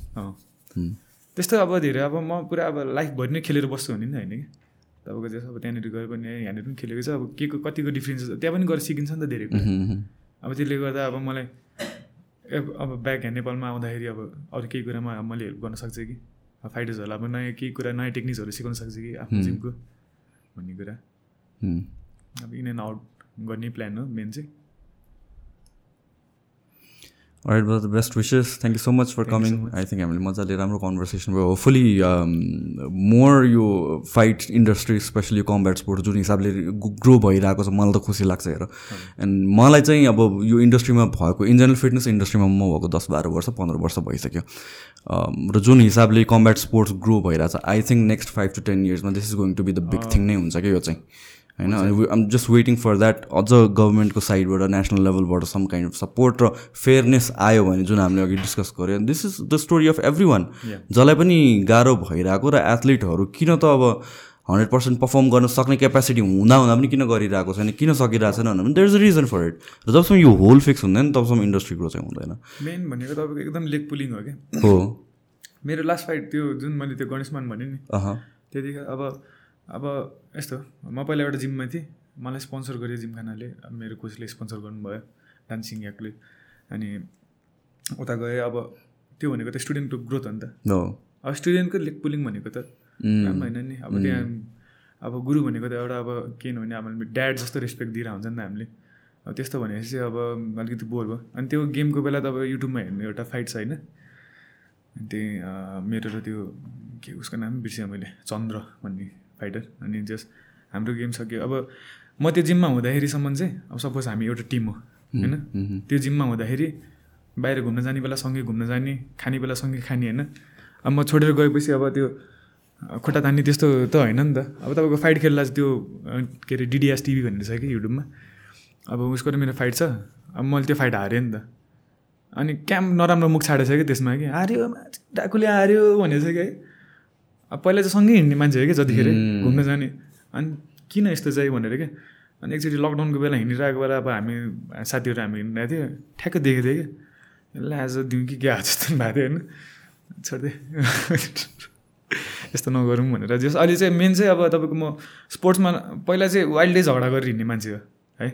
त्यस्तो अब धेरै अब म पुरा अब लाइफभरि नै खेलेर बस्छु भने नि होइन कि? तपाईँको जस्तो अब त्यहाँनिर गएर पनि यहाँनिर पनि खेलेको छ। अब के को कतिको डिफ्रेन्स त्यहाँ पनि गएर सिकिन्छ नि त धेरै कुरा। अब त्यसले गर्दा अब मलाई अब ब्याक यहाँ नेपालमा आउँदाखेरि अब अरू केही कुरामा मैले हेल्प गर्न सक्छु कि? फाइटर्सहरूलाई अब नयाँ केही कुरा नयाँ टेक्निक्सहरू सिकाउन सक्छु कि आफ्नो जिमको भन्ने कुरा। अब इन एन्ड आउट गर्ने प्लान हो मेन चाहिँ। Right the best wishes thank you so much for coming I think हामीले मजाले राम्रो कन्भर्सेसन भयो होपफुली मोर यो fight industry especially combat sport जुन हिसाबले ग्रो भइरहेको छ मलाई त खुसी लाग्छ हेर। एन्ड मलाई चाहिँ अब यो इन्डस्ट्रीमा भएको इन जेनरल फिटनेस इन्डस्ट्रीमा म भएको दस बाह्र वर्ष पन्ध्र वर्ष भइसक्यो। Um, र जुन हिसाबले कम्ब्याट स्पोर्ट्स ग्रो भइरहेछ I think next five to ten इयर्समा this is going to be the big thing नै हुन्छ क्या यो चाहिँ। होइन आम जस्ट वेटिङ फर द्याट अझ गभर्मेन्टको साइडबाट नेसनल लेभलबाट सम काइन्ड अफ सपोर्ट र फेयरनेस आयो भने जुन हामीले अघि डिस्कस गऱ्यो this is the story of everyone जसलाई पनि गाह्रो भइरहेको र एथलिटहरू किन त अब हन्ड्रेड पर्सेन्ट पर्फर्म गर्न सक्ने क्यापेसिटी हुँदा हुँदा पनि किन गरिरहेको छैन किन सकिरहेको छैन भने there is a reason for it र जबसम्म यो होल फिक्स हुँदैन तबसम्म इन्डस्ट्री ग्रो चाहिँ हुँदैन। मेन भनेको तपाईँको एकदम लेग पुलिङ हो क्या। हो। मेरो लास्ट फाइट त्यो जुन मैले त्यो गणेशमान भनेँ नि त्यतिखेर अब अब यस्तो म पहिला एउटा जिममा थिएँ। मलाई स्पोन्सर गरेँ जिमखानाले मेरो कोचले स्पोन्सर गर्नुभयो डान्सिङ याकले अनि उता गएँ। अब त्यो भनेको त स्टुडेन्टको ग्रोथ हो नि त। अब स्टुडेन्टको लेग पुलिङ भनेको त। राम्रो होइन नि। अब त्यहाँ अब गुरु भनेको त एउटा अब के भने अब ड्याड जस्तो रेस्पेक्ट दिएर हुन्छ नि त हामीले। अब त्यस्तो भनेपछि चाहिँ अब अलिकति बोर भयो। अनि त्यो गेमको बेला त अब युट्युबमा हेर्नु एउटा फाइट छ होइन त्यही मेरो र त्यो के उसको नाम बिर्सेँ मैले? चन्द्र भन्ने। फाइटर अनि जस हाम्रो गेम सक्यो अब म त्यो जिममा हुँदाखेरिसम्म चाहिँ अब सपोज हामी एउटा टिम हो होइन? त्यो जिममा हुँदाखेरि बाहिर घुम्न जाने बेला सँगै घुम्न जाने खाने बेला सँगै खाने होइन? अब म छोडेर गएपछि अब त्यो खुट्टा तान्ने त्यस्तो त होइन नि त। अब तपाईँको फाइट खेल्दा चाहिँ त्यो के अरे डिडिएस टिभी भन्ने छ कि युट्युबमा? अब उसको त मेरो फाइट छ अब मैले त्यो फाइट हारेँ नि त। अनि क्याम नराम्रो मुख छाडेछ कि त्यसमा कि हार्यो डाकुले हार्यो भनेको छ कि। है अब पहिला चाहिँ सँगै हिँड्ने मान्छे हो क्या जतिखेर घुम्न जाने। अनि किन यस्तो चाहिँ भनेर क्या? अनि एकचोटि लकडाउनको बेला हिँडिरहेको बेला अब हामी साथीहरू हामी हिँडिरहेको थियो। ठ्याक्कै देखेको थिएँ कि यसलाई आज दिउँ कि क्या जस्तो भएको थियो होइन। छोड्दै। यस्तो नगरौँ भनेर। जस अहिले चाहिँ मेन चाहिँ अब तपाईँको म स्पोर्ट्समा पहिला चाहिँ वाइल्डै झगडा गरेर हिँड्ने मान्छे हो है।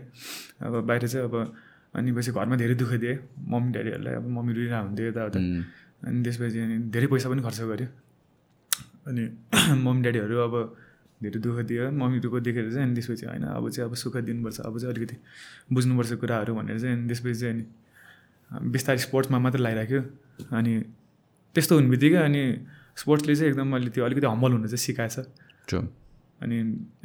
अब बाहिर चाहिँ अब अनि पछि घरमा धेरै दुःख दिएँ। मम्मी ड्याडीहरूलाई अब मम्मी रुइरहेको हुन्थ्यो यताउता। अनि त्यसपछि अनि धेरै पैसा पनि खर्च गऱ्यो। अनि मम्मी ड्याडीहरू अब धेरै दुःख दियो। मम्मी दुःख देखेर चाहिँ अनि त्यसपछि होइन अब चाहिँ अब सुख दिनुपर्छ अब चाहिँ अलिकति बुझ्नुपर्छ कुराहरू भनेर चाहिँ अनि त्यसपछि चाहिँ अनि बिस्तारै स्पोर्ट्समा मात्रै लगाइराख्यो अनि त्यस्तो हुने बित्तिकै अनि स्पोर्ट्सले चाहिँ एकदम त्यो अलिकति हम्बल हुन चाहिँ सिकाएछ। अनि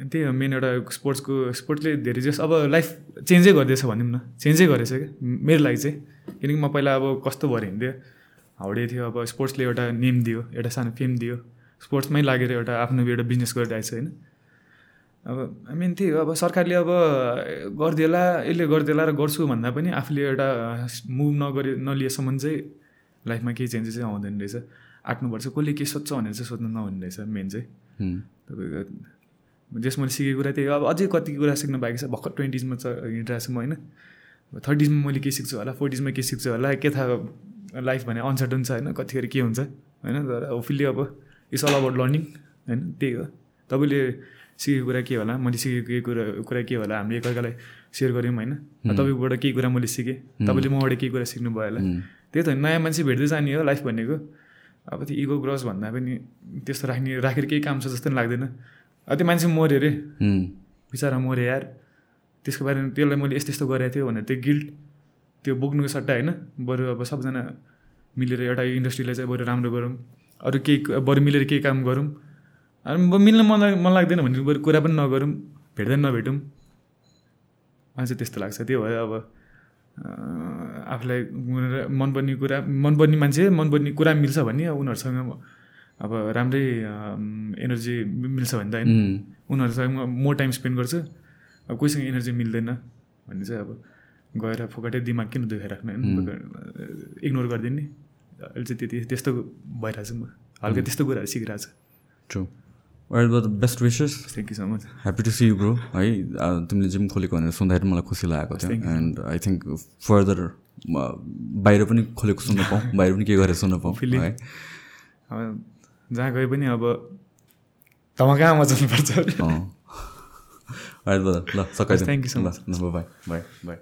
त्यही हो मेन एउटा स्पोर्ट्सको स्पोर्ट्सले धेरै जस अब लाइफ चेन्जै गरिदिएछ भनौँ न। चेन्जै गरेछ क्या मेरो लागि चाहिँ। किनकि म पहिला अब कस्तो भएर हिँड्थेँ हाउडे थियो अब स्पोर्ट्सले एउटा नेम दियो एउटा सानो फेम दियो। स्पोर्ट्समै लागेर एउटा आफ्नो एउटा बिजनेस गरिरहेको छ होइन? अब मेन त्यही हो। अब सरकारले अब गरिदिएला यसले गरिदिएला र गर्छु भन्दा पनि आफूले एउटा मुभ नगरे नलिएसम्म चाहिँ लाइफमा केही चेन्जेस चाहिँ आउँदैन रहेछ। आँट्नुपर्छ कसले के सोध्छ भनेर चाहिँ सोध्नु नहुने रहेछ मेन चाहिँ। तपाईँको जस मैले सिकेको कुरा त्यही हो। अब अझै कति कुरा सिक्नु बाँकी छ। भर्खर ट्वेन्टिजमा छ हिँडिरहेको छु म होइन? थर्टिजमा मैले के सिक्छु होला? फोर्टिजमा के सिक्छु होला? के थाहा लाइफ भने अनसर्टन छ होइन? कतिखेर के हुन्छ होइन? तर होपफुल्ली अब इट्स अल अबाउट लर्निङ होइन त्यही हो। तपाईँले सिकेको कुरा के होला? मैले सिकेको कुरा कुरा के होला? हामीले एकअर्कालाई सेयर गऱ्यौँ होइन? तपाईँकोबाट केही कुरा मैले सिकेँ। तपाईँले मबाट केही कुरा सिक्नु भयो होला त्यही त नयाँ मान्छे भेट्दै जाने हो लाइफ भनेको। अब त्यो इगो ग्रस भन्दा पनि त्यस्तो राख्ने राखेर केही काम छ जस्तो पनि लाग्दैन। अब त्यो मान्छे मऱ्यो अरे। बिचरा मऱ्यो यार। त्यसको बारेमा त्यसलाई मैले यस्तो यस्तो गरेको थियो भनेर त्यो गिल्ट त्यो बोक्नुको सट्टा होइन। बरु अब सबजना मिलेर एउटा इन्डस्ट्रीलाई चाहिँ बरु राम्रो गरौँ। अरू केही बरु मिलेर केही काम गरौँ। अनि मिल्न मन मन लाग्दैन भने बरु कुरा पनि नगरौँ भेट्दै नभेटौँ। मलाई चाहिँ त्यस्तो लाग्छ। त्यो भयो अब आफूलाई मनपर्ने कुरा मनपर्ने मान्छे मनपर्ने कुरा मिल्छ भने उनीहरूसँग अब राम्रै एनर्जी मिल्छ भने त होइन। उनीहरूसँग मोर टाइम स्पेन्ड गर्छु। अब कोहीसँग एनर्जी मिल्दैन भने चाहिँ अब गएर फोकटै दिमाग किन दुखाइराख्नु होइन इग्नोर गरिदिने। अहिले चाहिँ त्यति त्यस्तो भइरहेको छ म। हल्का त्यस्तो कुराहरू सिकिरहेको छ true well the best wishes thank you so much happy to see you bro है तिमीले जिम खोलेको भनेर सुन्दाखेरि मलाई खुसी लागेको थियो। एन्ड आई थिङ्क फर्दर बाहिर पनि खोलेको सुन्न पाऊँ बाहिर पनि के गरेर सुन्न पाऊँ है। अब जहाँ गए पनि अब धमाकामा जानुपर्छ। ल सकाइ thank you so much bye bye bye